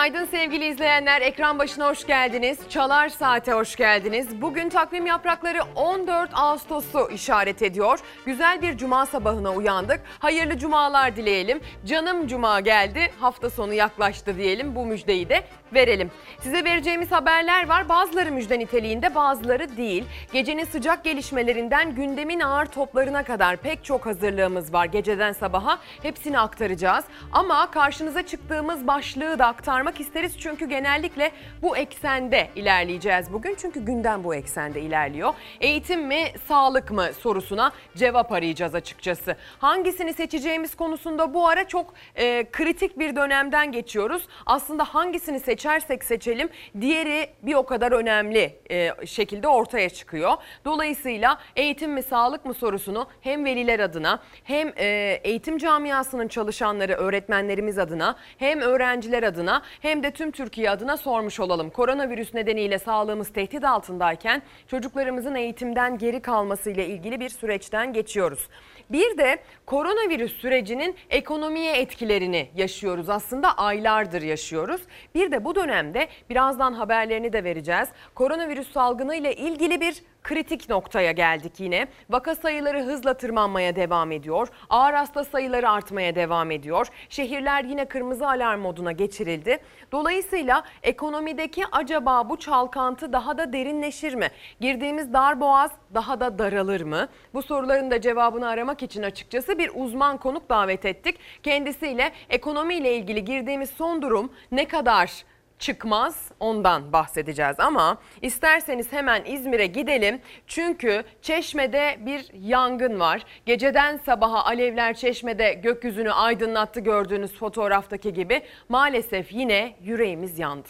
Günaydın sevgili izleyenler. Ekran başına hoş geldiniz. Çalar Saat'e hoş geldiniz. Bugün takvim yaprakları 14 Ağustos'u işaret ediyor. Güzel bir cuma sabahına uyandık. Hayırlı cumalar dileyelim. Canım cuma geldi. Hafta sonu yaklaştı diyelim. Bu müjdeyi de verelim. Size vereceğimiz haberler var. Bazıları müjde niteliğinde, bazıları değil. Gecenin sıcak gelişmelerinden gündemin ağır toplarına kadar pek çok hazırlığımız var. Geceden sabaha hepsini aktaracağız. Ama karşınıza çıktığımız başlığı da aktarmak isteriz. Çünkü genellikle bu eksende ilerleyeceğiz bugün. Çünkü gündem bu eksende ilerliyor. Eğitim mi, sağlık mı sorusuna cevap arayacağız açıkçası. Hangisini seçeceğimiz konusunda bu ara çok e, kritik bir dönemden geçiyoruz. Aslında hangisini seçersek seçelim diğeri bir o kadar önemli e, şekilde ortaya çıkıyor. Dolayısıyla eğitim mi, sağlık mı sorusunu hem veliler adına hem e, eğitim camiasının çalışanları, öğretmenlerimiz adına hem öğrenciler adına hem de tüm Türkiye adına sormuş olalım. Koronavirüs nedeniyle sağlığımız tehdit altındayken çocuklarımızın eğitimden geri kalması ile ilgili bir süreçten geçiyoruz. Bir de koronavirüs sürecinin ekonomiye etkilerini yaşıyoruz. Aslında aylardır yaşıyoruz. Bir de bu dönemde birazdan haberlerini de vereceğiz. Koronavirüs salgını ile ilgili bir kritik noktaya geldik yine. Vaka sayıları hızla tırmanmaya devam ediyor. Ağır hasta sayıları artmaya devam ediyor. Şehirler yine kırmızı alarm moduna geçirildi. Dolayısıyla ekonomideki acaba bu çalkantı daha da derinleşir mi? Girdiğimiz dar boğaz daha da daralır mı? Bu soruların da cevabını aramak için açıkçası bir uzman konuk davet ettik. Kendisiyle ekonomiyle ilgili girdiğimiz son durum ne kadar çıkmaz ondan bahsedeceğiz ama isterseniz hemen İzmir'e gidelim. Çünkü Çeşme'de bir yangın var. Geceden sabaha alevler Çeşme'de gökyüzünü aydınlattı gördüğünüz fotoğraftaki gibi. Maalesef yine yüreğimiz yandı.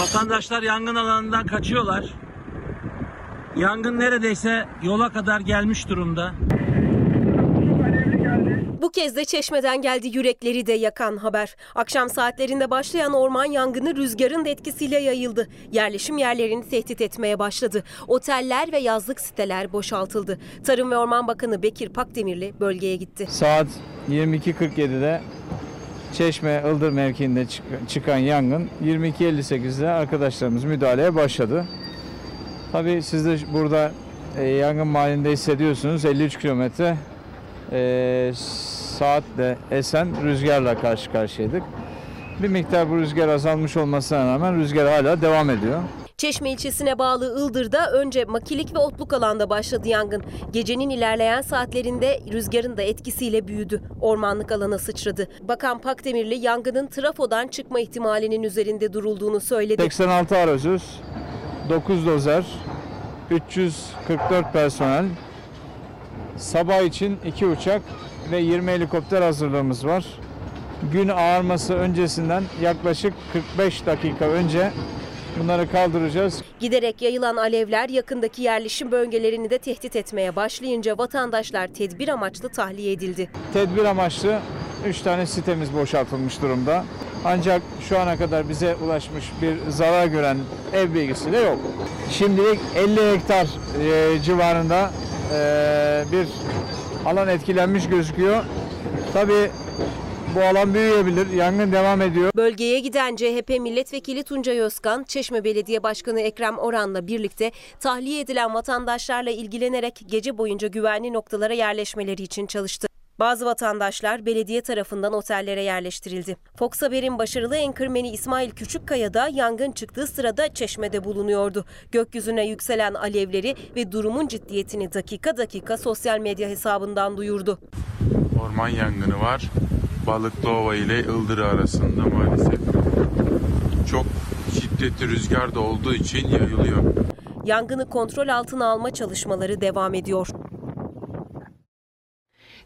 Vatandaşlar yangın alanından kaçıyorlar. Yangın neredeyse yola kadar gelmiş durumda. Bu kez de Çeşme'den geldi yürekleri de yakan haber. Akşam saatlerinde başlayan orman yangını rüzgarın da etkisiyle yayıldı. Yerleşim yerlerini tehdit etmeye başladı. Oteller ve yazlık siteler boşaltıldı. Tarım ve Orman Bakanı Bekir Pakdemirli bölgeye gitti. Saat 22.47'de Çeşme Ildır mevkiinde çık- çıkan yangın 22.58'de arkadaşlarımız müdahaleye başladı. Tabii siz de burada e, yangın mahallinde hissediyorsunuz 53 kilometre e, saatle esen rüzgarla karşı karşıyaydık. Bir miktar bu rüzgar azalmış olmasına rağmen rüzgar hala devam ediyor. Çeşme ilçesine bağlı Ildır'da önce makilik ve otluk alanda başladı yangın. Gecenin ilerleyen saatlerinde rüzgarın da etkisiyle büyüdü. Ormanlık alana sıçradı. Bakan Pakdemirli yangının trafodan çıkma ihtimalinin üzerinde durulduğunu söyledi. 86 aracız, 9 dozer, 344 personel, sabah için 2 uçak ve 20 helikopter hazırlığımız var. Gün ağarması öncesinden yaklaşık 45 dakika önce bunları kaldıracağız. Giderek yayılan alevler yakındaki yerleşim bölgelerini de tehdit etmeye başlayınca vatandaşlar tedbir amaçlı tahliye edildi. Tedbir amaçlı 3 tane sitemiz boşaltılmış durumda. Ancak şu ana kadar bize ulaşmış bir zarar gören ev bilgisi de yok. Şimdilik 50 hektar e, civarında e, bir alan etkilenmiş gözüküyor. Tabii bu alan büyüyebilir. Yangın devam ediyor. Bölgeye giden CHP milletvekili Tuncay Özkan, Çeşme Belediye Başkanı Ekrem Oran'la birlikte tahliye edilen vatandaşlarla ilgilenerek gece boyunca güvenli noktalara yerleşmeleri için çalıştı. Bazı vatandaşlar belediye tarafından otellere yerleştirildi. Fox Haber'in başarılı enkırmeni İsmail Küçükkaya da yangın çıktığı sırada Çeşme'de bulunuyordu. Gökyüzüne yükselen alevleri ve durumun ciddiyetini dakika dakika sosyal medya hesabından duyurdu. Orman yangını var. Balıklıova ile Ildırı arasında maalesef. Çok şiddetli rüzgar da olduğu için yayılıyor. Yangını kontrol altına alma çalışmaları devam ediyor.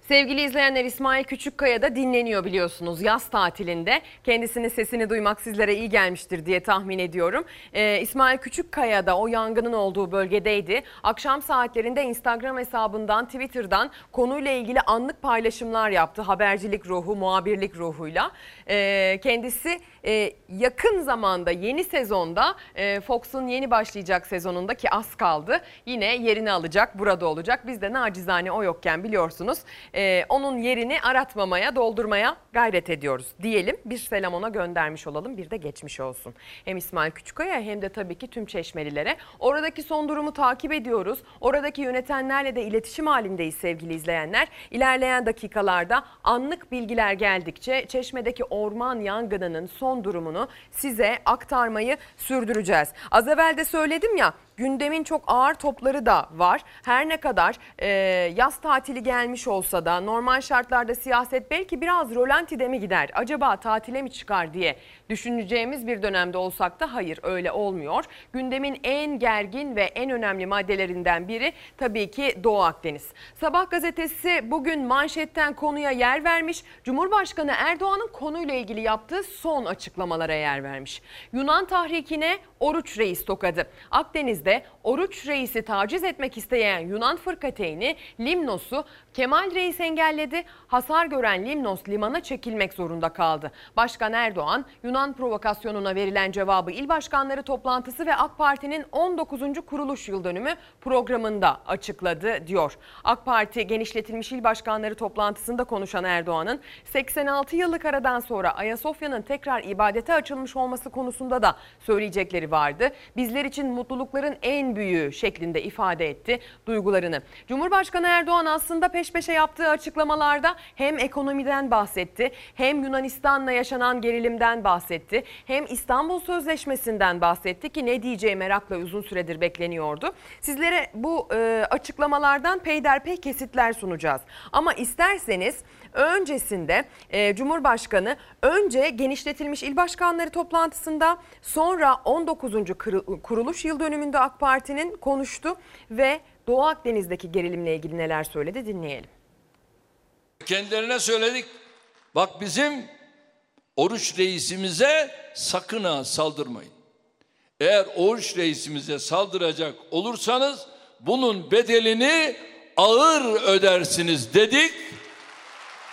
Sevgili izleyenler İsmail Küçükkaya da dinleniyor biliyorsunuz yaz tatilinde. Kendisinin sesini duymak sizlere iyi gelmiştir diye tahmin ediyorum. Ee, İsmail Küçükkaya da o yangının olduğu bölgedeydi. Akşam saatlerinde Instagram hesabından, Twitter'dan konuyla ilgili anlık paylaşımlar yaptı. Habercilik ruhu, muhabirlik ruhuyla. Ee, kendisi e, yakın zamanda yeni sezonda e, Fox'un yeni başlayacak sezonunda ki az kaldı yine yerini alacak burada olacak. Biz de nacizane o yokken biliyorsunuz e, onun yerini aratmamaya doldurmaya gayret ediyoruz diyelim. Bir selam ona göndermiş olalım bir de geçmiş olsun. Hem İsmail Küçükkaya hem de tabii ki tüm çeşmelilere. Oradaki son durumu takip ediyoruz. Oradaki yönetenlerle de iletişim halindeyiz sevgili izleyenler. İlerleyen dakikalarda anlık bilgiler geldikçe Çeşme'deki orman yangınının son durumunu size aktarmayı sürdüreceğiz. Az evvel de söyledim ya gündemin çok ağır topları da var. Her ne kadar e, yaz tatili gelmiş olsa da normal şartlarda siyaset belki biraz rolantide mi gider? Acaba tatile mi çıkar diye düşüneceğimiz bir dönemde olsak da hayır öyle olmuyor. Gündemin en gergin ve en önemli maddelerinden biri tabii ki Doğu Akdeniz. Sabah gazetesi bugün manşetten konuya yer vermiş. Cumhurbaşkanı Erdoğan'ın konuyla ilgili yaptığı son açıklamalara yer vermiş. Yunan tahrikine Oruç Reis tokadı. Akdeniz'de Oruç Reis'i taciz etmek isteyen Yunan fırkateyni Limnos'u Kemal Reis engelledi. Hasar gören Limnos limana çekilmek zorunda kaldı. Başkan Erdoğan Yunan provokasyonuna verilen cevabı il başkanları toplantısı ve AK Parti'nin 19. kuruluş yıl dönümü programında açıkladı diyor. AK Parti genişletilmiş il başkanları toplantısında konuşan Erdoğan'ın 86 yıllık aradan sonra Ayasofya'nın tekrar ibadete açılmış olması konusunda da söyleyecekleri vardı. Bizler için mutlulukların en büyüğü şeklinde ifade etti duygularını. Cumhurbaşkanı Erdoğan aslında peş peşe yaptığı açıklamalarda hem ekonomiden bahsetti, hem Yunanistan'la yaşanan gerilimden bahsetti, hem İstanbul Sözleşmesi'nden bahsetti ki ne diyeceği merakla uzun süredir bekleniyordu. Sizlere bu e, açıklamalardan peyderpey kesitler sunacağız. Ama isterseniz öncesinde e, Cumhurbaşkanı önce genişletilmiş il başkanları toplantısında sonra 19. kırı- kuruluş yıl dönümünde AK Parti'nin konuştu ve Doğu Akdeniz'deki gerilimle ilgili neler söyledi dinleyelim. Kendilerine söyledik. Bak bizim oruç reisimize sakın ha saldırmayın. Eğer oruç reisimize saldıracak olursanız bunun bedelini ağır ödersiniz dedik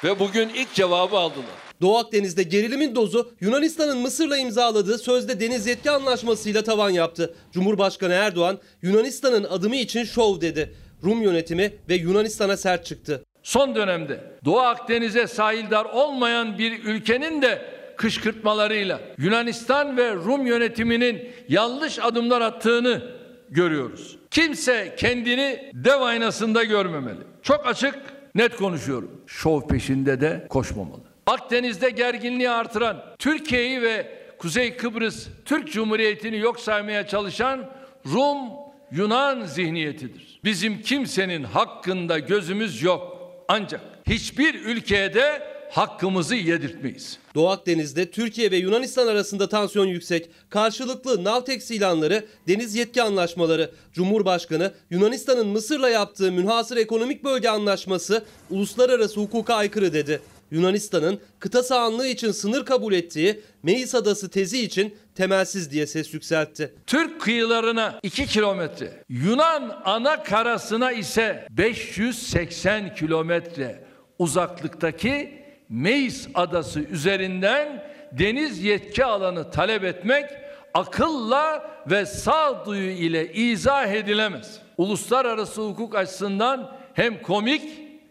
ve bugün ilk cevabı aldılar. Doğu Akdeniz'de gerilimin dozu Yunanistan'ın Mısır'la imzaladığı sözde deniz yetki anlaşmasıyla tavan yaptı. Cumhurbaşkanı Erdoğan Yunanistan'ın adımı için şov dedi. Rum yönetimi ve Yunanistan'a sert çıktı. Son dönemde Doğu Akdeniz'e sahildar olmayan bir ülkenin de kışkırtmalarıyla Yunanistan ve Rum yönetiminin yanlış adımlar attığını görüyoruz. Kimse kendini dev aynasında görmemeli. Çok açık, net konuşuyorum. Şov peşinde de koşmamalı. Akdeniz'de gerginliği artıran Türkiye'yi ve Kuzey Kıbrıs Türk Cumhuriyeti'ni yok saymaya çalışan Rum Yunan zihniyetidir. Bizim kimsenin hakkında gözümüz yok. Ancak hiçbir ülkeye de hakkımızı yedirtmeyiz. Doğu Akdeniz'de Türkiye ve Yunanistan arasında tansiyon yüksek. Karşılıklı Navtex ilanları, deniz yetki anlaşmaları. Cumhurbaşkanı Yunanistan'ın Mısır'la yaptığı münhasır ekonomik bölge anlaşması uluslararası hukuka aykırı dedi. Yunanistan'ın kıta sahanlığı için sınır kabul ettiği Meis Adası tezi için temelsiz diye ses yükseltti. Türk kıyılarına 2 kilometre, Yunan ana karasına ise 580 kilometre uzaklıktaki Meis adası üzerinden deniz yetki alanı talep etmek akılla ve sağduyu ile izah edilemez. Uluslararası hukuk açısından hem komik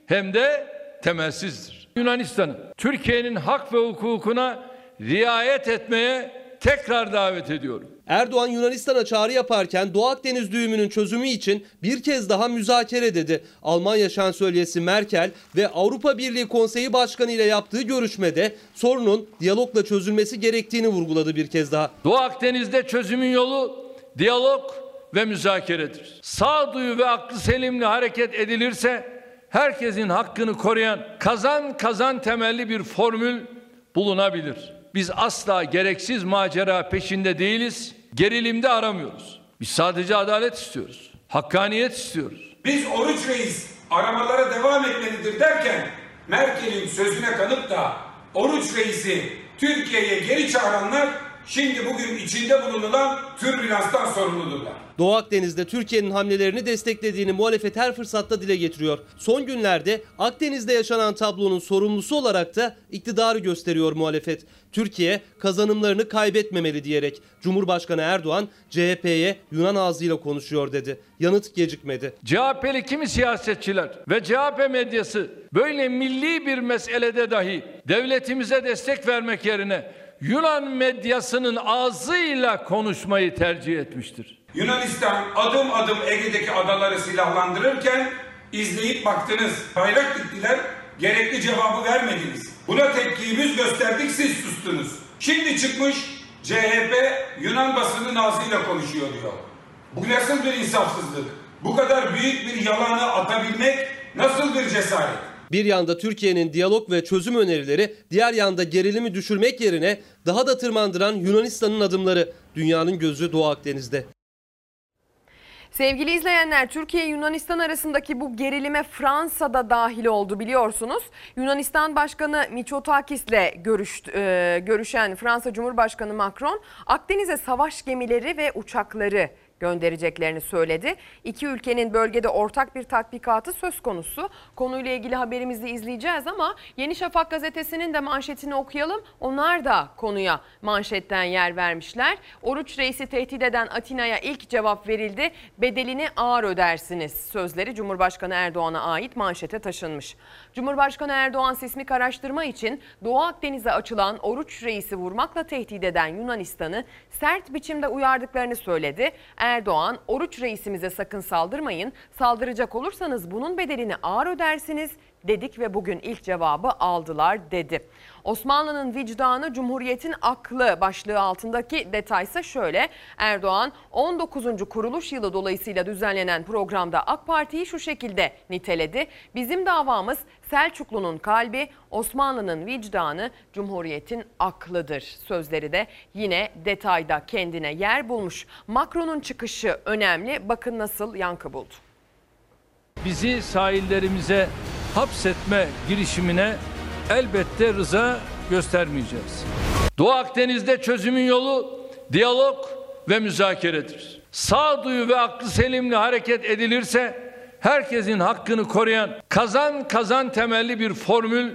hem de temelsizdir. Yunanistan'ın Türkiye'nin hak ve hukukuna riayet etmeye tekrar davet ediyorum. Erdoğan Yunanistan'a çağrı yaparken Doğu Akdeniz düğümünün çözümü için bir kez daha müzakere dedi. Almanya şansölyesi Merkel ve Avrupa Birliği Konseyi Başkanı ile yaptığı görüşmede sorunun diyalogla çözülmesi gerektiğini vurguladı bir kez daha. Doğu Akdeniz'de çözümün yolu diyalog ve müzakeredir. Sağduyu ve aklı selimle hareket edilirse herkesin hakkını koruyan kazan kazan temelli bir formül bulunabilir. Biz asla gereksiz macera peşinde değiliz, gerilimde aramıyoruz. Biz sadece adalet istiyoruz, hakkaniyet istiyoruz. Biz Oruç Reis aramalara devam etmelidir derken Merkel'in sözüne kanıp da Oruç Reis'i Türkiye'ye geri çağıranlar şimdi bugün içinde bulunulan türbülanstan sorumludurlar. Doğu Akdeniz'de Türkiye'nin hamlelerini desteklediğini muhalefet her fırsatta dile getiriyor. Son günlerde Akdeniz'de yaşanan tablonun sorumlusu olarak da iktidarı gösteriyor muhalefet. Türkiye kazanımlarını kaybetmemeli diyerek Cumhurbaşkanı Erdoğan CHP'ye Yunan ağzıyla konuşuyor dedi. Yanıt gecikmedi. CHP'li kimi siyasetçiler ve CHP medyası böyle milli bir meselede dahi devletimize destek vermek yerine Yunan medyasının ağzıyla konuşmayı tercih etmiştir. Yunanistan adım adım Ege'deki adaları silahlandırırken izleyip baktınız. Bayrak diktiler, gerekli cevabı vermediniz. Buna tepkiyi biz gösterdik, siz sustunuz. Şimdi çıkmış CHP Yunan basının ağzıyla konuşuyor diyor. Bu nasıl bir insafsızlık? Bu kadar büyük bir yalanı atabilmek nasıl bir cesaret? Bir yanda Türkiye'nin diyalog ve çözüm önerileri, diğer yanda gerilimi düşürmek yerine daha da tırmandıran Yunanistan'ın adımları. Dünyanın gözü Doğu Akdeniz'de. Sevgili izleyenler Türkiye Yunanistan arasındaki bu gerilime Fransa'da dahil oldu biliyorsunuz. Yunanistan Başkanı Mitsotakis'le görüştü, e, görüşen Fransa Cumhurbaşkanı Macron Akdeniz'e savaş gemileri ve uçakları göndereceklerini söyledi. İki ülkenin bölgede ortak bir tatbikatı söz konusu. Konuyla ilgili haberimizi izleyeceğiz ama Yeni Şafak gazetesinin de manşetini okuyalım. Onlar da konuya manşetten yer vermişler. Oruç Reis'i tehdit eden Atina'ya ilk cevap verildi. Bedelini ağır ödersiniz sözleri Cumhurbaşkanı Erdoğan'a ait manşete taşınmış. Cumhurbaşkanı Erdoğan sismik araştırma için Doğu Akdeniz'e açılan Oruç Reis'i vurmakla tehdit eden Yunanistan'ı sert biçimde uyardıklarını söyledi. Erdoğan, oruç reisimize sakın saldırmayın, saldıracak olursanız bunun bedelini ağır ödersiniz dedik ve bugün ilk cevabı aldılar dedi. Osmanlı'nın vicdanı, Cumhuriyet'in aklı başlığı altındaki detaysa şöyle. Erdoğan 19. kuruluş yılı dolayısıyla düzenlenen programda AK Parti'yi şu şekilde niteledi. Bizim davamız Selçuklu'nun kalbi, Osmanlı'nın vicdanı, Cumhuriyet'in aklıdır. Sözleri de yine detayda kendine yer bulmuş. Macron'un çıkışı önemli. Bakın nasıl yankı buldu. Bizi sahillerimize hapsetme girişimine elbette rıza göstermeyeceğiz. Doğu Akdeniz'de çözümün yolu diyalog ve müzakeredir. Sağduyu ve aklı selimle hareket edilirse herkesin hakkını koruyan kazan kazan temelli bir formül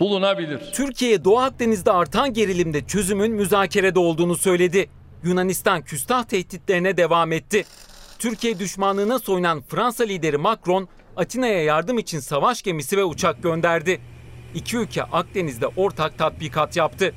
bulunabilir. Türkiye Doğu Akdeniz'de artan gerilimde çözümün müzakerede olduğunu söyledi. Yunanistan küstah tehditlerine devam etti. Türkiye düşmanlığına soyunan Fransa lideri Macron, Atina'ya yardım için savaş gemisi ve uçak gönderdi. İki ülke Akdeniz'de ortak tatbikat yaptı.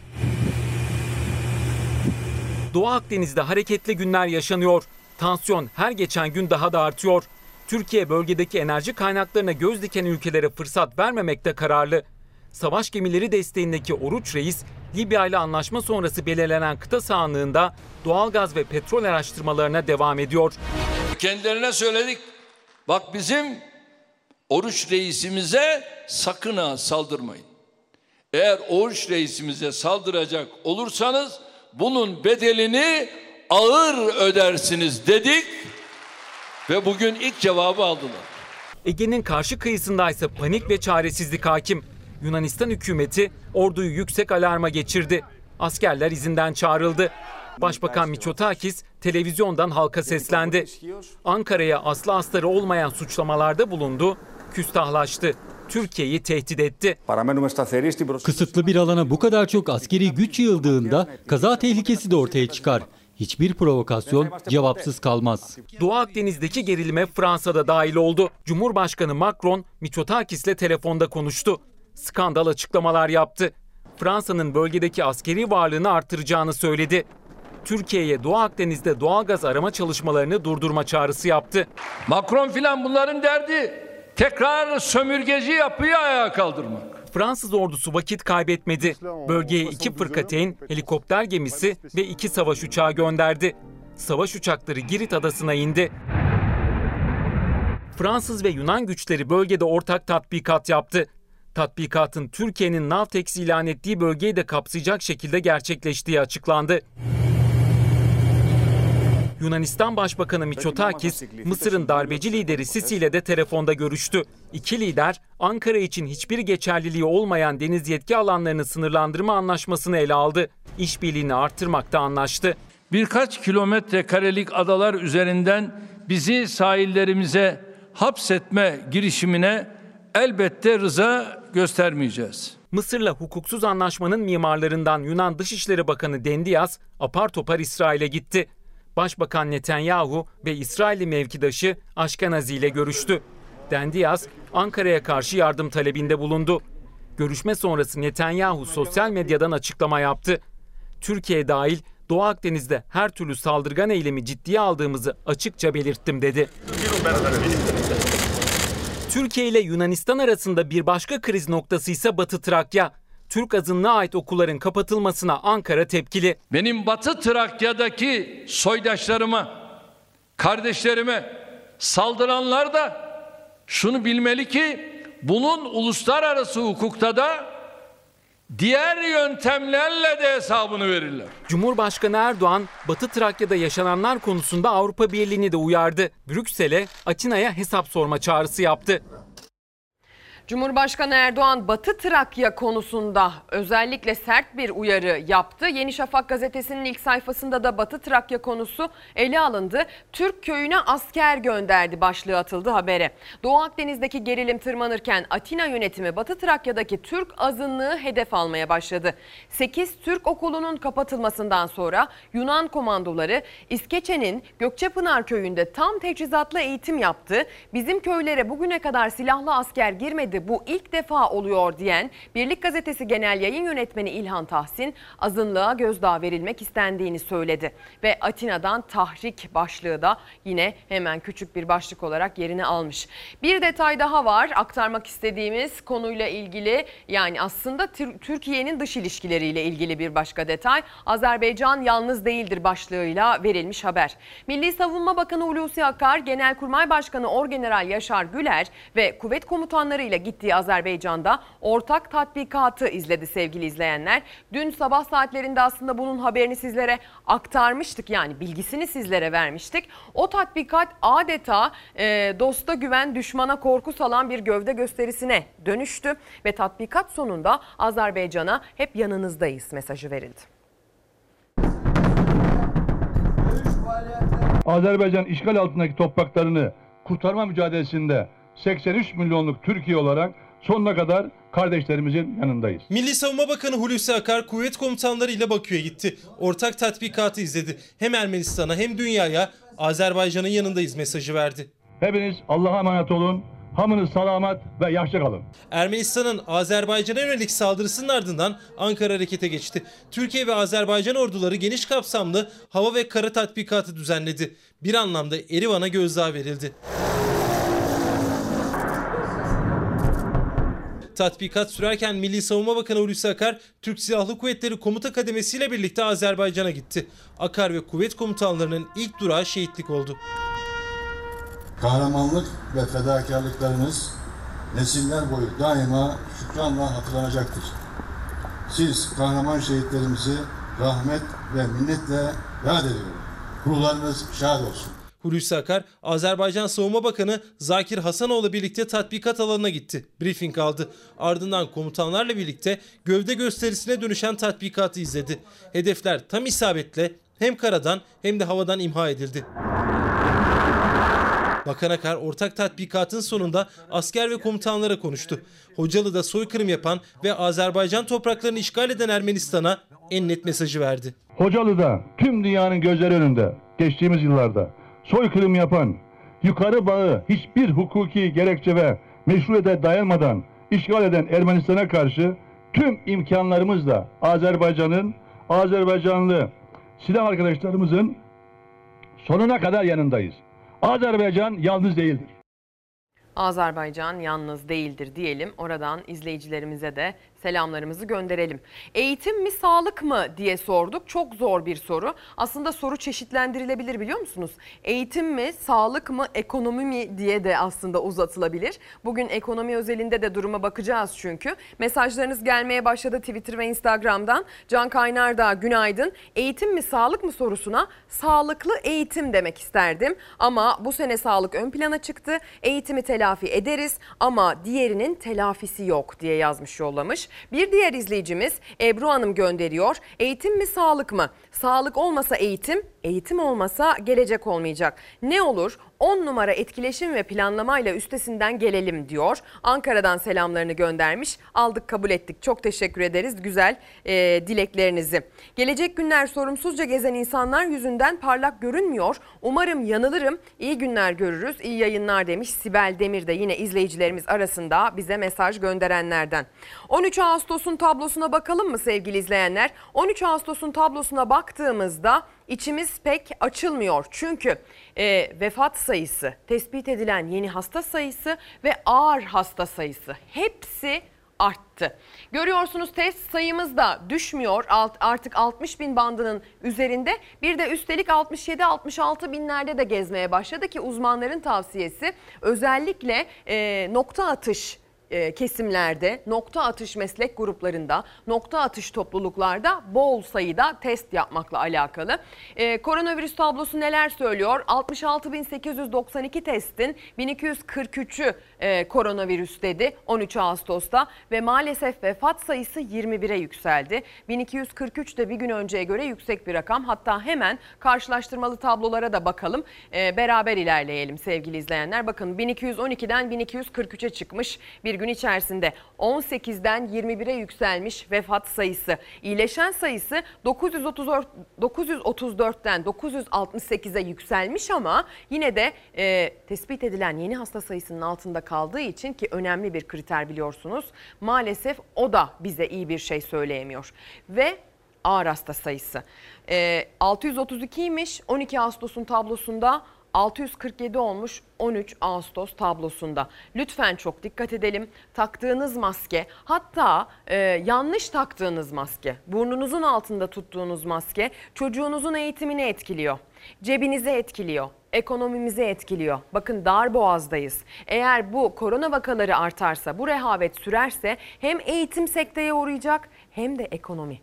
Doğu Akdeniz'de hareketli günler yaşanıyor. Tansiyon her geçen gün daha da artıyor. Türkiye bölgedeki enerji kaynaklarına göz diken ülkelere fırsat vermemekte kararlı. Savaş gemileri desteğindeki Oruç Reis, Libya ile anlaşma sonrası belirlenen kıta sahanlığında doğalgaz ve petrol araştırmalarına devam ediyor. Kendilerine söyledik. Bak bizim oruç reisimize sakın ha saldırmayın. Eğer oruç reisimize saldıracak olursanız bunun bedelini ağır ödersiniz dedik ve bugün ilk cevabı aldılar. Ege'nin karşı kıyısındaysa panik ve çaresizlik hakim. Yunanistan hükümeti orduyu yüksek alarma geçirdi. Askerler izinden çağrıldı. Başbakan Mitsotakis televizyondan halka seslendi. Ankara'ya aslı astarı olmayan suçlamalarda bulundu, küstahlaştı. Türkiye'yi tehdit etti. Kısıtlı bir alana bu kadar çok askeri güç yığıldığında kaza tehlikesi de ortaya çıkar. Hiçbir provokasyon cevapsız kalmaz. Doğu Akdeniz'deki gerilime Fransa'da dahil oldu. Cumhurbaşkanı Macron Mitsotakis'le telefonda konuştu. Skandal açıklamalar yaptı. Fransa'nın bölgedeki askeri varlığını artıracağını söyledi. Türkiye'ye Doğu Akdeniz'de doğalgaz arama çalışmalarını durdurma çağrısı yaptı. Macron filan bunların derdi tekrar sömürgeci yapıyı ayağa kaldırmak. Fransız ordusu vakit kaybetmedi. Bölgeye iki fırkateyn, helikopter gemisi ve iki savaş uçağı gönderdi. Savaş uçakları Girit adasına indi. Fransız ve Yunan güçleri bölgede ortak tatbikat yaptı. Tatbikatın Türkiye'nin Navtex ilan ettiği bölgeyi de kapsayacak şekilde gerçekleştiği açıklandı. Yunanistan Başbakanı Mitsotakis, Mısır'ın darbeci lideri Sisi ile de telefonda görüştü. İki lider, Ankara için hiçbir geçerliliği olmayan deniz yetki alanlarını sınırlandırma anlaşmasını ele aldı. İşbirliğini arttırmakta anlaştı. Birkaç kilometre karelik adalar üzerinden bizi sahillerimize hapsetme girişimine elbette rıza göstermeyeceğiz. Mısır'la hukuksuz anlaşmanın mimarlarından Yunan Dışişleri Bakanı Dendias apar topar İsrail'e gitti. Başbakan Netanyahu ve İsrailli mevkidaşı Aşkenazi ile görüştü. Dendias Ankara'ya karşı yardım talebinde bulundu. Görüşme sonrası Netanyahu sosyal medyadan açıklama yaptı. Türkiye dahil Doğu Akdeniz'de her türlü saldırgan eylemi ciddiye aldığımızı açıkça belirttim dedi. Türkiye ile Yunanistan arasında bir başka kriz noktası ise Batı Trakya. Türk azınlığa ait okulların kapatılmasına Ankara tepkili. Benim Batı Trakya'daki soydaşlarıma, kardeşlerime saldıranlar da şunu bilmeli ki bunun uluslararası hukukta da diğer yöntemlerle de hesabını verirler. Cumhurbaşkanı Erdoğan, Batı Trakya'da yaşananlar konusunda Avrupa Birliği'ni de uyardı. Brüksel'e, Atina'ya hesap sorma çağrısı yaptı. Cumhurbaşkanı Erdoğan Batı Trakya konusunda özellikle sert bir uyarı yaptı. Yeni Şafak gazetesinin ilk sayfasında da Batı Trakya konusu ele alındı. Türk köyüne asker gönderdi başlığı atıldı habere. Doğu Akdeniz'deki gerilim tırmanırken Atina yönetimi Batı Trakya'daki Türk azınlığı hedef almaya başladı. 8 Türk okulunun kapatılmasından sonra Yunan komandoları İskeçe'nin Gökçepınar köyünde tam teçhizatlı eğitim yaptı. Bizim köylere bugüne kadar silahlı asker girmedi bu ilk defa oluyor diyen Birlik Gazetesi Genel Yayın Yönetmeni İlhan Tahsin azınlığa gözdağı verilmek istendiğini söyledi. Ve Atina'dan tahrik başlığı da yine hemen küçük bir başlık olarak yerini almış. Bir detay daha var aktarmak istediğimiz konuyla ilgili yani aslında Türkiye'nin dış ilişkileriyle ilgili bir başka detay. Azerbaycan yalnız değildir başlığıyla verilmiş haber. Milli Savunma Bakanı Hulusi Akar, Genelkurmay Başkanı Orgeneral Yaşar Güler ve kuvvet komutanları ile gittiği Azerbaycan'da ortak tatbikatı izledi sevgili izleyenler. Dün sabah saatlerinde aslında bunun haberini sizlere aktarmıştık yani bilgisini sizlere vermiştik. O tatbikat adeta e, dosta güven düşmana korku salan bir gövde gösterisine dönüştü ve tatbikat sonunda Azerbaycan'a hep yanınızdayız mesajı verildi. Azerbaycan işgal altındaki topraklarını kurtarma mücadelesinde 83 milyonluk Türkiye olarak sonuna kadar kardeşlerimizin yanındayız. Milli Savunma Bakanı Hulusi Akar kuvvet komutanları ile Bakü'ye gitti. Ortak tatbikatı izledi. Hem Ermenistan'a hem dünyaya Azerbaycan'ın yanındayız mesajı verdi. Hepiniz Allah'a emanet olun. Hamınız salamat ve yaşlı kalın. Ermenistan'ın Azerbaycan'a yönelik saldırısının ardından Ankara harekete geçti. Türkiye ve Azerbaycan orduları geniş kapsamlı hava ve kara tatbikatı düzenledi. Bir anlamda Erivan'a gözdağı verildi. Tatbikat sürerken Milli Savunma Bakanı Hulusi Akar, Türk Silahlı Kuvvetleri Komuta Kademesi ile birlikte Azerbaycan'a gitti. Akar ve kuvvet komutanlarının ilk durağı şehitlik oldu. Kahramanlık ve fedakarlıklarınız nesiller boyu daima şükranla hatırlanacaktır. Siz kahraman şehitlerimizi rahmet ve minnetle yad ediyorum. Ruhlarınız şad olsun. Hulusi Akar, Azerbaycan Savunma Bakanı Zakir Hasanoğlu birlikte tatbikat alanına gitti. Briefing aldı. Ardından komutanlarla birlikte gövde gösterisine dönüşen tatbikatı izledi. Hedefler tam isabetle hem karadan hem de havadan imha edildi. Bakan Akar ortak tatbikatın sonunda asker ve komutanlara konuştu. Hocalı'da soykırım yapan ve Azerbaycan topraklarını işgal eden Ermenistan'a en net mesajı verdi. Hocalı'da tüm dünyanın gözleri önünde geçtiğimiz yıllarda soykırım yapan, yukarı bağı hiçbir hukuki gerekçe ve meşruiyete dayanmadan işgal eden Ermenistan'a karşı tüm imkanlarımızla Azerbaycan'ın, Azerbaycanlı silah arkadaşlarımızın sonuna kadar yanındayız. Azerbaycan yalnız değildir. Azerbaycan yalnız değildir diyelim. Oradan izleyicilerimize de selamlarımızı gönderelim. Eğitim mi sağlık mı diye sorduk. Çok zor bir soru. Aslında soru çeşitlendirilebilir biliyor musunuz? Eğitim mi, sağlık mı, ekonomi mi diye de aslında uzatılabilir. Bugün ekonomi özelinde de duruma bakacağız çünkü. Mesajlarınız gelmeye başladı Twitter ve Instagram'dan. Can Kaynar da günaydın. Eğitim mi, sağlık mı sorusuna sağlıklı eğitim demek isterdim. Ama bu sene sağlık ön plana çıktı. Eğitimi telafi ederiz ama diğerinin telafisi yok diye yazmış yollamış. Bir diğer izleyicimiz Ebru Hanım gönderiyor. Eğitim mi sağlık mı? Sağlık olmasa eğitim, eğitim olmasa gelecek olmayacak. Ne olur 10 numara etkileşim ve planlamayla üstesinden gelelim diyor. Ankara'dan selamlarını göndermiş. Aldık kabul ettik. Çok teşekkür ederiz güzel e, dileklerinizi. Gelecek günler sorumsuzca gezen insanlar yüzünden parlak görünmüyor. Umarım yanılırım. İyi günler görürüz. İyi yayınlar demiş Sibel Demir de yine izleyicilerimiz arasında bize mesaj gönderenlerden. 13 Ağustos'un tablosuna bakalım mı sevgili izleyenler? 13 Ağustos'un tablosuna baktığımızda içimiz pek açılmıyor. Çünkü e, vefat sayısı, tespit edilen yeni hasta sayısı ve ağır hasta sayısı hepsi arttı. Görüyorsunuz test sayımız da düşmüyor Alt, artık 60 bin bandının üzerinde bir de üstelik 67-66 binlerde de gezmeye başladı ki uzmanların tavsiyesi özellikle e, nokta atış kesimlerde, nokta atış meslek gruplarında, nokta atış topluluklarda bol sayıda test yapmakla alakalı. E, koronavirüs tablosu neler söylüyor? 66.892 testin 1243'ü e, koronavirüs dedi 13 Ağustos'ta ve maalesef vefat sayısı 21'e yükseldi. 1243 de bir gün önceye göre yüksek bir rakam. Hatta hemen karşılaştırmalı tablolara da bakalım. E, beraber ilerleyelim sevgili izleyenler. Bakın 1212'den 1243'e çıkmış bir gün içerisinde 18'den 21'e yükselmiş vefat sayısı. İyileşen sayısı 934 934'ten 968'e yükselmiş ama yine de e, tespit edilen yeni hasta sayısının altında kaldığı için ki önemli bir kriter biliyorsunuz. Maalesef o da bize iyi bir şey söyleyemiyor. Ve ağır hasta sayısı. E, 632'ymiş 12 Ağustos'un tablosunda 647 olmuş 13 Ağustos tablosunda. Lütfen çok dikkat edelim. Taktığınız maske hatta e, yanlış taktığınız maske, burnunuzun altında tuttuğunuz maske çocuğunuzun eğitimini etkiliyor. Cebinizi etkiliyor ekonomimizi etkiliyor. Bakın dar boğazdayız. Eğer bu korona vakaları artarsa, bu rehavet sürerse hem eğitim sekteye uğrayacak hem de ekonomi.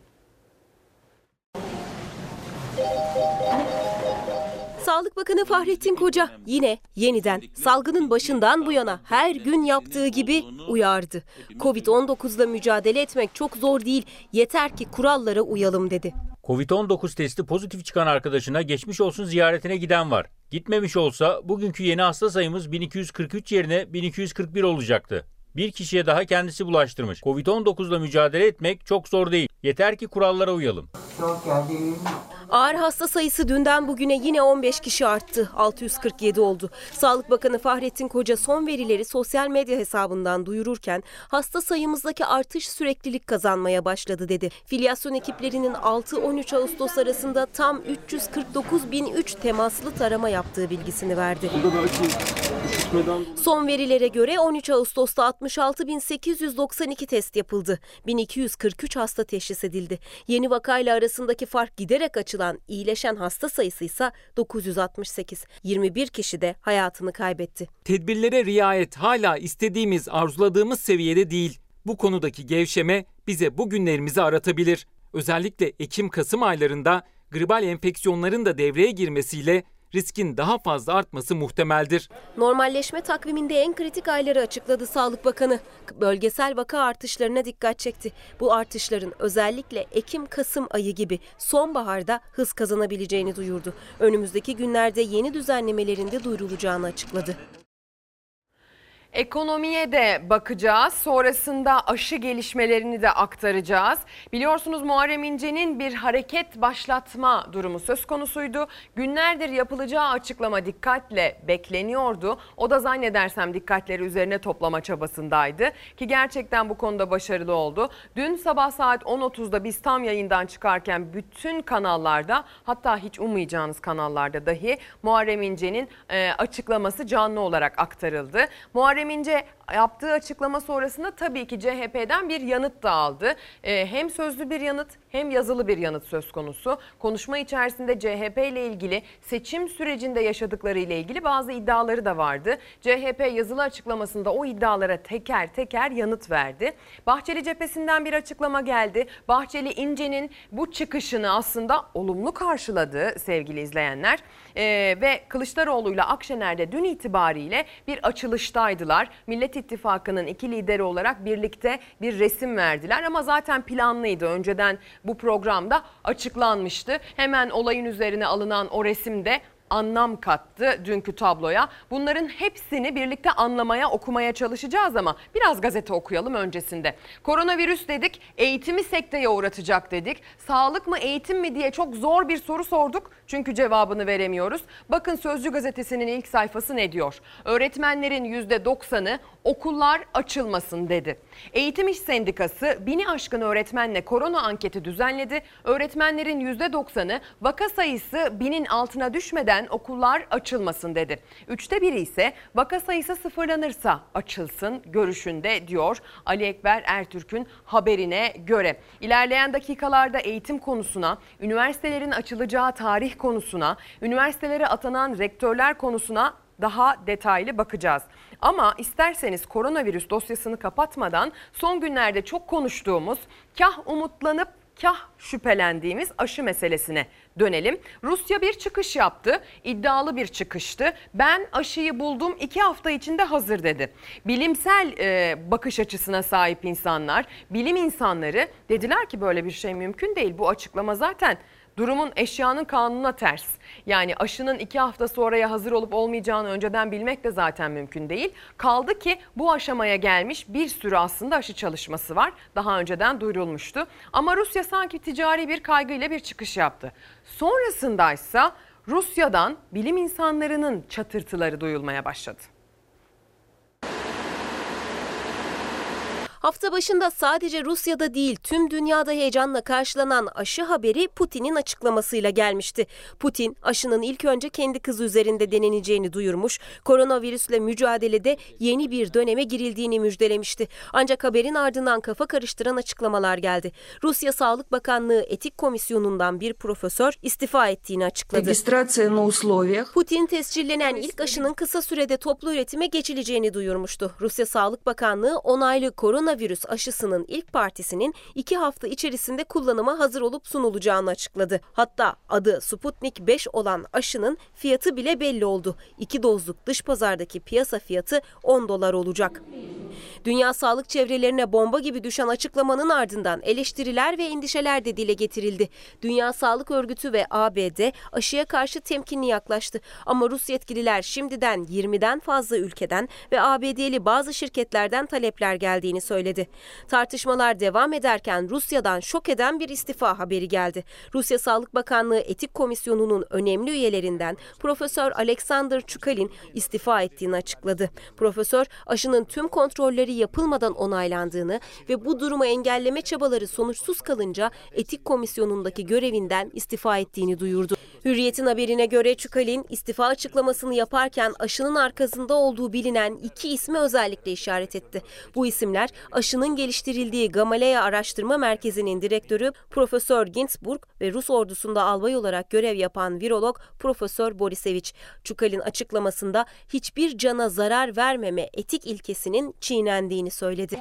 Sağlık Bakanı Fahrettin Koca yine yeniden salgının başından bu yana her gün yaptığı gibi uyardı. Covid-19'la mücadele etmek çok zor değil, yeter ki kurallara uyalım dedi. Covid-19 testi pozitif çıkan arkadaşına geçmiş olsun ziyaretine giden var. Gitmemiş olsa bugünkü yeni hasta sayımız 1243 yerine 1241 olacaktı. Bir kişiye daha kendisi bulaştırmış. Covid-19'la mücadele etmek çok zor değil. Yeter ki kurallara uyalım. Ağır hasta sayısı dünden bugüne yine 15 kişi arttı. 647 oldu. Sağlık Bakanı Fahrettin Koca son verileri sosyal medya hesabından duyururken hasta sayımızdaki artış süreklilik kazanmaya başladı dedi. Filyasyon ekiplerinin 6-13 Ağustos arasında tam 349.003 temaslı tarama yaptığı bilgisini verdi. Son verilere göre 13 Ağustos'ta 66.892 test yapıldı. 1243 hasta teşhis edildi. Yeni vakayla arasındaki fark giderek açılan iyileşen hasta sayısı ise 968. 21 kişi de hayatını kaybetti. Tedbirlere riayet hala istediğimiz, arzuladığımız seviyede değil. Bu konudaki gevşeme bize bu günlerimizi aratabilir. Özellikle Ekim-Kasım aylarında gribal enfeksiyonların da devreye girmesiyle riskin daha fazla artması muhtemeldir. Normalleşme takviminde en kritik ayları açıkladı Sağlık Bakanı. Bölgesel vaka artışlarına dikkat çekti. Bu artışların özellikle Ekim-Kasım ayı gibi sonbaharda hız kazanabileceğini duyurdu. Önümüzdeki günlerde yeni düzenlemelerin de duyurulacağını açıkladı. Ekonomiye de bakacağız. Sonrasında aşı gelişmelerini de aktaracağız. Biliyorsunuz Muharrem İnce'nin bir hareket başlatma durumu söz konusuydu. Günlerdir yapılacağı açıklama dikkatle bekleniyordu. O da zannedersem dikkatleri üzerine toplama çabasındaydı. Ki gerçekten bu konuda başarılı oldu. Dün sabah saat 10.30'da biz tam yayından çıkarken bütün kanallarda hatta hiç ummayacağınız kanallarda dahi Muharrem İnce'nin açıklaması canlı olarak aktarıldı. Muharrem Muharrem İnce yaptığı açıklama sonrasında tabii ki CHP'den bir yanıt da aldı. Ee, hem sözlü bir yanıt hem yazılı bir yanıt söz konusu. Konuşma içerisinde CHP ile ilgili seçim sürecinde yaşadıkları ile ilgili bazı iddiaları da vardı. CHP yazılı açıklamasında o iddialara teker teker yanıt verdi. Bahçeli cephesinden bir açıklama geldi. Bahçeli İnce'nin bu çıkışını aslında olumlu karşıladı sevgili izleyenler. Ee, ve Kılıçdaroğlu ile Akşener'de dün itibariyle bir açılıştaydılar. Millet İttifakı'nın iki lideri olarak birlikte bir resim verdiler ama zaten planlıydı. Önceden bu programda açıklanmıştı. Hemen olayın üzerine alınan o resimde anlam kattı dünkü tabloya. Bunların hepsini birlikte anlamaya, okumaya çalışacağız ama biraz gazete okuyalım öncesinde. Koronavirüs dedik, eğitimi sekteye uğratacak dedik. Sağlık mı, eğitim mi diye çok zor bir soru sorduk. Çünkü cevabını veremiyoruz. Bakın Sözcü gazetesinin ilk sayfası ne diyor? Öğretmenlerin %90'ı okullar açılmasın dedi. Eğitim İş Sendikası bini aşkın öğretmenle korona anketi düzenledi. Öğretmenlerin %90'ı vaka sayısı binin altına düşmeden okullar açılmasın dedi. Üçte biri ise vaka sayısı sıfırlanırsa açılsın görüşünde diyor Ali Ekber Ertürk'ün haberine göre. İlerleyen dakikalarda eğitim konusuna, üniversitelerin açılacağı tarih konusuna, üniversitelere atanan rektörler konusuna daha detaylı bakacağız. Ama isterseniz koronavirüs dosyasını kapatmadan son günlerde çok konuştuğumuz kah umutlanıp kah şüphelendiğimiz aşı meselesine dönelim. Rusya bir çıkış yaptı. İddialı bir çıkıştı. Ben aşıyı buldum iki hafta içinde hazır dedi. Bilimsel e, bakış açısına sahip insanlar, bilim insanları dediler ki böyle bir şey mümkün değil. Bu açıklama zaten durumun eşyanın kanununa ters. Yani aşının iki hafta sonraya hazır olup olmayacağını önceden bilmek de zaten mümkün değil. Kaldı ki bu aşamaya gelmiş bir sürü aslında aşı çalışması var. Daha önceden duyurulmuştu. Ama Rusya sanki ticari bir kaygıyla bir çıkış yaptı. Sonrasındaysa Rusya'dan bilim insanlarının çatırtıları duyulmaya başladı. Hafta başında sadece Rusya'da değil tüm dünyada heyecanla karşılanan aşı haberi Putin'in açıklamasıyla gelmişti. Putin aşının ilk önce kendi kızı üzerinde deneneceğini duyurmuş, koronavirüsle mücadelede yeni bir döneme girildiğini müjdelemişti. Ancak haberin ardından kafa karıştıran açıklamalar geldi. Rusya Sağlık Bakanlığı Etik Komisyonu'ndan bir profesör istifa ettiğini açıkladı. Putin tescillenen ilk aşının kısa sürede toplu üretime geçileceğini duyurmuştu. Rusya Sağlık Bakanlığı onaylı korona koronavirüs aşısının ilk partisinin iki hafta içerisinde kullanıma hazır olup sunulacağını açıkladı. Hatta adı Sputnik 5 olan aşının fiyatı bile belli oldu. İki dozluk dış pazardaki piyasa fiyatı 10 dolar olacak. Dünya sağlık çevrelerine bomba gibi düşen açıklamanın ardından eleştiriler ve endişeler de dile getirildi. Dünya Sağlık Örgütü ve ABD aşıya karşı temkinli yaklaştı. Ama Rus yetkililer şimdiden 20'den fazla ülkeden ve ABD'li bazı şirketlerden talepler geldiğini söyledi. Tartışmalar devam ederken Rusya'dan şok eden bir istifa haberi geldi. Rusya Sağlık Bakanlığı Etik Komisyonu'nun önemli üyelerinden Profesör Alexander Çukalin istifa ettiğini açıkladı. Profesör aşının tüm kontrolleri yapılmadan onaylandığını ve bu durumu engelleme çabaları sonuçsuz kalınca etik komisyonundaki görevinden istifa ettiğini duyurdu. Hürriyet'in haberine göre Çukalin istifa açıklamasını yaparken aşının arkasında olduğu bilinen iki ismi özellikle işaret etti. Bu isimler aşının geliştirildiği Gamaleya Araştırma Merkezi'nin direktörü Profesör Ginsburg ve Rus ordusunda albay olarak görev yapan virolog Profesör Borisevich. Çukalin açıklamasında hiçbir cana zarar vermeme etik ilkesinin çiğnendiğini söyledi.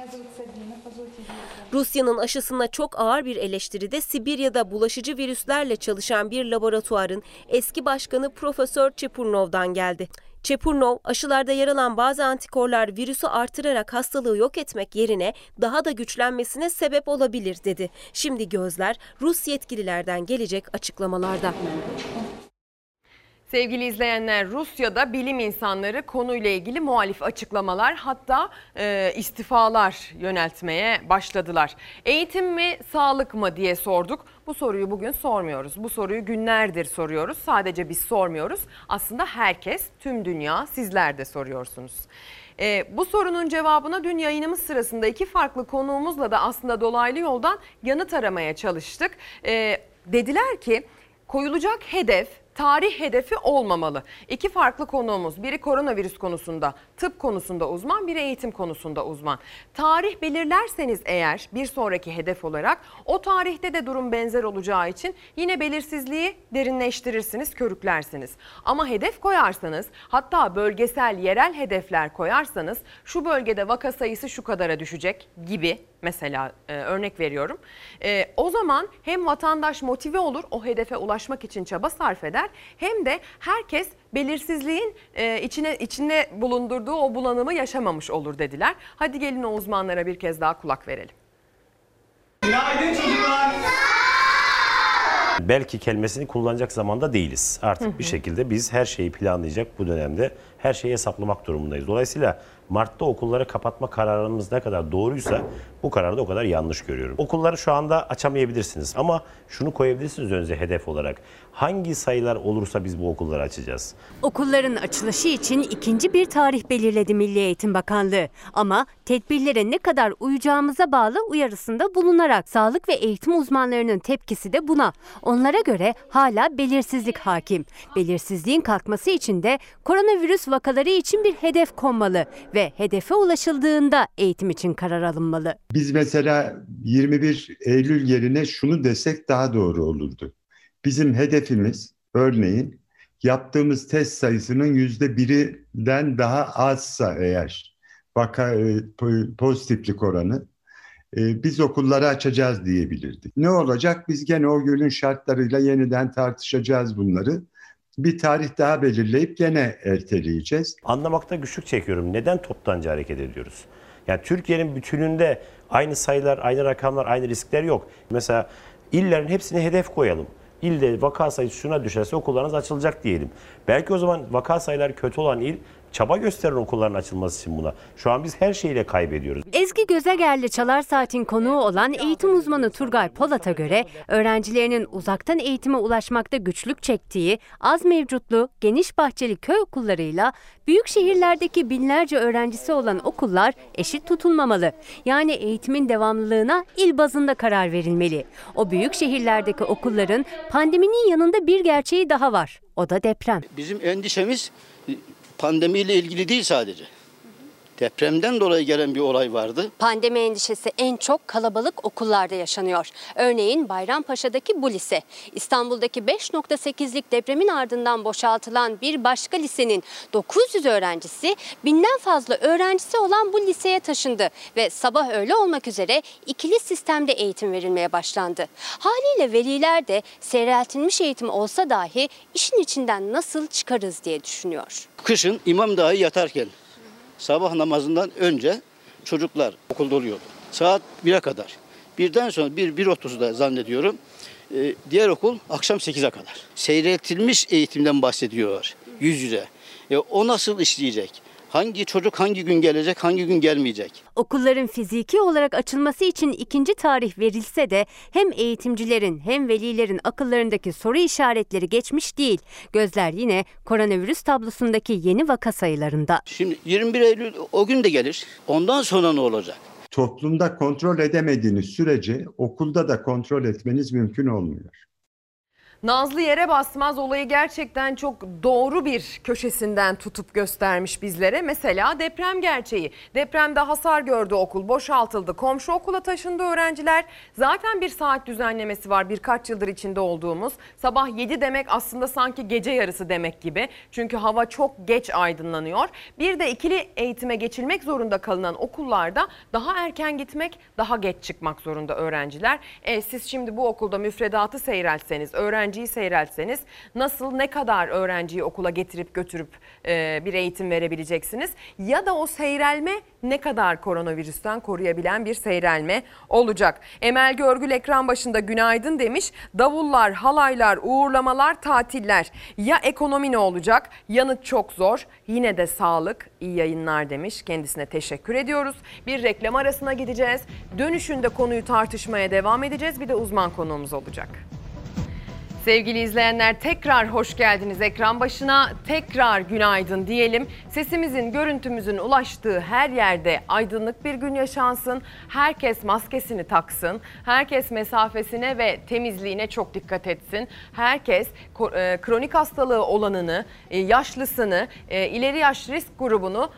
Rusya'nın aşısına çok ağır bir eleştiri de Sibirya'da bulaşıcı virüslerle çalışan bir laboratuvarın eski başkanı Profesör Çepurnov'dan geldi. Çepurnov, aşılarda yer alan bazı antikorlar virüsü artırarak hastalığı yok etmek yerine daha da güçlenmesine sebep olabilir dedi. Şimdi gözler Rus yetkililerden gelecek açıklamalarda. Sevgili izleyenler Rusya'da bilim insanları konuyla ilgili muhalif açıklamalar hatta e, istifalar yöneltmeye başladılar. Eğitim mi sağlık mı diye sorduk. Bu soruyu bugün sormuyoruz. Bu soruyu günlerdir soruyoruz. Sadece biz sormuyoruz. Aslında herkes, tüm dünya sizler de soruyorsunuz. E, bu sorunun cevabına dün yayınımız sırasında iki farklı konuğumuzla da aslında dolaylı yoldan yanıt aramaya çalıştık. E, dediler ki koyulacak hedef tarih hedefi olmamalı. İki farklı konuğumuz. Biri koronavirüs konusunda, tıp konusunda uzman, biri eğitim konusunda uzman. Tarih belirlerseniz eğer bir sonraki hedef olarak o tarihte de durum benzer olacağı için yine belirsizliği derinleştirirsiniz, körüklersiniz. Ama hedef koyarsanız hatta bölgesel, yerel hedefler koyarsanız şu bölgede vaka sayısı şu kadara düşecek gibi mesela e, örnek veriyorum. E, o zaman hem vatandaş motive olur o hedefe ulaşmak için çaba sarf eder hem de herkes belirsizliğin e, içine içinde bulundurduğu o bulanımı yaşamamış olur dediler. Hadi gelin o uzmanlara bir kez daha kulak verelim. Günaydın çocuklar. Belki kelimesini kullanacak zamanda değiliz. Artık Hı hı. bir şekilde biz her şeyi planlayacak bu dönemde her şeyi hesaplamak durumundayız. Dolayısıyla Mart'ta okulları kapatma kararımız ne kadar doğruysa bu kararı da o kadar yanlış görüyorum. Okulları şu anda açamayabilirsiniz ama şunu koyabilirsiniz önce hedef olarak. Hangi sayılar olursa biz bu okulları açacağız. Okulların açılışı için ikinci bir tarih belirledi Milli Eğitim Bakanlığı. Ama tedbirlere ne kadar uyacağımıza bağlı uyarısında bulunarak sağlık ve eğitim uzmanlarının tepkisi de buna. Onlara göre hala belirsizlik hakim. Belirsizliğin kalkması için de koronavirüs vakaları için bir hedef konmalı ve hedefe ulaşıldığında eğitim için karar alınmalı. Biz mesela 21 Eylül yerine şunu desek daha doğru olurdu. Bizim hedefimiz örneğin yaptığımız test sayısının yüzde birinden daha azsa eğer vaka e, po- pozitiflik oranı e, biz okulları açacağız diyebilirdik. Ne olacak? Biz gene o günün şartlarıyla yeniden tartışacağız bunları. Bir tarih daha belirleyip gene erteleyeceğiz. Anlamakta güçlük çekiyorum. Neden toptancı hareket ediyoruz? Yani Türkiye'nin bütününde aynı sayılar, aynı rakamlar, aynı riskler yok. Mesela illerin hepsine hedef koyalım. İlde vaka sayısı şuna düşerse okullarınız açılacak diyelim. Belki o zaman vaka sayıları kötü olan il çaba gösterir okulların açılması için buna. Şu an biz her şeyle kaybediyoruz. Ezgi Gözeger'le Çalar Saat'in konuğu olan eğitim uzmanı Turgay Polat'a göre öğrencilerinin uzaktan eğitime ulaşmakta güçlük çektiği az mevcutlu geniş bahçeli köy okullarıyla büyük şehirlerdeki binlerce öğrencisi olan okullar eşit tutulmamalı. Yani eğitimin devamlılığına il bazında karar verilmeli. O büyük şehirlerdeki okulların pandeminin yanında bir gerçeği daha var. O da deprem. Bizim endişemiz pandemiyle ilgili değil sadece. Depremden dolayı gelen bir olay vardı. Pandemi endişesi en çok kalabalık okullarda yaşanıyor. Örneğin Bayrampaşa'daki bu lise. İstanbul'daki 5.8'lik depremin ardından boşaltılan bir başka lisenin 900 öğrencisi binden fazla öğrencisi olan bu liseye taşındı ve sabah öğle olmak üzere ikili sistemde eğitim verilmeye başlandı. Haliyle veliler de seyreltilmiş eğitim olsa dahi işin içinden nasıl çıkarız diye düşünüyor. Kışın imam dahi yatarken sabah namazından önce çocuklar okulda oluyordu. Saat 1'e kadar. Birden sonra 1 1.30'da zannediyorum. Ee, diğer okul akşam 8'e kadar. Seyreltilmiş eğitimden bahsediyorlar yüz yüze. E, o nasıl işleyecek? Hangi çocuk hangi gün gelecek, hangi gün gelmeyecek? Okulların fiziki olarak açılması için ikinci tarih verilse de hem eğitimcilerin hem velilerin akıllarındaki soru işaretleri geçmiş değil. Gözler yine koronavirüs tablosundaki yeni vaka sayılarında. Şimdi 21 Eylül o gün de gelir. Ondan sonra ne olacak? Toplumda kontrol edemediğiniz sürece okulda da kontrol etmeniz mümkün olmuyor. Nazlı yere basmaz olayı gerçekten çok doğru bir köşesinden tutup göstermiş bizlere. Mesela deprem gerçeği. Depremde hasar gördü okul, boşaltıldı. Komşu okula taşındı öğrenciler. Zaten bir saat düzenlemesi var birkaç yıldır içinde olduğumuz. Sabah 7 demek aslında sanki gece yarısı demek gibi. Çünkü hava çok geç aydınlanıyor. Bir de ikili eğitime geçilmek zorunda kalınan okullarda daha erken gitmek, daha geç çıkmak zorunda öğrenciler. E, siz şimdi bu okulda müfredatı seyreltseniz, öğrenciyi seyreltseniz nasıl ne kadar öğrenciyi okula getirip götürüp e, bir eğitim verebileceksiniz? Ya da o seyrelme ne kadar koronavirüsten koruyabilen bir seyrelme olacak? Emel Görgül ekran başında günaydın demiş. Davullar, halaylar, uğurlamalar, tatiller. Ya ekonomi ne olacak? Yanıt çok zor. Yine de sağlık, iyi yayınlar demiş. Kendisine teşekkür ediyoruz. Bir reklam arasına gideceğiz. Dönüşünde konuyu tartışmaya devam edeceğiz. Bir de uzman konuğumuz olacak. Sevgili izleyenler tekrar hoş geldiniz ekran başına. Tekrar günaydın diyelim. Sesimizin, görüntümüzün ulaştığı her yerde aydınlık bir gün yaşansın. Herkes maskesini taksın. Herkes mesafesine ve temizliğine çok dikkat etsin. Herkes e, kronik hastalığı olanını, e, yaşlısını, e, ileri yaş risk grubunu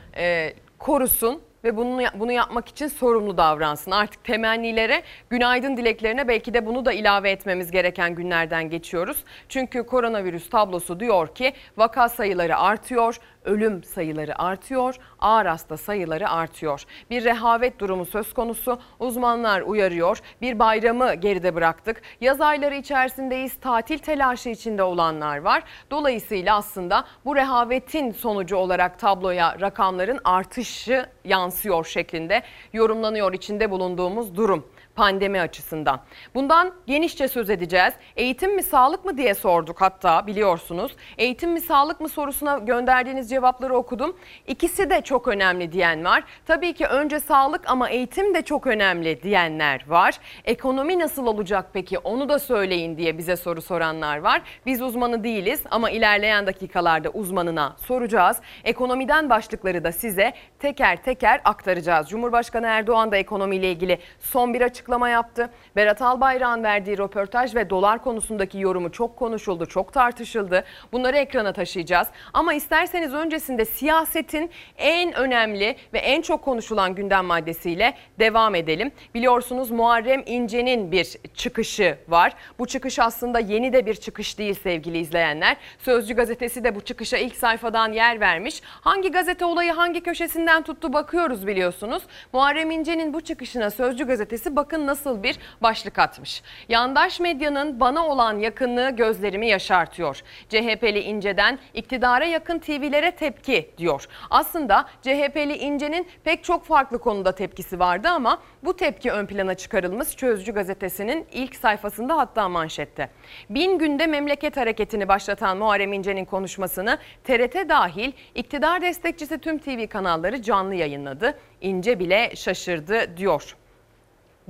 korusun ve bunu bunu yapmak için sorumlu davransın. Artık temennilere, günaydın dileklerine belki de bunu da ilave etmemiz gereken günlerden geçiyoruz. Çünkü koronavirüs tablosu diyor ki vaka sayıları artıyor, ölüm sayıları artıyor, ağır hasta sayıları artıyor. Bir rehavet durumu söz konusu. Uzmanlar uyarıyor. Bir bayramı geride bıraktık. Yaz ayları içerisindeyiz. Tatil telaşı içinde olanlar var. Dolayısıyla aslında bu rehavetin sonucu olarak tabloya rakamların artışı yansıyor şeklinde yorumlanıyor içinde bulunduğumuz durum pandemi açısından. Bundan genişçe söz edeceğiz. Eğitim mi sağlık mı diye sorduk hatta biliyorsunuz. Eğitim mi sağlık mı sorusuna gönderdiğiniz cevapları okudum. İkisi de çok önemli diyen var. Tabii ki önce sağlık ama eğitim de çok önemli diyenler var. Ekonomi nasıl olacak peki onu da söyleyin diye bize soru soranlar var. Biz uzmanı değiliz ama ilerleyen dakikalarda uzmanına soracağız. Ekonomiden başlıkları da size teker teker aktaracağız. Cumhurbaşkanı Erdoğan da ekonomiyle ilgili son bir açıklama yaptı. Berat Albayrak'ın verdiği röportaj ve dolar konusundaki yorumu çok konuşuldu, çok tartışıldı. Bunları ekrana taşıyacağız. Ama isterseniz öncesinde siyasetin en önemli ve en çok konuşulan gündem maddesiyle devam edelim. Biliyorsunuz Muharrem İnce'nin bir çıkışı var. Bu çıkış aslında yeni de bir çıkış değil sevgili izleyenler. Sözcü gazetesi de bu çıkışa ilk sayfadan yer vermiş. Hangi gazete olayı hangi köşesinden tuttu bakıyoruz biliyorsunuz. Muharrem İnce'nin bu çıkışına Sözcü gazetesi bakın nasıl bir başlık atmış. Yandaş medyanın bana olan yakınlığı gözlerimi yaşartıyor. CHP'li İnce'den iktidara yakın TV'lere tepki diyor. Aslında CHP'li İnce'nin pek çok farklı konuda tepkisi vardı ama bu tepki ön plana çıkarılmış Sözcü gazetesinin ilk sayfasında hatta manşette. Bin günde memleket hareketini başlatan Muharrem İnce'nin konuşmasını TRT dahil iktidar destekçisi tüm TV kanalları canlı yayınladı. İnce bile şaşırdı diyor.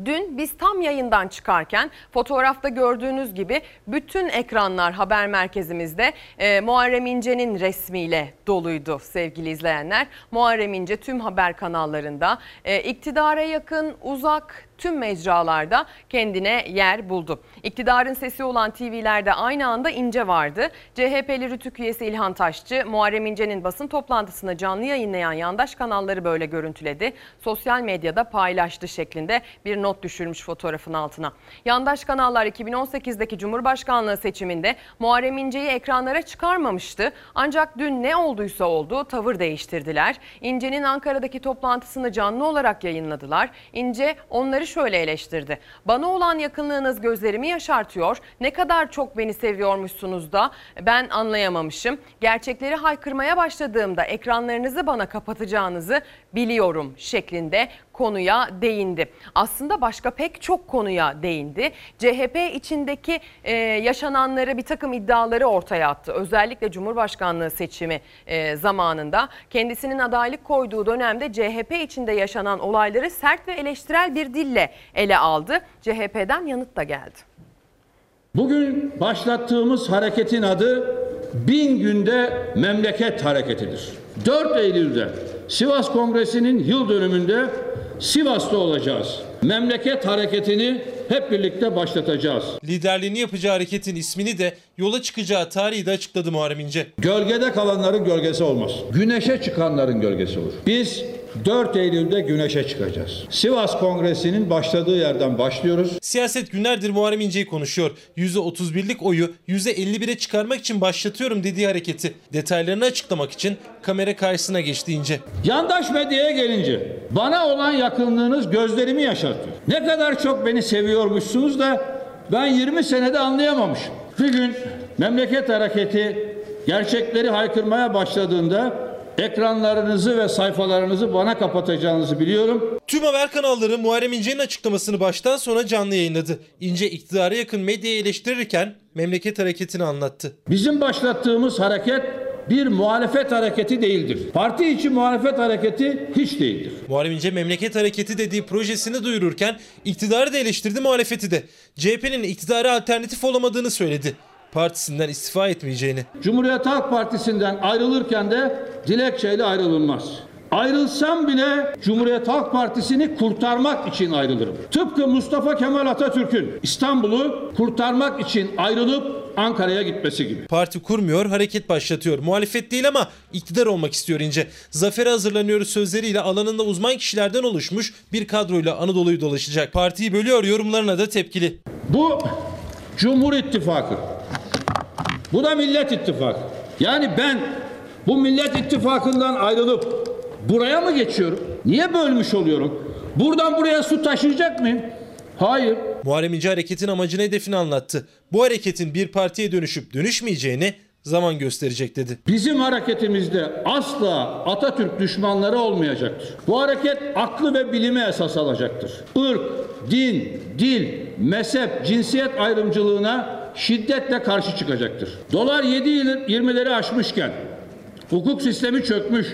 Dün biz tam yayından çıkarken fotoğrafta gördüğünüz gibi bütün ekranlar haber merkezimizde e, Muharrem İnce'nin resmiyle doluydu sevgili izleyenler. Muharrem İnce tüm haber kanallarında e, iktidara yakın, uzak, tüm mecralarda kendine yer buldu. İktidarın sesi olan TV'lerde aynı anda İnce vardı. CHP'li Rütük üyesi İlhan Taşçı, Muharrem İnce'nin basın toplantısını canlı yayınlayan yandaş kanalları böyle görüntüledi. Sosyal medyada paylaştı şeklinde bir not düşürmüş fotoğrafın altına. Yandaş kanallar 2018'deki Cumhurbaşkanlığı seçiminde Muharrem İnce'yi ekranlara çıkarmamıştı. Ancak dün ne olduysa oldu tavır değiştirdiler. İnce'nin Ankara'daki toplantısını canlı olarak yayınladılar. İnce onları şöyle eleştirdi. Bana olan yakınlığınız gözlerimi yaşartıyor. Ne kadar çok beni seviyormuşsunuz da ben anlayamamışım. Gerçekleri haykırmaya başladığımda ekranlarınızı bana kapatacağınızı biliyorum şeklinde konuya değindi. Aslında başka pek çok konuya değindi. CHP içindeki e, yaşananları bir takım iddiaları ortaya attı. Özellikle Cumhurbaşkanlığı seçimi e, zamanında kendisinin adaylık koyduğu dönemde CHP içinde yaşanan olayları sert ve eleştirel bir dille ele aldı. CHP'den yanıt da geldi. Bugün başlattığımız hareketin adı Bin Günde Memleket Hareketidir. 4 Eylül'de Sivas Kongresi'nin yıl dönümünde Sivas'ta olacağız. Memleket hareketini hep birlikte başlatacağız. Liderliğini yapacağı hareketin ismini de yola çıkacağı tarihi de açıkladı Muharrem İnce. Gölgede kalanların gölgesi olmaz. Güneşe çıkanların gölgesi olur. Biz 4 Eylül'de güneşe çıkacağız. Sivas Kongresi'nin başladığı yerden başlıyoruz. Siyaset günlerdir Muharrem İnce'yi konuşuyor. %31'lik oyu %51'e çıkarmak için başlatıyorum dediği hareketi. Detaylarını açıklamak için kamera karşısına geçti İnce. Yandaş medyaya gelince bana olan yakınlığınız gözlerimi yaşartıyor. Ne kadar çok beni seviyormuşsunuz da ben 20 senede anlayamamışım. Bir gün memleket hareketi gerçekleri haykırmaya başladığında ekranlarınızı ve sayfalarınızı bana kapatacağınızı biliyorum. Tüm haber kanalları Muharrem İnce'nin açıklamasını baştan sona canlı yayınladı. İnce iktidara yakın medyayı eleştirirken memleket hareketini anlattı. Bizim başlattığımız hareket bir muhalefet hareketi değildir. Parti içi muhalefet hareketi hiç değildir. Muharrem İnce memleket hareketi dediği projesini duyururken iktidarı da eleştirdi muhalefeti de. CHP'nin iktidara alternatif olamadığını söyledi. Partisinden istifa etmeyeceğini. Cumhuriyet Halk Partisi'nden ayrılırken de dilekçeyle ayrılınmaz. Ayrılsam bile Cumhuriyet Halk Partisi'ni kurtarmak için ayrılırım. Tıpkı Mustafa Kemal Atatürk'ün İstanbul'u kurtarmak için ayrılıp Ankara'ya gitmesi gibi. Parti kurmuyor, hareket başlatıyor. Muhalefet değil ama iktidar olmak istiyor İnce. Zafere hazırlanıyoruz sözleriyle alanında uzman kişilerden oluşmuş bir kadroyla Anadolu'yu dolaşacak. Partiyi bölüyor yorumlarına da tepkili. Bu Cumhur İttifakı. Bu da Millet İttifakı. Yani ben bu Millet İttifakı'ndan ayrılıp buraya mı geçiyorum? Niye bölmüş oluyorum? Buradan buraya su taşıyacak mıyım? Hayır. Muharrem İnce hareketin amacını hedefini anlattı. Bu hareketin bir partiye dönüşüp dönüşmeyeceğini zaman gösterecek dedi. Bizim hareketimizde asla Atatürk düşmanları olmayacaktır. Bu hareket aklı ve bilime esas alacaktır. Irk, din, dil, mezhep, cinsiyet ayrımcılığına şiddetle karşı çıkacaktır. Dolar 7.20'leri aşmışken, hukuk sistemi çökmüş,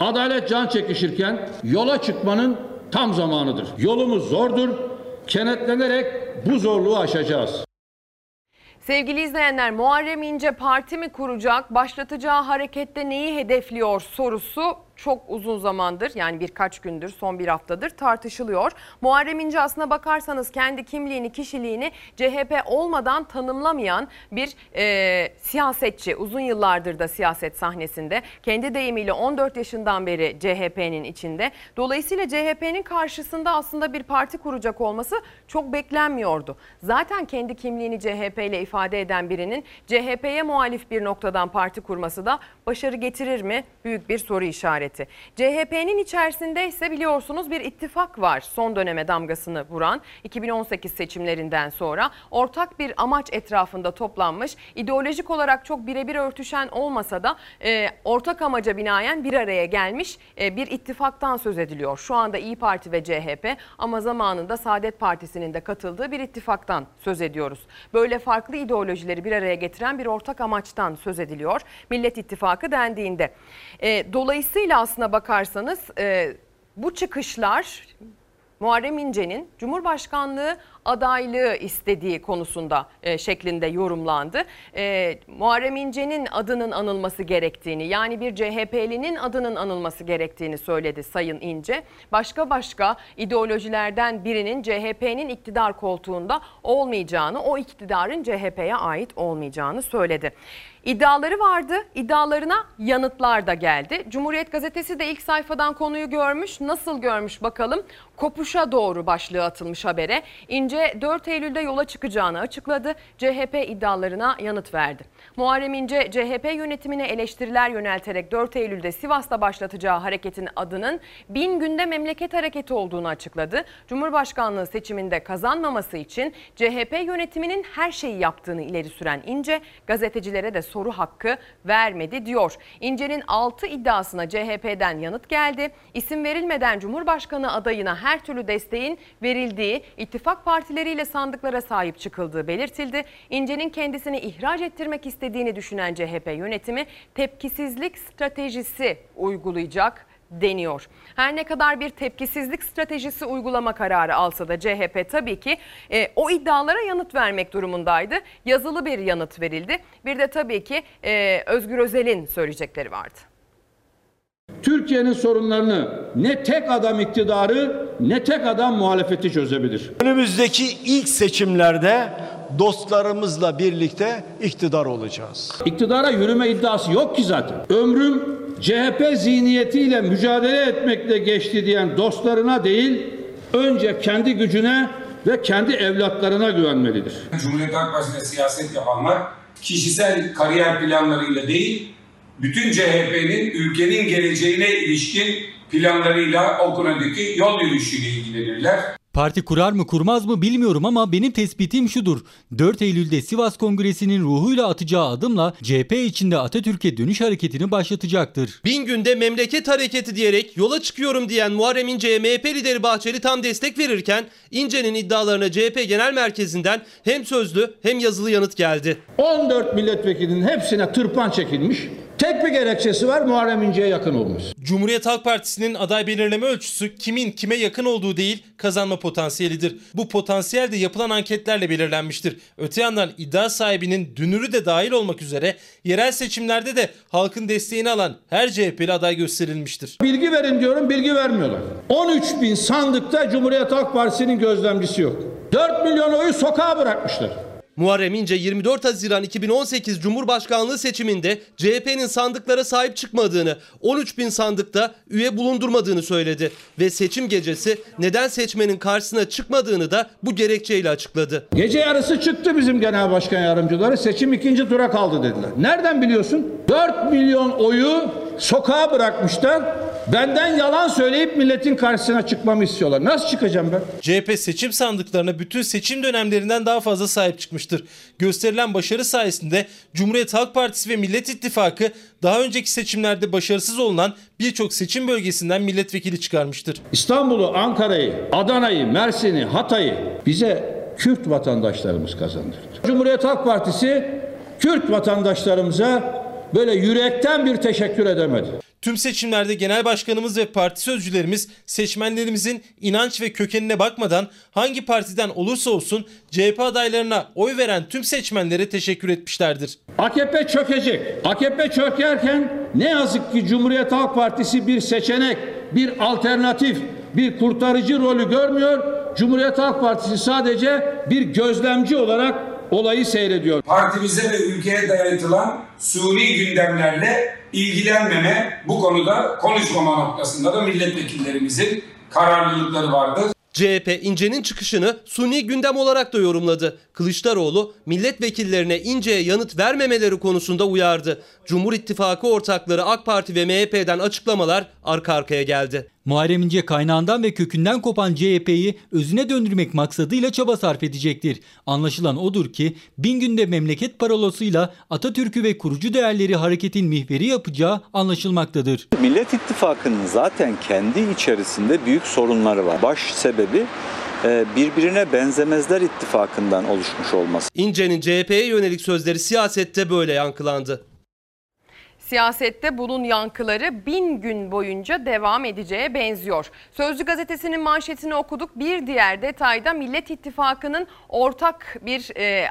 adalet can çekişirken yola çıkmanın tam zamanıdır. Yolumuz zordur, kenetlenerek bu zorluğu aşacağız. Sevgili izleyenler Muharrem İnce parti mi kuracak, başlatacağı harekette neyi hedefliyor sorusu çok uzun zamandır yani birkaç gündür son bir haftadır tartışılıyor. Muharrem İnce aslına bakarsanız kendi kimliğini kişiliğini CHP olmadan tanımlamayan bir e, siyasetçi. Uzun yıllardır da siyaset sahnesinde kendi deyimiyle 14 yaşından beri CHP'nin içinde. Dolayısıyla CHP'nin karşısında aslında bir parti kuracak olması çok beklenmiyordu. Zaten kendi kimliğini CHP ile ifade eden birinin CHP'ye muhalif bir noktadan parti kurması da başarı getirir mi? Büyük bir soru işareti. CHP'nin içerisinde ise biliyorsunuz bir ittifak var son döneme damgasını vuran 2018 seçimlerinden sonra ortak bir amaç etrafında toplanmış ideolojik olarak çok birebir örtüşen olmasa da e, ortak amaca binaen bir araya gelmiş e, bir ittifaktan söz ediliyor. Şu anda İyi Parti ve CHP ama zamanında Saadet Partisi'nin de katıldığı bir ittifaktan söz ediyoruz. Böyle farklı ideolojileri bir araya getiren bir ortak amaçtan söz ediliyor. Millet İttifakı dendiğinde. E, dolayısıyla aslına bakarsanız e, bu çıkışlar Muharrem İnce'nin Cumhurbaşkanlığı adaylığı istediği konusunda e, şeklinde yorumlandı. E, Muharrem İnce'nin adının anılması gerektiğini yani bir CHP'linin adının anılması gerektiğini söyledi Sayın İnce. Başka başka ideolojilerden birinin CHP'nin iktidar koltuğunda olmayacağını, o iktidarın CHP'ye ait olmayacağını söyledi. İddiaları vardı. İddialarına yanıtlar da geldi. Cumhuriyet Gazetesi de ilk sayfadan konuyu görmüş. Nasıl görmüş bakalım. Kopuşa doğru başlığı atılmış habere. İnce 4 Eylül'de yola çıkacağını açıkladı. CHP iddialarına yanıt verdi. Muharrem İnce CHP yönetimine eleştiriler yönelterek 4 Eylül'de Sivas'ta başlatacağı hareketin adının bin günde memleket hareketi olduğunu açıkladı. Cumhurbaşkanlığı seçiminde kazanmaması için CHP yönetiminin her şeyi yaptığını ileri süren İnce gazetecilere de soru hakkı vermedi diyor. İnce'nin 6 iddiasına CHP'den yanıt geldi. İsim verilmeden Cumhurbaşkanı adayına her türlü desteğin verildiği, ittifak partileriyle sandıklara sahip çıkıldığı belirtildi. İnce'nin kendisini ihraç ettirmek istediğini düşünen CHP yönetimi tepkisizlik stratejisi uygulayacak deniyor. Her ne kadar bir tepkisizlik stratejisi uygulama kararı alsa da CHP tabii ki e, o iddialara yanıt vermek durumundaydı. Yazılı bir yanıt verildi. Bir de tabii ki e, Özgür Özel'in söyleyecekleri vardı. Türkiye'nin sorunlarını ne tek adam iktidarı ne tek adam muhalefeti çözebilir. Önümüzdeki ilk seçimlerde dostlarımızla birlikte iktidar olacağız. İktidara yürüme iddiası yok ki zaten. Ömrüm CHP zihniyetiyle mücadele etmekle geçti diyen dostlarına değil, önce kendi gücüne ve kendi evlatlarına güvenmelidir. Cumhuriyet Halk Partisi'nde siyaset yapanlar kişisel kariyer planlarıyla değil, bütün CHP'nin ülkenin geleceğine ilişkin planlarıyla o konudaki yol yürüyüşüyle ilgilenirler. Parti kurar mı kurmaz mı bilmiyorum ama benim tespitim şudur. 4 Eylül'de Sivas Kongresi'nin ruhuyla atacağı adımla CHP içinde Atatürk'e dönüş hareketini başlatacaktır. Bin günde memleket hareketi diyerek yola çıkıyorum diyen Muharrem İnce'ye MHP lideri Bahçeli tam destek verirken İnce'nin iddialarına CHP Genel Merkezi'nden hem sözlü hem yazılı yanıt geldi. 14 milletvekilinin hepsine tırpan çekilmiş. Tek bir gerekçesi var Muharrem İnce'ye yakın olması. Cumhuriyet Halk Partisi'nin aday belirleme ölçüsü kimin kime yakın olduğu değil kazanma potansiyelidir. Bu potansiyel de yapılan anketlerle belirlenmiştir. Öte yandan iddia sahibinin dünürü de dahil olmak üzere yerel seçimlerde de halkın desteğini alan her CHP'li aday gösterilmiştir. Bilgi verin diyorum bilgi vermiyorlar. 13 bin sandıkta Cumhuriyet Halk Partisi'nin gözlemcisi yok. 4 milyon oyu sokağa bırakmışlar. Muharrem İnce 24 Haziran 2018 Cumhurbaşkanlığı seçiminde CHP'nin sandıklara sahip çıkmadığını, 13 bin sandıkta üye bulundurmadığını söyledi. Ve seçim gecesi neden seçmenin karşısına çıkmadığını da bu gerekçeyle açıkladı. Gece yarısı çıktı bizim genel başkan yardımcıları seçim ikinci tura kaldı dediler. Nereden biliyorsun? 4 milyon oyu sokağa bırakmışlar. Benden yalan söyleyip milletin karşısına çıkmamı istiyorlar. Nasıl çıkacağım ben? CHP seçim sandıklarına bütün seçim dönemlerinden daha fazla sahip çıkmıştır. Gösterilen başarı sayesinde Cumhuriyet Halk Partisi ve Millet İttifakı daha önceki seçimlerde başarısız olunan birçok seçim bölgesinden milletvekili çıkarmıştır. İstanbul'u, Ankara'yı, Adana'yı, Mersin'i, Hatay'ı bize Kürt vatandaşlarımız kazandırdı. Cumhuriyet Halk Partisi Kürt vatandaşlarımıza böyle yürekten bir teşekkür edemedi. Tüm seçimlerde genel başkanımız ve parti sözcülerimiz seçmenlerimizin inanç ve kökenine bakmadan hangi partiden olursa olsun CHP adaylarına oy veren tüm seçmenlere teşekkür etmişlerdir. AKP çökecek. AKP çökerken ne yazık ki Cumhuriyet Halk Partisi bir seçenek, bir alternatif, bir kurtarıcı rolü görmüyor. Cumhuriyet Halk Partisi sadece bir gözlemci olarak olayı seyrediyor. Partimize ve ülkeye dayatılan suni gündemlerle ilgilenmeme, bu konuda konuşmama noktasında da milletvekillerimizin kararlılıkları vardır. CHP İnce'nin çıkışını suni gündem olarak da yorumladı. Kılıçdaroğlu milletvekillerine İnce'ye yanıt vermemeleri konusunda uyardı. Cumhur İttifakı ortakları AK Parti ve MHP'den açıklamalar arka arkaya geldi. Muharrem İnce kaynağından ve kökünden kopan CHP'yi özüne döndürmek maksadıyla çaba sarf edecektir. Anlaşılan odur ki bin günde memleket parolasıyla Atatürk'ü ve kurucu değerleri hareketin mihveri yapacağı anlaşılmaktadır. Millet İttifakı'nın zaten kendi içerisinde büyük sorunları var. Baş sebebi e, birbirine benzemezler ittifakından oluşmuş olması. İnce'nin CHP'ye yönelik sözleri siyasette böyle yankılandı. Siyasette bunun yankıları bin gün boyunca devam edeceğe benziyor. Sözcü gazetesinin manşetini okuduk. Bir diğer detayda Millet İttifakı'nın ortak bir e,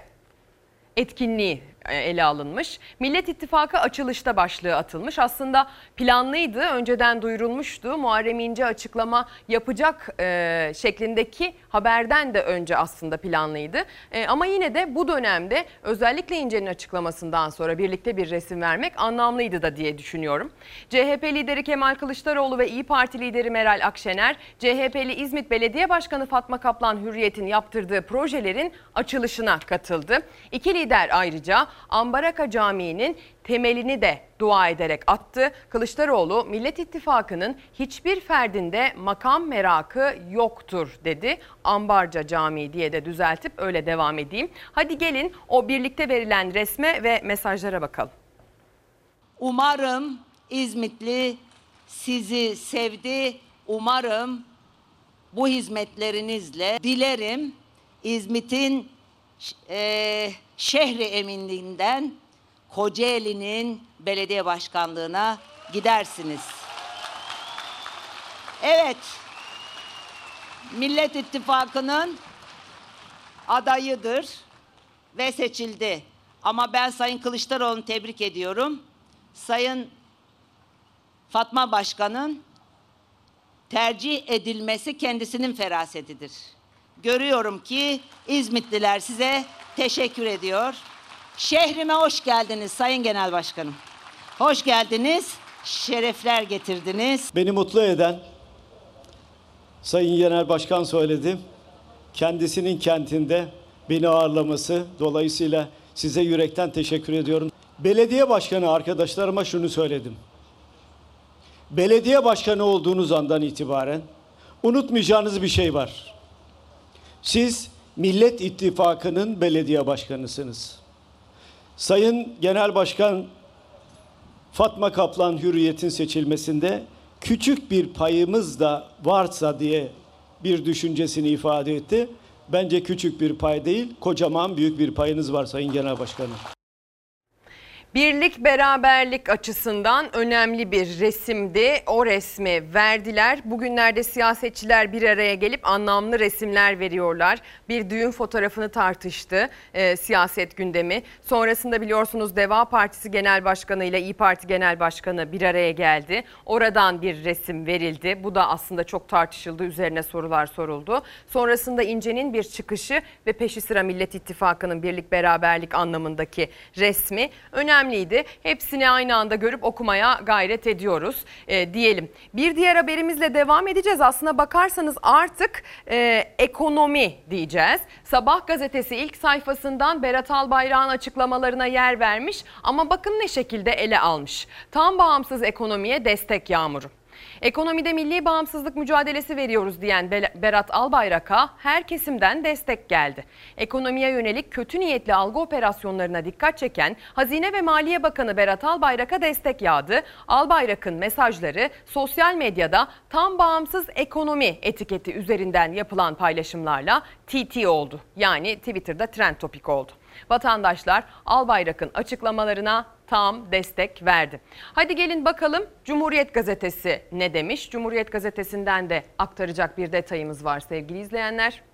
etkinliği ele alınmış. Millet İttifakı açılışta başlığı atılmış. Aslında planlıydı, önceden duyurulmuştu. Muharrem İnce açıklama yapacak e, şeklindeki haberden de önce aslında planlıydı. E, ama yine de bu dönemde özellikle İnce'nin açıklamasından sonra birlikte bir resim vermek anlamlıydı da diye düşünüyorum. CHP lideri Kemal Kılıçdaroğlu ve İyi Parti lideri Meral Akşener, CHP'li İzmit Belediye Başkanı Fatma Kaplan Hürriyet'in yaptırdığı projelerin açılışına katıldı. İki lider ayrıca Ambaraka Camii'nin temelini de dua ederek attı. Kılıçdaroğlu Millet İttifakı'nın hiçbir ferdinde makam merakı yoktur dedi. Ambarca Camii diye de düzeltip öyle devam edeyim. Hadi gelin o birlikte verilen resme ve mesajlara bakalım. Umarım İzmitli sizi sevdi. Umarım bu hizmetlerinizle dilerim İzmit'in e, şehri eminliğinden Kocaeli'nin belediye başkanlığına gidersiniz. Evet, Millet İttifakı'nın adayıdır ve seçildi. Ama ben Sayın Kılıçdaroğlu'nu tebrik ediyorum. Sayın Fatma Başkan'ın tercih edilmesi kendisinin ferasetidir. Görüyorum ki İzmitliler size teşekkür ediyor. Şehrime hoş geldiniz Sayın Genel Başkanım. Hoş geldiniz, şerefler getirdiniz. Beni mutlu eden Sayın Genel Başkan söyledi. Kendisinin kentinde beni ağırlaması dolayısıyla size yürekten teşekkür ediyorum. Belediye başkanı arkadaşlarıma şunu söyledim. Belediye başkanı olduğunuz andan itibaren unutmayacağınız bir şey var. Siz Millet İttifakı'nın belediye başkanısınız. Sayın Genel Başkan Fatma Kaplan Hürriyet'in seçilmesinde küçük bir payımız da varsa diye bir düşüncesini ifade etti. Bence küçük bir pay değil, kocaman büyük bir payınız var Sayın Genel Başkanım. Birlik beraberlik açısından önemli bir resimdi. O resmi verdiler. Bugünlerde siyasetçiler bir araya gelip anlamlı resimler veriyorlar. Bir düğün fotoğrafını tartıştı e, siyaset gündemi. Sonrasında biliyorsunuz Deva Partisi Genel Başkanı ile İyi Parti Genel Başkanı bir araya geldi. Oradan bir resim verildi. Bu da aslında çok tartışıldı. Üzerine sorular soruldu. Sonrasında İnce'nin bir çıkışı ve peşi sıra Millet İttifakı'nın birlik beraberlik anlamındaki resmi önemliydi. Hepsini aynı anda görüp okumaya gayret ediyoruz e, diyelim. Bir diğer haberimizle devam edeceğiz. Aslına bakarsanız artık e, ekonomi diyeceğiz. Sabah gazetesi ilk sayfasından Berat Albayrak'ın açıklamalarına yer vermiş ama bakın ne şekilde ele almış. Tam bağımsız ekonomiye destek yağmuru. Ekonomide milli bağımsızlık mücadelesi veriyoruz diyen Berat Albayrak'a her kesimden destek geldi. Ekonomiye yönelik kötü niyetli algı operasyonlarına dikkat çeken Hazine ve Maliye Bakanı Berat Albayrak'a destek yağdı. Albayrak'ın mesajları sosyal medyada tam bağımsız ekonomi etiketi üzerinden yapılan paylaşımlarla TT oldu. Yani Twitter'da trend topik oldu. Vatandaşlar Albayrak'ın açıklamalarına tam destek verdi. Hadi gelin bakalım Cumhuriyet Gazetesi ne demiş? Cumhuriyet Gazetesi'nden de aktaracak bir detayımız var sevgili izleyenler.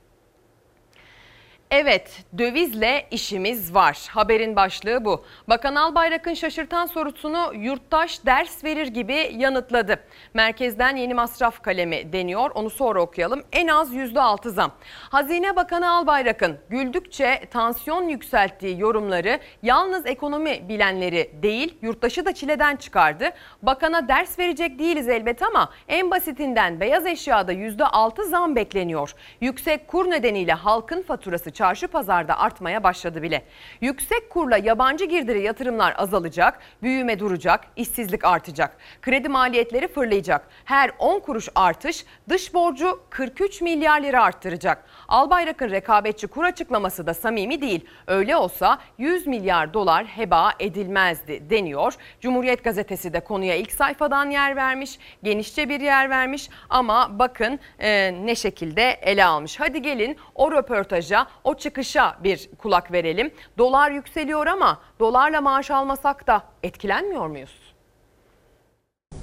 Evet, dövizle işimiz var. Haberin başlığı bu. Bakan Albayrak'ın şaşırtan sorusunu yurttaş ders verir gibi yanıtladı. Merkezden yeni masraf kalemi deniyor. Onu sonra okuyalım. En az %6 zam. Hazine Bakanı Albayrak'ın güldükçe tansiyon yükselttiği yorumları yalnız ekonomi bilenleri değil, yurttaşı da çileden çıkardı. Bakana ders verecek değiliz elbet ama en basitinden beyaz eşyada %6 zam bekleniyor. Yüksek kur nedeniyle halkın faturası çarşı pazarda artmaya başladı bile. Yüksek kurla yabancı girdiri yatırımlar azalacak, büyüme duracak, işsizlik artacak. Kredi maliyetleri fırlayacak. Her 10 kuruş artış dış borcu 43 milyar lira arttıracak. Albayrak'ın rekabetçi kur açıklaması da samimi değil. Öyle olsa 100 milyar dolar heba edilmezdi deniyor. Cumhuriyet gazetesi de konuya ilk sayfadan yer vermiş, genişçe bir yer vermiş ama bakın e, ne şekilde ele almış. Hadi gelin o röportaja, o çıkışa bir kulak verelim. Dolar yükseliyor ama dolarla maaş almasak da etkilenmiyor muyuz?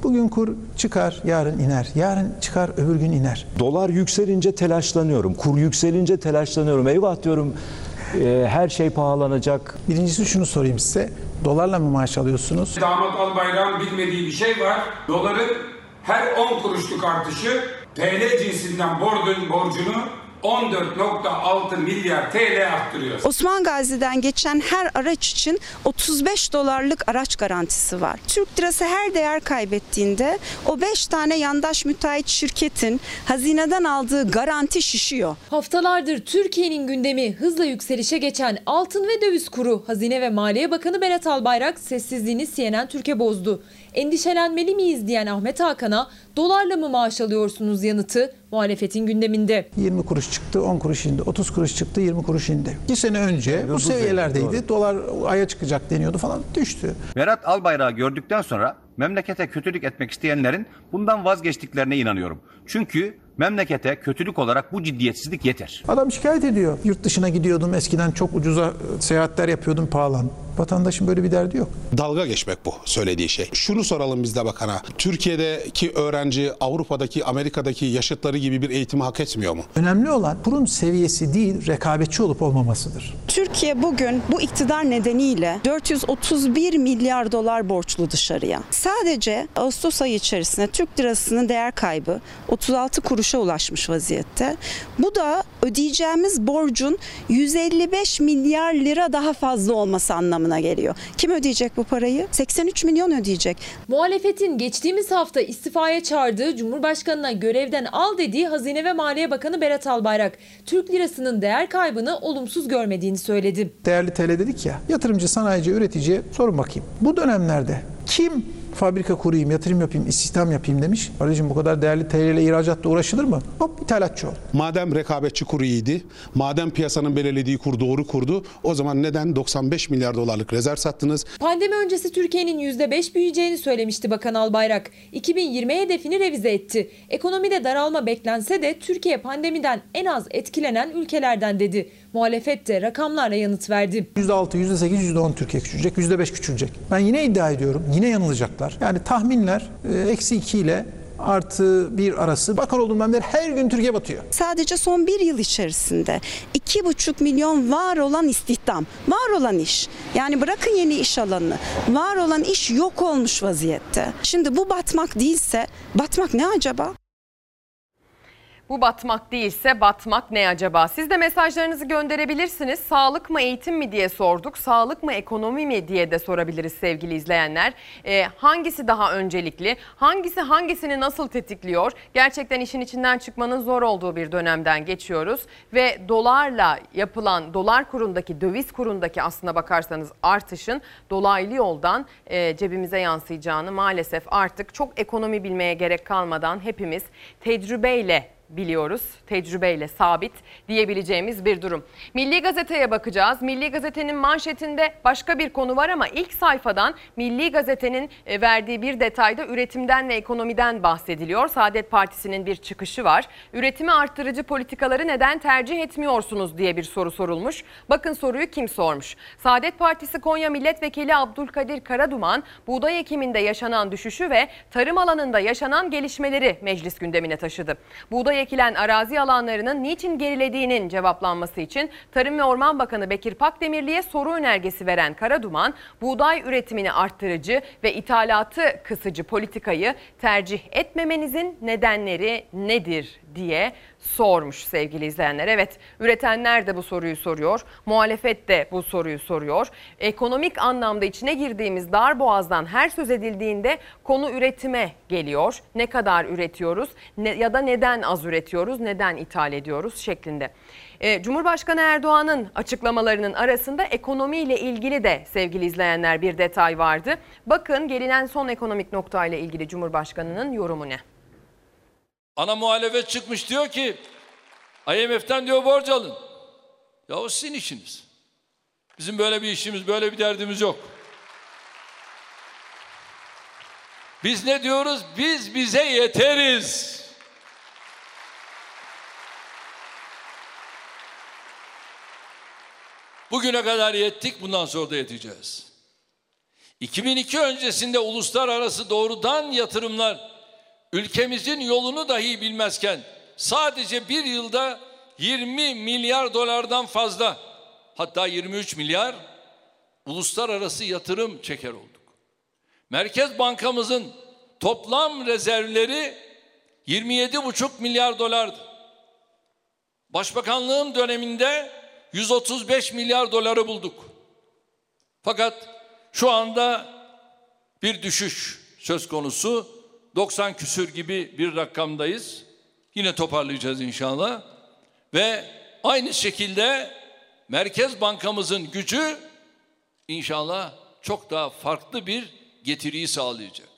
Bugün kur çıkar, yarın iner. Yarın çıkar, öbür gün iner. Dolar yükselince telaşlanıyorum. Kur yükselince telaşlanıyorum. Eyvah diyorum e, her şey pahalanacak. Birincisi şunu sorayım size. Dolarla mı maaş alıyorsunuz? Damat Albayrak'ın bilmediği bir şey var. Doların her 10 kuruşluk artışı TL cinsinden borcun borcunu 14.6 milyar TL arttırıyor. Osman Gazi'den geçen her araç için 35 dolarlık araç garantisi var. Türk lirası her değer kaybettiğinde o 5 tane yandaş müteahhit şirketin hazineden aldığı garanti şişiyor. Haftalardır Türkiye'nin gündemi hızla yükselişe geçen altın ve döviz kuru Hazine ve Maliye Bakanı Berat Albayrak sessizliğini CNN Türkiye bozdu. Endişelenmeli miyiz diyen Ahmet Hakan'a dolarla mı maaş alıyorsunuz yanıtı muhalefetin gündeminde. 20 kuruş çıktı 10 kuruş indi 30 kuruş çıktı 20 kuruş indi. 2 sene önce bu seviyelerdeydi dolar aya çıkacak deniyordu falan düştü. Berat Albayrak'ı gördükten sonra memlekete kötülük etmek isteyenlerin bundan vazgeçtiklerine inanıyorum. Çünkü memlekete kötülük olarak bu ciddiyetsizlik yeter. Adam şikayet ediyor. Yurt dışına gidiyordum eskiden çok ucuza seyahatler yapıyordum pahalan. Vatandaşın böyle bir derdi yok. Dalga geçmek bu söylediği şey. Şunu soralım biz de bakana. Türkiye'deki öğrenci Avrupa'daki, Amerika'daki yaşıtları gibi bir eğitimi hak etmiyor mu? Önemli olan kurun seviyesi değil, rekabetçi olup olmamasıdır. Türkiye bugün bu iktidar nedeniyle 431 milyar dolar borçlu dışarıya. Sadece Ağustos ayı içerisinde Türk lirasının değer kaybı 36 kuruşa ulaşmış vaziyette. Bu da ödeyeceğimiz borcun 155 milyar lira daha fazla olması anlamına geliyor. Kim ödeyecek bu parayı? 83 milyon ödeyecek. Muhalefetin geçtiğimiz hafta istifaya çağırdığı Cumhurbaşkanı'na görevden al dediği Hazine ve Maliye Bakanı Berat Albayrak, Türk lirasının değer kaybını olumsuz görmediğini söyledi. Değerli TL dedik ya, yatırımcı, sanayici, üreticiye sorun bakayım. Bu dönemlerde kim fabrika kurayım, yatırım yapayım, istihdam yapayım demiş. Kardeşim bu kadar değerli TL ile ihracatla uğraşılır mı? Hop ithalatçı ol. Madem rekabetçi kuru iyiydi, madem piyasanın belirlediği kur doğru kurdu, o zaman neden 95 milyar dolarlık rezerv sattınız? Pandemi öncesi Türkiye'nin %5 büyüyeceğini söylemişti Bakan Albayrak. 2020 hedefini revize etti. Ekonomide daralma beklense de Türkiye pandemiden en az etkilenen ülkelerden dedi. Muhalefet de rakamlarla yanıt verdi. %6, %8, %10 Türkiye küçülecek, %5 küçülecek. Ben yine iddia ediyorum, yine yanılacaklar. Yani tahminler e, eksi 2 ile artı 1 arası. Bakan olduğumdan beri her gün Türkiye batıyor. Sadece son bir yıl içerisinde 2,5 milyon var olan istihdam, var olan iş. Yani bırakın yeni iş alanını, var olan iş yok olmuş vaziyette. Şimdi bu batmak değilse, batmak ne acaba? Bu batmak değilse batmak ne acaba? Siz de mesajlarınızı gönderebilirsiniz. Sağlık mı eğitim mi diye sorduk. Sağlık mı ekonomi mi diye de sorabiliriz sevgili izleyenler. Ee, hangisi daha öncelikli? Hangisi hangisini nasıl tetikliyor? Gerçekten işin içinden çıkmanın zor olduğu bir dönemden geçiyoruz. Ve dolarla yapılan dolar kurundaki döviz kurundaki aslına bakarsanız artışın dolaylı yoldan e, cebimize yansıyacağını maalesef artık çok ekonomi bilmeye gerek kalmadan hepimiz tecrübeyle biliyoruz. Tecrübeyle sabit diyebileceğimiz bir durum. Milli Gazete'ye bakacağız. Milli Gazete'nin manşetinde başka bir konu var ama ilk sayfadan Milli Gazete'nin e, verdiği bir detayda üretimden ve ekonomiden bahsediliyor. Saadet Partisi'nin bir çıkışı var. Üretimi arttırıcı politikaları neden tercih etmiyorsunuz diye bir soru sorulmuş. Bakın soruyu kim sormuş? Saadet Partisi Konya Milletvekili Abdülkadir Karaduman, buğday ekiminde yaşanan düşüşü ve tarım alanında yaşanan gelişmeleri meclis gündemine taşıdı. Buğday ekilen arazi alanlarının niçin gerilediğinin cevaplanması için Tarım ve Orman Bakanı Bekir Pakdemirli'ye soru önergesi veren Karaduman, buğday üretimini arttırıcı ve ithalatı kısıcı politikayı tercih etmemenizin nedenleri nedir diye sormuş sevgili izleyenler. Evet üretenler de bu soruyu soruyor. Muhalefet de bu soruyu soruyor. Ekonomik anlamda içine girdiğimiz dar boğazdan her söz edildiğinde konu üretime geliyor. Ne kadar üretiyoruz ne, ya da neden az üretiyoruz, neden ithal ediyoruz şeklinde. Ee, Cumhurbaşkanı Erdoğan'ın açıklamalarının arasında ekonomiyle ilgili de sevgili izleyenler bir detay vardı. Bakın gelinen son ekonomik noktayla ilgili Cumhurbaşkanı'nın yorumu ne? Ana muhalefet çıkmış diyor ki IMF'den diyor borç alın. Ya o sizin işiniz. Bizim böyle bir işimiz, böyle bir derdimiz yok. Biz ne diyoruz? Biz bize yeteriz. Bugüne kadar yettik, bundan sonra da yeteceğiz. 2002 öncesinde uluslararası doğrudan yatırımlar ülkemizin yolunu dahi bilmezken sadece bir yılda 20 milyar dolardan fazla hatta 23 milyar uluslararası yatırım çeker olduk. Merkez Bankamızın toplam rezervleri 27,5 milyar dolardı. Başbakanlığım döneminde 135 milyar doları bulduk. Fakat şu anda bir düşüş söz konusu. 90 küsür gibi bir rakamdayız. Yine toparlayacağız inşallah. Ve aynı şekilde Merkez Bankamızın gücü inşallah çok daha farklı bir getiriyi sağlayacak.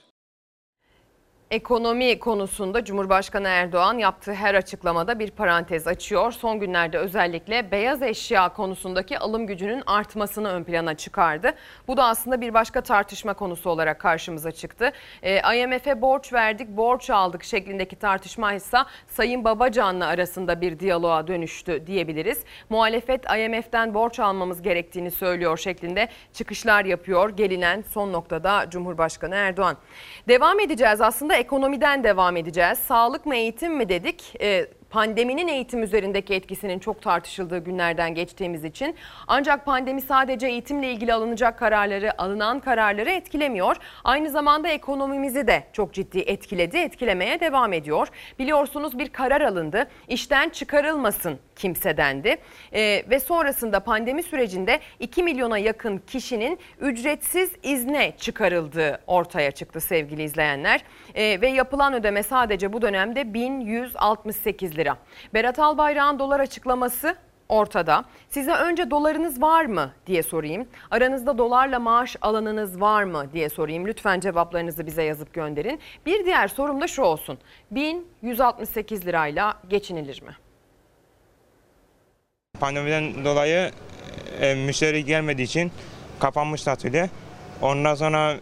Ekonomi konusunda Cumhurbaşkanı Erdoğan yaptığı her açıklamada bir parantez açıyor. Son günlerde özellikle beyaz eşya konusundaki alım gücünün artmasını ön plana çıkardı. Bu da aslında bir başka tartışma konusu olarak karşımıza çıktı. E, IMF'e borç verdik, borç aldık şeklindeki tartışma ise Sayın Babacan'la arasında bir diyaloğa dönüştü diyebiliriz. Muhalefet IMF'den borç almamız gerektiğini söylüyor şeklinde çıkışlar yapıyor. Gelinen son noktada Cumhurbaşkanı Erdoğan. Devam edeceğiz aslında ekonomiden devam edeceğiz. Sağlık mı eğitim mi dedik. Ee, pandeminin eğitim üzerindeki etkisinin çok tartışıldığı günlerden geçtiğimiz için. Ancak pandemi sadece eğitimle ilgili alınacak kararları, alınan kararları etkilemiyor. Aynı zamanda ekonomimizi de çok ciddi etkiledi, etkilemeye devam ediyor. Biliyorsunuz bir karar alındı. İşten çıkarılmasın kimse dendi. Ee, ve sonrasında pandemi sürecinde 2 milyona yakın kişinin ücretsiz izne çıkarıldığı ortaya çıktı sevgili izleyenler. Ee, ve yapılan ödeme sadece bu dönemde 1168 lira. Berat Albayrak'ın dolar açıklaması ortada. Size önce dolarınız var mı diye sorayım. Aranızda dolarla maaş alanınız var mı diye sorayım. Lütfen cevaplarınızı bize yazıp gönderin. Bir diğer sorum da şu olsun. 1168 lirayla geçinilir mi? Pandemiden dolayı e, müşteri gelmediği için kapanmış atölye. Ondan sonra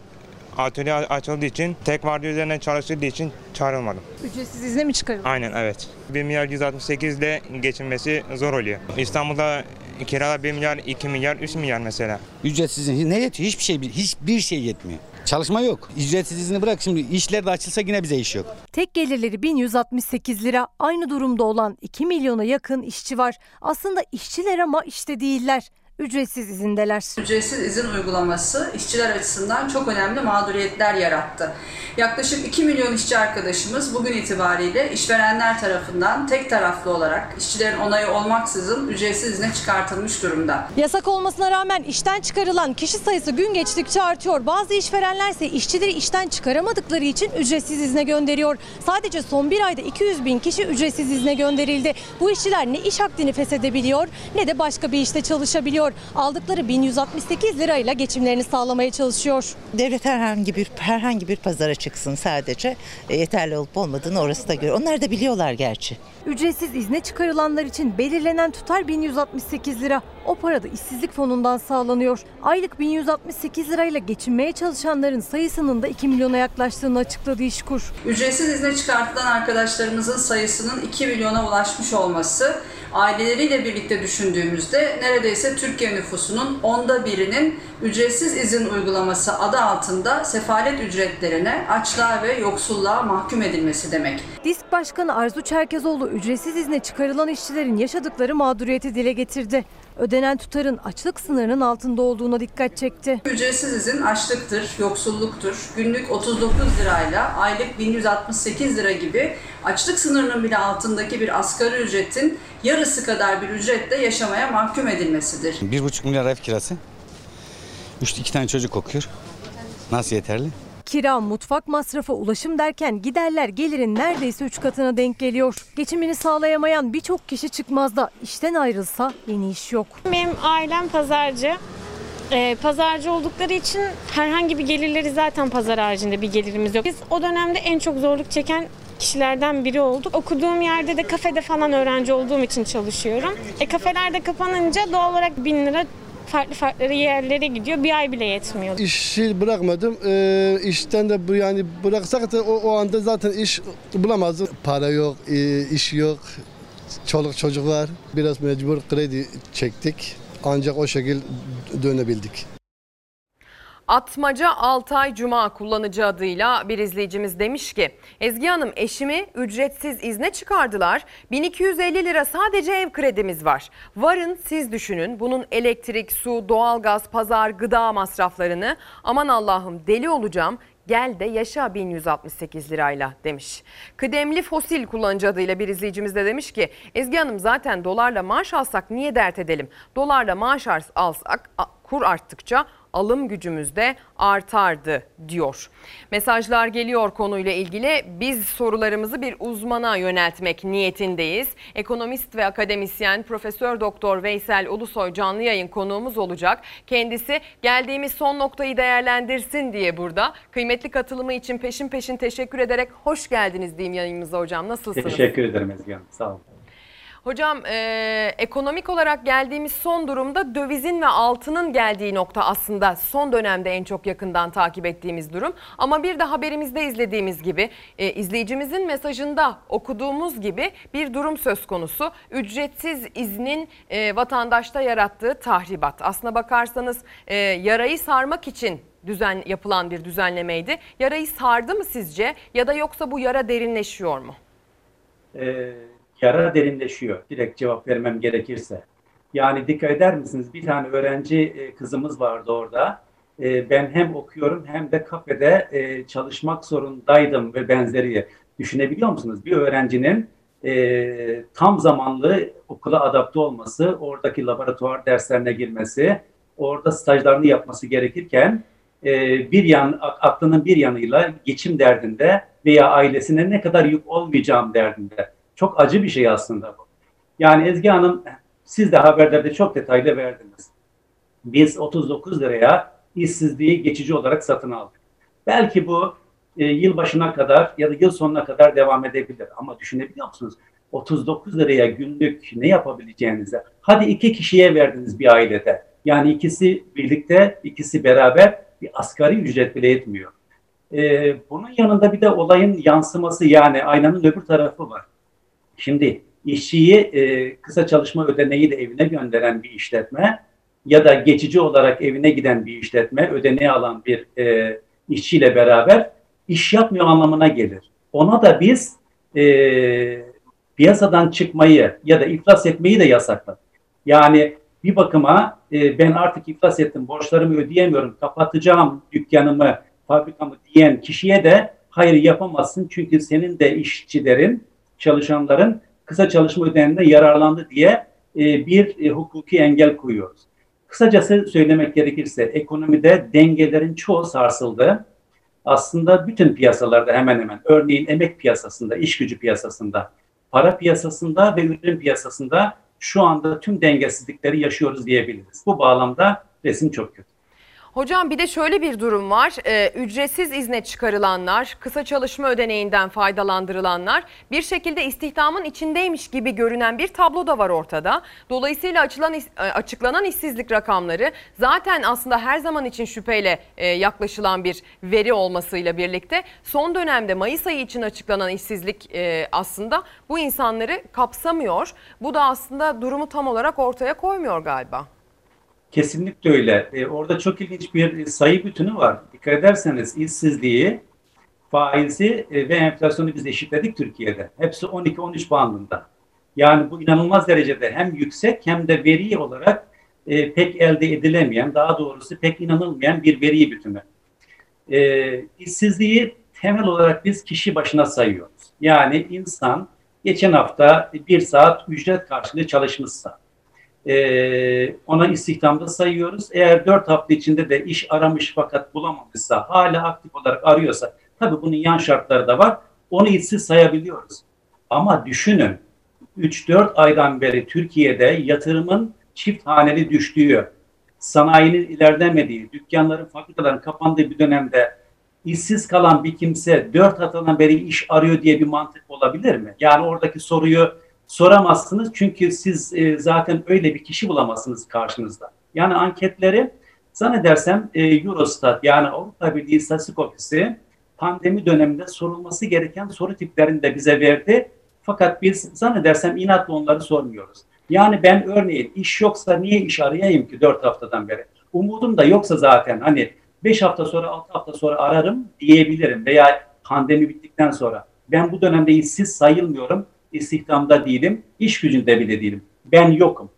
atölye açıldığı için tek vardiya üzerine çalışıldığı için çağrılmadım. Ücretsiz izne mi çıkarıldı? Aynen evet. 1 milyar 168 ile geçinmesi zor oluyor. İstanbul'da Kiralar 1 milyar, 2 milyar, 3 milyar mesela. Ücretsiz izin ne yetiyor? Hiçbir şey hiçbir şey yetmiyor. Çalışma yok. Ücretsiz izni bırak şimdi işler de açılsa yine bize iş yok. Tek gelirleri 1168 lira. Aynı durumda olan 2 milyona yakın işçi var. Aslında işçiler ama işte değiller. Ücretsiz izindeler. Ücretsiz izin uygulaması işçiler açısından çok önemli mağduriyetler yarattı. Yaklaşık 2 milyon işçi arkadaşımız bugün itibariyle işverenler tarafından tek taraflı olarak işçilerin onayı olmaksızın ücretsiz izne çıkartılmış durumda. Yasak olmasına rağmen işten çıkarılan kişi sayısı gün geçtikçe artıyor. Bazı işverenler ise işçileri işten çıkaramadıkları için ücretsiz izne gönderiyor. Sadece son bir ayda 200 bin kişi ücretsiz izne gönderildi. Bu işçiler ne iş akdini feshedebiliyor ne de başka bir işte çalışabiliyor. Aldıkları 1168 lirayla geçimlerini sağlamaya çalışıyor. Devlet herhangi bir herhangi bir pazara çıksın sadece E, yeterli olup olmadığını orası da görüyor. Onlar da biliyorlar gerçi. Ücretsiz izne çıkarılanlar için belirlenen tutar 1168 lira. O para da işsizlik fonundan sağlanıyor. Aylık 1168 lirayla geçinmeye çalışanların sayısının da 2 milyona yaklaştığını açıkladı İşkur. Ücretsiz izne çıkartılan arkadaşlarımızın sayısının 2 milyona ulaşmış olması aileleriyle birlikte düşündüğümüzde neredeyse Türkiye nüfusunun onda birinin ücretsiz izin uygulaması adı altında sefalet ücretlerine, açlığa ve yoksulluğa mahkum edilmesi demek. Disk Başkanı Arzu Çerkezoğlu ücretsiz izne çıkarılan işçilerin yaşadıkları mağduriyeti dile getirdi. Ödenen tutarın açlık sınırının altında olduğuna dikkat çekti. Ücretsiz izin açlıktır, yoksulluktur. Günlük 39 lirayla aylık 1168 lira gibi açlık sınırının bile altındaki bir asgari ücretin yarısı kadar bir ücretle yaşamaya mahkum edilmesidir. Bir buçuk milyar ev kirası. Üç, iki tane çocuk okuyor. Nasıl yeterli? Kira, mutfak masrafı, ulaşım derken giderler gelirin neredeyse 3 katına denk geliyor. Geçimini sağlayamayan birçok kişi çıkmazda işten ayrılsa yeni iş yok. Benim ailem pazarcı. Ee, pazarcı oldukları için herhangi bir gelirleri zaten pazar haricinde bir gelirimiz yok. Biz o dönemde en çok zorluk çeken kişilerden biri olduk. Okuduğum yerde de kafede falan öğrenci olduğum için çalışıyorum. E kafelerde kapanınca doğal olarak bin lira farklı farklı yerlere gidiyor. Bir ay bile yetmiyor. İşi bırakmadım. Ee, işten de bu yani bıraksak da o, o anda zaten iş bulamazdım. Para yok, e, iş yok. Çoluk çocuk var. Biraz mecbur kredi çektik. Ancak o şekil dönebildik. Atmaca Altay Cuma kullanıcı adıyla bir izleyicimiz demiş ki Ezgi Hanım eşimi ücretsiz izne çıkardılar. 1250 lira sadece ev kredimiz var. Varın siz düşünün bunun elektrik, su, doğalgaz, pazar, gıda masraflarını aman Allah'ım deli olacağım gel de yaşa 1168 lirayla demiş. Kıdemli fosil kullanıcı adıyla bir izleyicimiz de demiş ki Ezgi Hanım zaten dolarla maaş alsak niye dert edelim? Dolarla maaş alsak kur arttıkça alım gücümüz de artardı diyor. Mesajlar geliyor konuyla ilgili. Biz sorularımızı bir uzmana yöneltmek niyetindeyiz. Ekonomist ve akademisyen Profesör Doktor Veysel Ulusoy canlı yayın konuğumuz olacak. Kendisi geldiğimiz son noktayı değerlendirsin diye burada. Kıymetli katılımı için peşin peşin teşekkür ederek hoş geldiniz diyeyim yayınımıza hocam. Nasılsınız? Teşekkür ederim Ezgi Hanım. Sağ olun. Hocam e, ekonomik olarak geldiğimiz son durumda dövizin ve altının geldiği nokta aslında son dönemde en çok yakından takip ettiğimiz durum. Ama bir de haberimizde izlediğimiz gibi e, izleyicimizin mesajında okuduğumuz gibi bir durum söz konusu. Ücretsiz iznin e, vatandaşta yarattığı tahribat. Aslına bakarsanız e, yarayı sarmak için düzen yapılan bir düzenlemeydi. Yarayı sardı mı sizce ya da yoksa bu yara derinleşiyor mu? Ee, yara derinleşiyor. Direkt cevap vermem gerekirse. Yani dikkat eder misiniz? Bir tane öğrenci e, kızımız vardı orada. E, ben hem okuyorum hem de kafede e, çalışmak zorundaydım ve benzeri. Düşünebiliyor musunuz? Bir öğrencinin tam zamanlı okula adapte olması, oradaki laboratuvar derslerine girmesi, orada stajlarını yapması gerekirken bir yan aklının bir yanıyla geçim derdinde veya ailesine ne kadar yük olmayacağım derdinde. Çok acı bir şey aslında bu. Yani Ezgi Hanım siz de haberlerde çok detaylı verdiniz. Biz 39 liraya işsizliği geçici olarak satın aldık. Belki bu e, yıl başına kadar ya da yıl sonuna kadar devam edebilir. Ama düşünebiliyor musunuz? 39 liraya günlük ne yapabileceğinize. Hadi iki kişiye verdiniz bir ailede. Yani ikisi birlikte, ikisi beraber bir asgari ücret bile etmiyor. Ee, bunun yanında bir de olayın yansıması yani aynanın öbür tarafı var. Şimdi işçiyi e, kısa çalışma ödeneğiyle evine gönderen bir işletme ya da geçici olarak evine giden bir işletme ödeneği alan bir e, işçiyle beraber iş yapmıyor anlamına gelir. Ona da biz e, piyasadan çıkmayı ya da iflas etmeyi de yasakladık. Yani bir bakıma e, ben artık iflas ettim, borçlarımı ödeyemiyorum, kapatacağım dükkanımı, fabrikamı diyen kişiye de hayır yapamazsın çünkü senin de işçilerin, çalışanların kısa çalışma ödeneğinden yararlandı diye e, bir e, hukuki engel koyuyoruz. Kısacası söylemek gerekirse ekonomide dengelerin çoğu sarsıldı. Aslında bütün piyasalarda hemen hemen örneğin emek piyasasında, iş gücü piyasasında, para piyasasında ve ürün piyasasında şu anda tüm dengesizlikleri yaşıyoruz diyebiliriz. Bu bağlamda resim çok kötü. Hocam bir de şöyle bir durum var. Ee, ücretsiz izne çıkarılanlar, kısa çalışma ödeneğinden faydalandırılanlar bir şekilde istihdamın içindeymiş gibi görünen bir tablo da var ortada. Dolayısıyla açılan e, açıklanan işsizlik rakamları zaten aslında her zaman için şüpheyle e, yaklaşılan bir veri olmasıyla birlikte son dönemde Mayıs ayı için açıklanan işsizlik e, aslında bu insanları kapsamıyor. Bu da aslında durumu tam olarak ortaya koymuyor galiba. Kesinlikle öyle. E, orada çok ilginç bir sayı bütünü var. Dikkat ederseniz işsizliği, faizi e, ve enflasyonu biz eşitledik Türkiye'de. Hepsi 12-13 bandında. Yani bu inanılmaz derecede hem yüksek hem de veri olarak e, pek elde edilemeyen, daha doğrusu pek inanılmayan bir veri bütünü. E, işsizliği temel olarak biz kişi başına sayıyoruz. Yani insan geçen hafta bir saat ücret karşılığı çalışmışsa, e, ona istihdamda sayıyoruz. Eğer 4 hafta içinde de iş aramış fakat bulamamışsa, hala aktif olarak arıyorsa, tabii bunun yan şartları da var. Onu işsiz sayabiliyoruz. Ama düşünün, 3-4 aydan beri Türkiye'de yatırımın çift haneli düştüğü, sanayinin ilerlemediği, dükkanların, fabrikaların kapandığı bir dönemde işsiz kalan bir kimse 4 haftadan beri iş arıyor diye bir mantık olabilir mi? Yani oradaki soruyu soramazsınız çünkü siz e, zaten öyle bir kişi bulamazsınız karşınızda. Yani anketleri zannedersem e, Eurostat yani Avrupa Birliği İstatistik Ofisi pandemi döneminde sorulması gereken soru tiplerini de bize verdi. Fakat biz zannedersem inatla onları sormuyoruz. Yani ben örneğin iş yoksa niye iş arayayım ki 4 haftadan beri? Umudum da yoksa zaten hani 5 hafta sonra 6 hafta sonra ararım diyebilirim veya pandemi bittikten sonra. Ben bu dönemde işsiz sayılmıyorum istihdamda değilim, iş gücünde bile değilim. Ben yokum.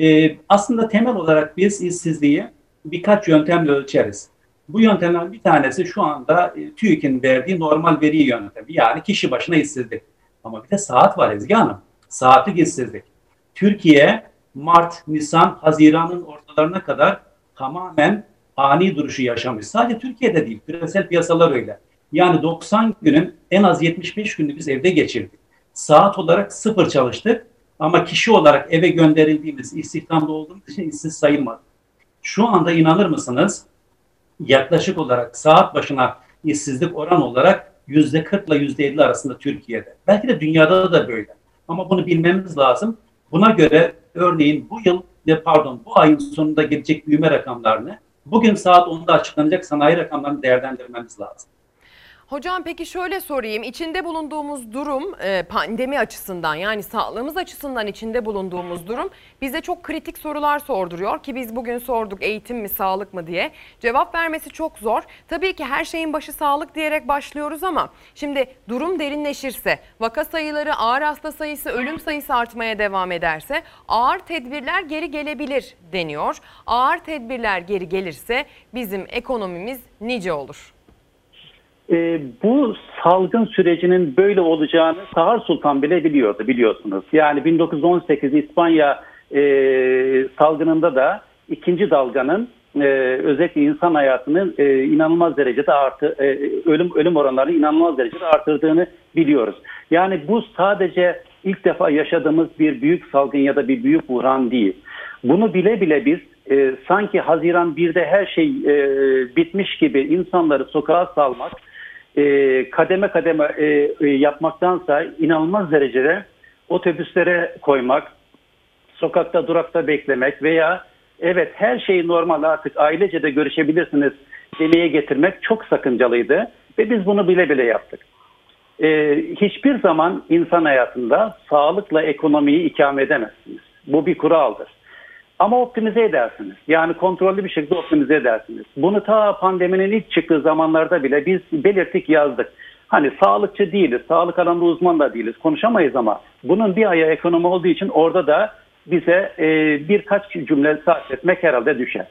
Ee, aslında temel olarak biz işsizliği birkaç yöntemle ölçeriz. Bu yöntemden bir tanesi şu anda e, TÜİK'in verdiği normal veri yöntemi. Yani kişi başına işsizlik. Ama bir de saat var Ezgi Hanım. Saatlik işsizlik. Türkiye Mart, Nisan, Haziran'ın ortalarına kadar tamamen ani duruşu yaşamış. Sadece Türkiye'de değil, küresel piyasalar öyle. Yani 90 günün en az 75 günü biz evde geçirdik saat olarak sıfır çalıştık ama kişi olarak eve gönderildiğimiz istihdamda olduğumuz için işsiz sayılmadı. Şu anda inanır mısınız yaklaşık olarak saat başına işsizlik oran olarak yüzde 40 ile yüzde 50 arasında Türkiye'de. Belki de dünyada da böyle. Ama bunu bilmemiz lazım. Buna göre örneğin bu yıl pardon bu ayın sonunda gelecek büyüme rakamlarını bugün saat 10'da açıklanacak sanayi rakamlarını değerlendirmemiz lazım. Hocam peki şöyle sorayım. İçinde bulunduğumuz durum e, pandemi açısından yani sağlığımız açısından içinde bulunduğumuz durum bize çok kritik sorular sorduruyor ki biz bugün sorduk eğitim mi sağlık mı diye. Cevap vermesi çok zor. Tabii ki her şeyin başı sağlık diyerek başlıyoruz ama şimdi durum derinleşirse, vaka sayıları, ağır hasta sayısı, ölüm sayısı artmaya devam ederse ağır tedbirler geri gelebilir deniyor. Ağır tedbirler geri gelirse bizim ekonomimiz nice olur. E, bu salgın sürecinin böyle olacağını Sahar Sultan bile biliyordu biliyorsunuz. Yani 1918 İspanya e, salgınında da ikinci dalganın e, özellikle insan hayatını e, inanılmaz derecede artı e, ölüm ölüm oranlarını inanılmaz derecede artırdığını biliyoruz. Yani bu sadece ilk defa yaşadığımız bir büyük salgın ya da bir büyük buhran değil. Bunu bile bile biz e, sanki Haziran 1'de her şey e, bitmiş gibi insanları sokağa salmak e, kademe kademe e, e, yapmaktansa inanılmaz derecede otobüslere koymak, sokakta durakta beklemek veya evet her şey normal artık ailece de görüşebilirsiniz demeye getirmek çok sakıncalıydı ve biz bunu bile bile yaptık. e, hiçbir zaman insan hayatında sağlıkla ekonomiyi ikame edemezsiniz. Bu bir kuraldır. Ama optimize edersiniz. Yani kontrollü bir şekilde optimize edersiniz. Bunu ta pandeminin ilk çıktığı zamanlarda bile biz belirttik yazdık. Hani sağlıkçı değiliz, sağlık alanında uzman da değiliz, konuşamayız ama bunun bir ayağı ekonomi olduğu için orada da bize e, birkaç cümle sarf etmek herhalde düşer.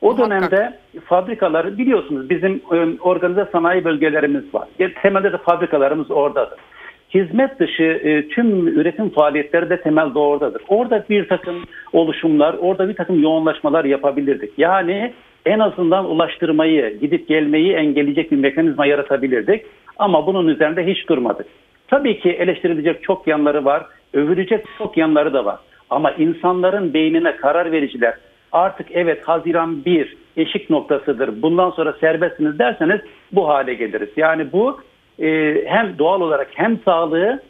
O dönemde fabrikaları biliyorsunuz bizim e, organize sanayi bölgelerimiz var. E, Temelde de fabrikalarımız oradadır. Hizmet dışı e, tüm üretim faaliyetleri de temelde oradadır. Orada bir takım oluşumlar, orada bir takım yoğunlaşmalar yapabilirdik. Yani en azından ulaştırmayı, gidip gelmeyi engelleyecek bir mekanizma yaratabilirdik. Ama bunun üzerinde hiç durmadık. Tabii ki eleştirilecek çok yanları var, övülecek çok yanları da var. Ama insanların beynine karar vericiler artık evet Haziran 1 eşik noktasıdır. Bundan sonra serbestsiniz derseniz bu hale geliriz. Yani bu e, hem doğal olarak hem sağlığı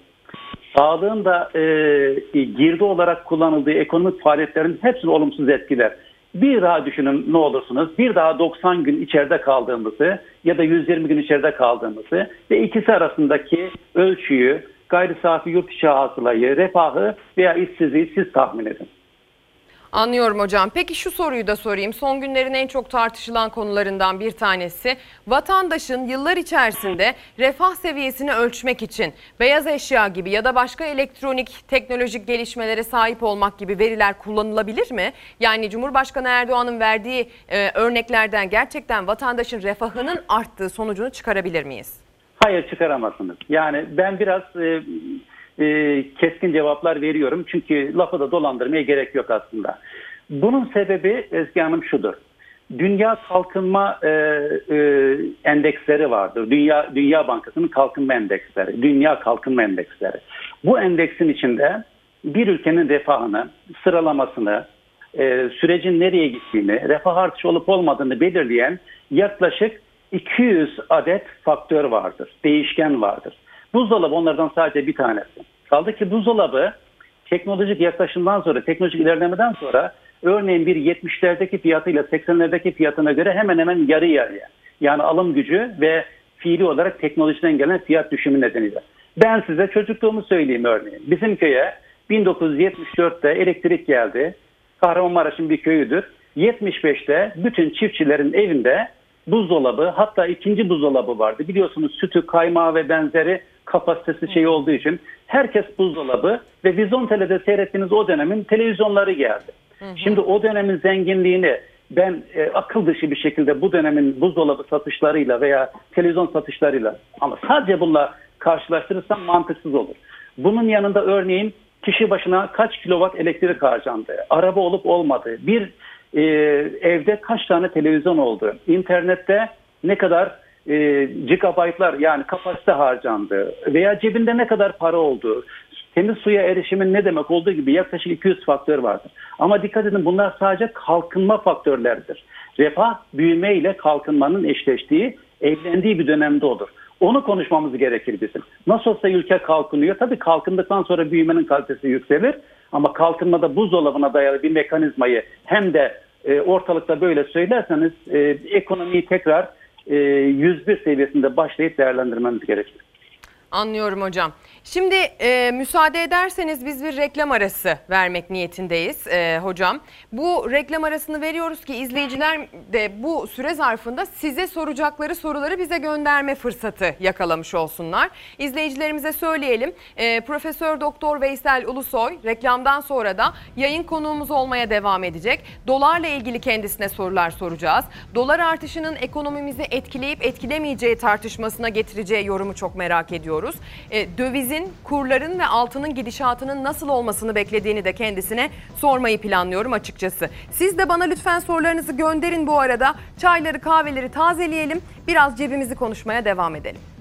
sağlığın da e, girdi olarak kullanıldığı ekonomik faaliyetlerin hepsini olumsuz etkiler. Bir daha düşünün ne olursunuz. Bir daha 90 gün içeride kaldığımızı ya da 120 gün içeride kaldığımızı ve ikisi arasındaki ölçüyü, gayri safi yurt içi hasılayı, refahı veya işsizliği siz tahmin edin. Anlıyorum hocam. Peki şu soruyu da sorayım. Son günlerin en çok tartışılan konularından bir tanesi. Vatandaşın yıllar içerisinde refah seviyesini ölçmek için beyaz eşya gibi ya da başka elektronik teknolojik gelişmelere sahip olmak gibi veriler kullanılabilir mi? Yani Cumhurbaşkanı Erdoğan'ın verdiği e, örneklerden gerçekten vatandaşın refahının arttığı sonucunu çıkarabilir miyiz? Hayır çıkaramazsınız. Yani ben biraz e, e, keskin cevaplar veriyorum. Çünkü lafı da dolandırmaya gerek yok aslında. Bunun sebebi Ezgi Hanım şudur. Dünya kalkınma e, e, endeksleri vardır. Dünya Dünya Bankası'nın kalkınma endeksleri, dünya kalkınma endeksleri. Bu endeksin içinde bir ülkenin refahını, sıralamasını, e, sürecin nereye gittiğini, refah artışı olup olmadığını belirleyen yaklaşık 200 adet faktör vardır, değişken vardır. Buzdolabı onlardan sadece bir tanesi. Kaldı ki buzdolabı teknolojik yaklaşımdan sonra, teknolojik ilerlemeden sonra örneğin bir 70'lerdeki fiyatıyla 80'lerdeki fiyatına göre hemen hemen yarı yarıya. Yani alım gücü ve fiili olarak teknolojiden gelen fiyat düşümü nedeniyle. Ben size çocukluğumu söyleyeyim örneğin. Bizim köye 1974'te elektrik geldi. Kahramanmaraş'ın bir köyüdür. 75'te bütün çiftçilerin evinde buzdolabı hatta ikinci buzdolabı vardı. Biliyorsunuz sütü, kaymağı ve benzeri kapasitesi şey olduğu için herkes buzdolabı ve Vizontele'de seyrettiğiniz o dönemin televizyonları geldi. Hı hı. Şimdi o dönemin zenginliğini ben e, akıl dışı bir şekilde bu dönemin buzdolabı satışlarıyla veya televizyon satışlarıyla ama sadece bununla karşılaştırırsam mantıksız olur. Bunun yanında örneğin kişi başına kaç kilowatt elektrik harcandı, araba olup olmadığı, bir e, evde kaç tane televizyon oldu, internette ne kadar e, gigabaytlar yani kapasite harcandı veya cebinde ne kadar para oldu, temiz suya erişimin ne demek olduğu gibi yaklaşık 200 faktör vardır. Ama dikkat edin bunlar sadece kalkınma faktörleridir. Refah büyüme ile kalkınmanın eşleştiği, evlendiği bir dönemde olur. Onu konuşmamız gerekir bizim. Nasıl olsa ülke kalkınıyor. Tabii kalkındıktan sonra büyümenin kalitesi yükselir. Ama kalkınmada buzdolabına dayalı bir mekanizmayı hem de e, ortalıkta böyle söylerseniz e, ekonomiyi tekrar 101 seviyesinde başlayıp değerlendirmemiz gerekir. Anlıyorum hocam. Şimdi e, müsaade ederseniz biz bir reklam arası vermek niyetindeyiz e, hocam. Bu reklam arasını veriyoruz ki izleyiciler de bu süre zarfında size soracakları soruları bize gönderme fırsatı yakalamış olsunlar. İzleyicilerimize söyleyelim. E, Profesör Doktor Veysel Ulusoy reklamdan sonra da yayın konuğumuz olmaya devam edecek. Dolarla ilgili kendisine sorular soracağız. Dolar artışının ekonomimizi etkileyip etkilemeyeceği tartışmasına getireceği yorumu çok merak ediyoruz. E, dövizin dövizin, kurların ve altının gidişatının nasıl olmasını beklediğini de kendisine sormayı planlıyorum açıkçası. Siz de bana lütfen sorularınızı gönderin bu arada. Çayları, kahveleri tazeleyelim. Biraz cebimizi konuşmaya devam edelim.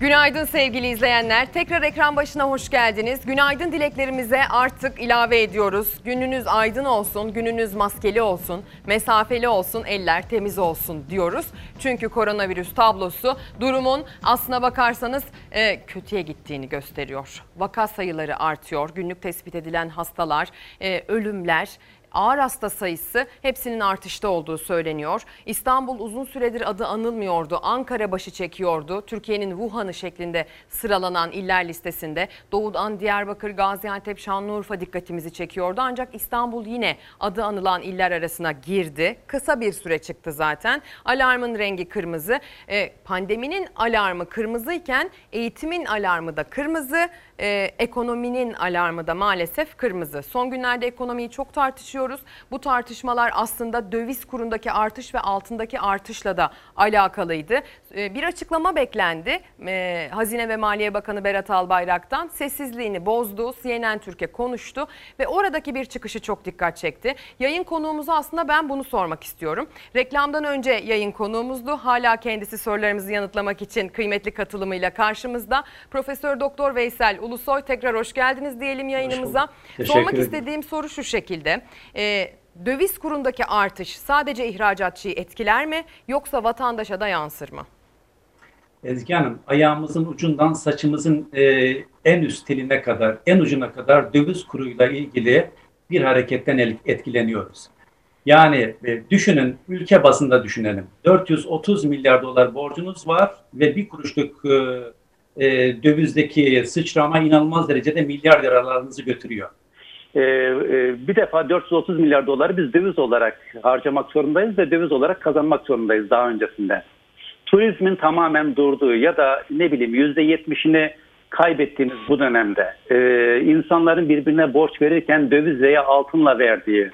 Günaydın sevgili izleyenler. Tekrar ekran başına hoş geldiniz. Günaydın dileklerimize artık ilave ediyoruz. Gününüz aydın olsun, gününüz maskeli olsun, mesafeli olsun, eller temiz olsun diyoruz. Çünkü koronavirüs tablosu durumun aslına bakarsanız e, kötüye gittiğini gösteriyor. Vaka sayıları artıyor, günlük tespit edilen hastalar, e, ölümler ağır hasta sayısı hepsinin artışta olduğu söyleniyor. İstanbul uzun süredir adı anılmıyordu. Ankara başı çekiyordu. Türkiye'nin Wuhan'ı şeklinde sıralanan iller listesinde Doğu'dan Diyarbakır, Gaziantep, Şanlıurfa dikkatimizi çekiyordu. Ancak İstanbul yine adı anılan iller arasına girdi. Kısa bir süre çıktı zaten. Alarmın rengi kırmızı. E, pandeminin alarmı kırmızıyken eğitimin alarmı da kırmızı. E, ekonominin alarmı da maalesef kırmızı. Son günlerde ekonomiyi çok tartışıyoruz. Bu tartışmalar aslında döviz kurundaki artış ve altındaki artışla da alakalıydı. E, bir açıklama beklendi. E, Hazine ve Maliye Bakanı Berat Albayrak'tan sessizliğini bozdu. CNN Türkiye konuştu ve oradaki bir çıkışı çok dikkat çekti. Yayın konuğumuza aslında ben bunu sormak istiyorum. Reklamdan önce yayın konuğumuzdu. Hala kendisi sorularımızı yanıtlamak için kıymetli katılımıyla karşımızda. Profesör Doktor Veysel Ulusoy tekrar hoş geldiniz diyelim yayınımıza. Sormak ederim. istediğim soru şu şekilde. Ee, döviz kurundaki artış sadece ihracatçıyı etkiler mi yoksa vatandaşa da yansır mı? Ezgi Hanım, ayağımızın ucundan saçımızın e, en üst teline kadar, en ucuna kadar döviz kuruyla ilgili bir hareketten etkileniyoruz. Yani e, düşünün, ülke bazında düşünelim. 430 milyar dolar borcunuz var ve bir kuruşluk e, e, dövizdeki sıçrama inanılmaz derecede milyar liralarınızı götürüyor. E, e, bir defa 430 milyar doları biz döviz olarak harcamak zorundayız ve döviz olarak kazanmak zorundayız daha öncesinde. Turizmin tamamen durduğu ya da ne bileyim yüzde yetmişini kaybettiğimiz bu dönemde e, insanların birbirine borç verirken döviz veya altınla verdiği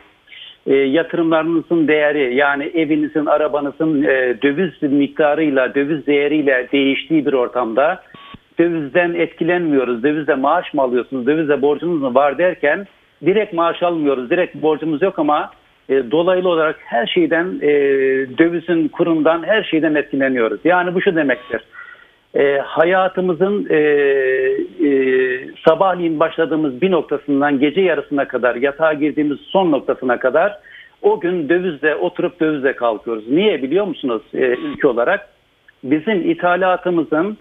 e, yatırımlarınızın değeri yani evinizin, arabanızın e, döviz miktarıyla, döviz değeriyle değiştiği bir ortamda dövizden etkilenmiyoruz. Dövizle maaş mı alıyorsunuz, dövizle borcunuz mu var derken direkt maaş almıyoruz, direkt borcumuz yok ama e, dolaylı olarak her şeyden, e, dövizin kurundan her şeyden etkileniyoruz. Yani bu şu demektir. E, hayatımızın e, e, sabahleyin başladığımız bir noktasından gece yarısına kadar, yatağa girdiğimiz son noktasına kadar o gün dövizle oturup dövizle kalkıyoruz. Niye biliyor musunuz e, ülke olarak? Bizim ithalatımızın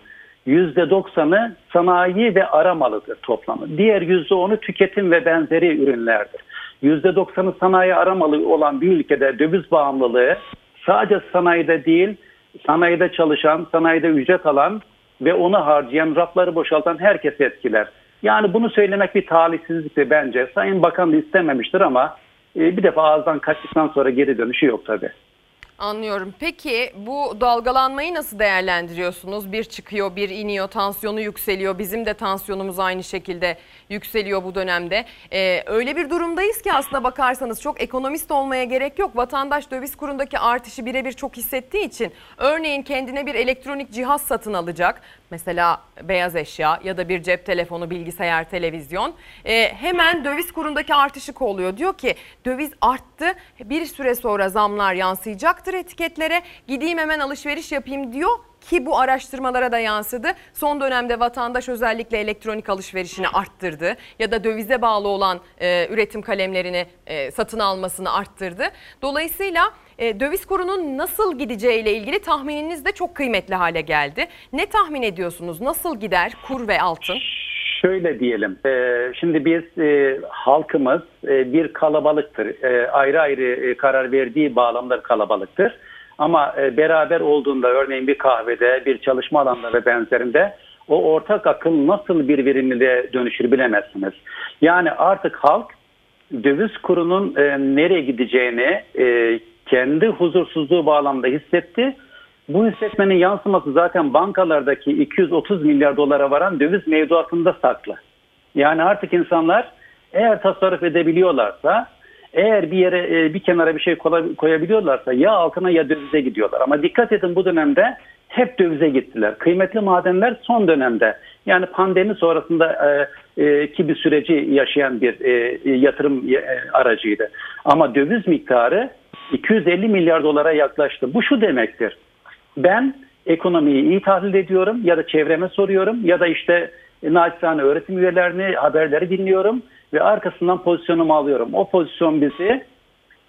%90'ı sanayi ve ara malıdır toplamı. Diğer %10'u tüketim ve benzeri ürünlerdir. %90'ı sanayi ara malı olan bir ülkede döviz bağımlılığı sadece sanayide değil, sanayide çalışan, sanayide ücret alan ve onu harcayan, rafları boşaltan herkesi etkiler. Yani bunu söylemek bir talihsizlikti bence. Sayın Bakan da istememiştir ama e, bir defa ağızdan kaçtıktan sonra geri dönüşü yok tabii. Anlıyorum. Peki bu dalgalanmayı nasıl değerlendiriyorsunuz? Bir çıkıyor, bir iniyor, tansiyonu yükseliyor. Bizim de tansiyonumuz aynı şekilde yükseliyor bu dönemde. Ee, öyle bir durumdayız ki aslında bakarsanız çok ekonomist olmaya gerek yok. Vatandaş döviz kurundaki artışı birebir çok hissettiği için örneğin kendine bir elektronik cihaz satın alacak. Mesela beyaz eşya ya da bir cep telefonu, bilgisayar, televizyon. Ee, hemen döviz kurundaki artışı kolluyor. Diyor ki döviz arttı. Bir süre sonra zamlar yansıyacaktır etiketlere. Gideyim hemen alışveriş yapayım diyor ki bu araştırmalara da yansıdı. Son dönemde vatandaş özellikle elektronik alışverişini arttırdı ya da dövize bağlı olan e, üretim kalemlerini e, satın almasını arttırdı. Dolayısıyla e, döviz kurunun nasıl gideceğiyle ilgili tahmininiz de çok kıymetli hale geldi. Ne tahmin ediyorsunuz? Nasıl gider kur ve altın? Şöyle diyelim, e, şimdi biz e, halkımız e, bir kalabalıktır. E, ayrı ayrı e, karar verdiği bağlamlar kalabalıktır. Ama e, beraber olduğunda örneğin bir kahvede, bir çalışma alanında ve benzerinde o ortak akıl nasıl bir verimliliğe dönüşür bilemezsiniz. Yani artık halk döviz kurunun e, nereye gideceğini e, kendi huzursuzluğu bağlamda hissetti. Bu hissetmenin yansıması zaten bankalardaki 230 milyar dolara varan döviz mevduatında saklı. Yani artık insanlar eğer tasarruf edebiliyorlarsa, eğer bir yere e, bir kenara bir şey koyabiliyorlarsa ya altına ya dövize gidiyorlar. Ama dikkat edin bu dönemde hep dövize gittiler. Kıymetli madenler son dönemde yani pandemi sonrasında e, e, ki bir süreci yaşayan bir yatırım aracıydı. Ama döviz miktarı 250 milyar dolara yaklaştı. Bu şu demektir. Ben ekonomiyi iyi tahlil ediyorum ya da çevreme soruyorum ya da işte naçizane öğretim üyelerini, haberleri dinliyorum ve arkasından pozisyonumu alıyorum. O pozisyon bizi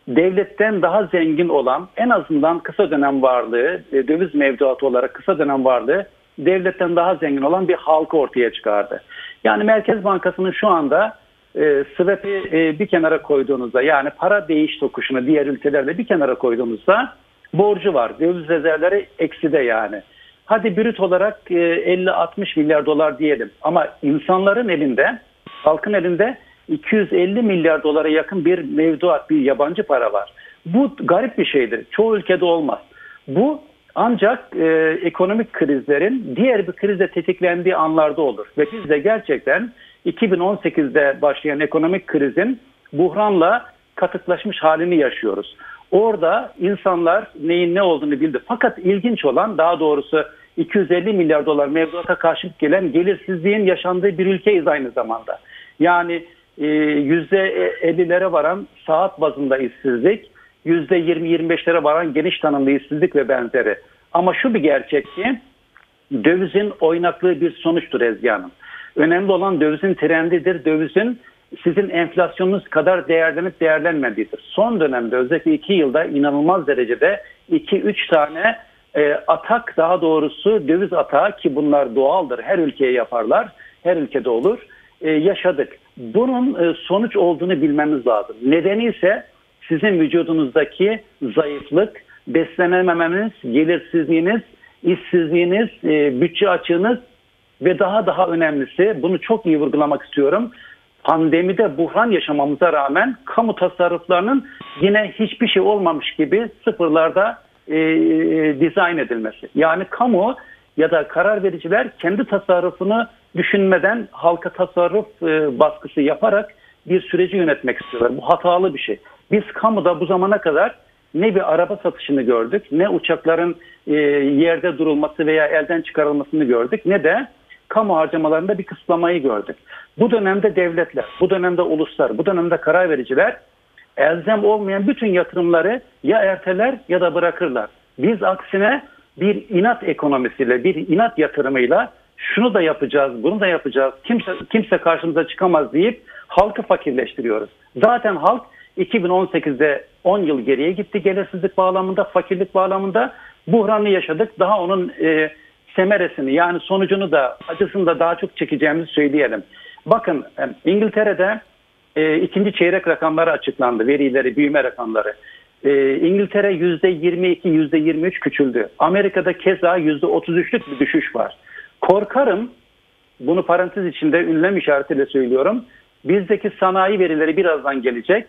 devletten daha zengin olan en azından kısa dönem varlığı, e, döviz mevduatı olarak kısa dönem varlığı devletten daha zengin olan bir halkı ortaya çıkardı. Yani Merkez Bankası'nın şu anda e, swap'i e, bir kenara koyduğunuzda yani para değiş tokuşunu diğer ülkelerle bir kenara koyduğunuzda borcu var. Döviz rezervleri ekside yani. Hadi brüt olarak e, 50-60 milyar dolar diyelim ama insanların elinde, halkın elinde 250 milyar dolara yakın bir mevduat, bir yabancı para var. Bu garip bir şeydir. Çoğu ülkede olmaz. Bu ancak e, ekonomik krizlerin diğer bir krizle tetiklendiği anlarda olur. Ve biz de gerçekten 2018'de başlayan ekonomik krizin buhranla katıklaşmış halini yaşıyoruz. Orada insanlar neyin ne olduğunu bildi. Fakat ilginç olan daha doğrusu 250 milyar dolar mevduata karşılık gelen gelirsizliğin yaşandığı bir ülkeyiz aynı zamanda. Yani e, %50'lere varan saat bazında işsizlik, %20-25'lere varan geniş tanımlı işsizlik ve benzeri. Ama şu bir gerçek ki dövizin oynaklığı bir sonuçtur Ezgi Hanım. Önemli olan dövizin trendidir. Dövizin sizin enflasyonunuz kadar değerlenip değerlenmediğidir. Son dönemde özellikle iki yılda inanılmaz derecede 2-3 tane e, atak daha doğrusu döviz atağı ki bunlar doğaldır. Her ülkeye yaparlar. Her ülkede olur. E, yaşadık. Bunun e, sonuç olduğunu bilmemiz lazım. Nedeni ise sizin vücudunuzdaki zayıflık, beslenememeniz, gelirsizliğiniz, işsizliğiniz, e, bütçe açığınız ve daha daha önemlisi bunu çok iyi vurgulamak istiyorum. Pandemide buhran yaşamamıza rağmen kamu tasarruflarının yine hiçbir şey olmamış gibi sıfırlarda e, dizayn edilmesi. Yani kamu ya da karar vericiler kendi tasarrufunu düşünmeden halka tasarruf e, baskısı yaparak bir süreci yönetmek istiyorlar. Bu hatalı bir şey. Biz kamuda bu zamana kadar ne bir araba satışını gördük, ne uçakların e, yerde durulması veya elden çıkarılmasını gördük, ne de kamu harcamalarında bir kısıtlamayı gördük. Bu dönemde devletler, bu dönemde uluslar, bu dönemde karar vericiler elzem olmayan bütün yatırımları ya erteler ya da bırakırlar. Biz aksine bir inat ekonomisiyle, bir inat yatırımıyla şunu da yapacağız, bunu da yapacağız, kimse, kimse karşımıza çıkamaz deyip halkı fakirleştiriyoruz. Zaten halk 2018'de 10 yıl geriye gitti gelirsizlik bağlamında, fakirlik bağlamında buhranı yaşadık. Daha onun e, semeresini yani sonucunu da acısını da daha çok çekeceğimizi söyleyelim. Bakın e, İngiltere'de e, ikinci çeyrek rakamları açıklandı. Verileri, büyüme rakamları. E, İngiltere %22, %23 küçüldü. Amerika'da keza %33'lük bir düşüş var. Korkarım, bunu parantez içinde ünlem işaretiyle söylüyorum. Bizdeki sanayi verileri birazdan gelecek.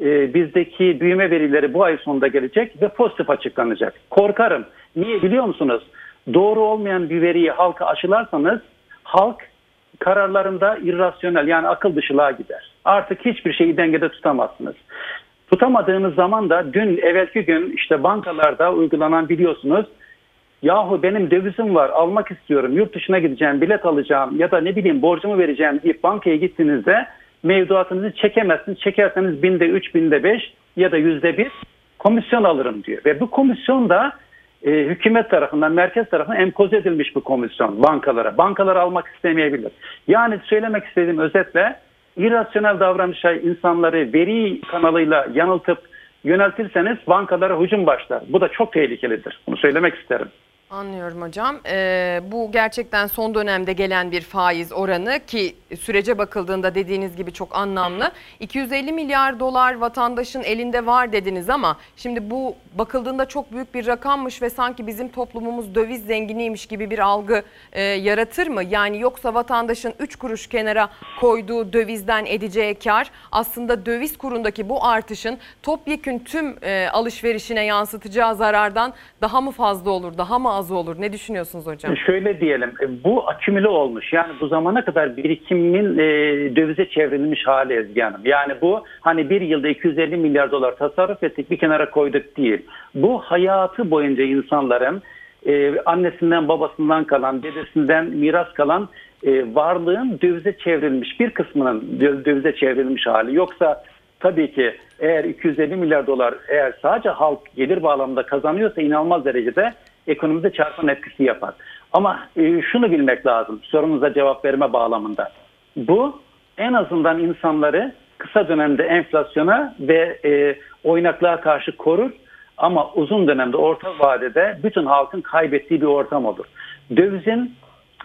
E, bizdeki büyüme verileri bu ay sonunda gelecek ve pozitif açıklanacak. Korkarım. Niye biliyor musunuz? Doğru olmayan bir veriyi halka aşılarsanız halk kararlarında irrasyonel yani akıl dışılığa gider. Artık hiçbir şeyi dengede tutamazsınız. Tutamadığınız zaman da dün evvelki gün işte bankalarda uygulanan biliyorsunuz yahu benim dövizim var almak istiyorum yurt dışına gideceğim bilet alacağım ya da ne bileyim borcumu vereceğim deyip bankaya gittiğinizde mevduatınızı çekemezsiniz. Çekerseniz binde üç binde beş ya da yüzde bir komisyon alırım diyor. Ve bu komisyon da e, hükümet tarafından, merkez tarafından empoze edilmiş bir komisyon bankalara. Bankalar almak istemeyebilir. Yani söylemek istediğim özetle irrasyonel davranışa insanları veri kanalıyla yanıltıp yöneltirseniz bankalara hücum başlar. Bu da çok tehlikelidir. Bunu söylemek isterim. Anlıyorum hocam. Ee, bu gerçekten son dönemde gelen bir faiz oranı ki sürece bakıldığında dediğiniz gibi çok anlamlı. 250 milyar dolar vatandaşın elinde var dediniz ama şimdi bu bakıldığında çok büyük bir rakammış ve sanki bizim toplumumuz döviz zenginiymiş gibi bir algı e, yaratır mı? Yani yoksa vatandaşın 3 kuruş kenara koyduğu dövizden edeceği kar aslında döviz kurundaki bu artışın topyekün tüm e, alışverişine yansıtacağı zarardan daha mı fazla olur, daha mı az olur? Ne düşünüyorsunuz hocam? Şöyle diyelim, e, bu akümüle olmuş. Yani bu zamana kadar birikimin e, dövize çevrilmiş hali Ezgi Hanım. Yani bu hani bir yılda 250 milyar dolar tasarruf ettik bir kenara koyduk değil. Bu hayatı boyunca insanların e, annesinden babasından kalan, dedesinden miras kalan e, varlığın dövize çevrilmiş bir kısmının dövize çevrilmiş hali. Yoksa tabii ki eğer 250 milyar dolar eğer sadece halk gelir bağlamında kazanıyorsa inanılmaz derecede ekonomide çarpan etkisi yapar. Ama e, şunu bilmek lazım sorunuza cevap verme bağlamında. Bu en azından insanları kısa dönemde enflasyona ve e, oynaklığa karşı korur ama uzun dönemde orta vadede bütün halkın kaybettiği bir ortam olur. Dövizin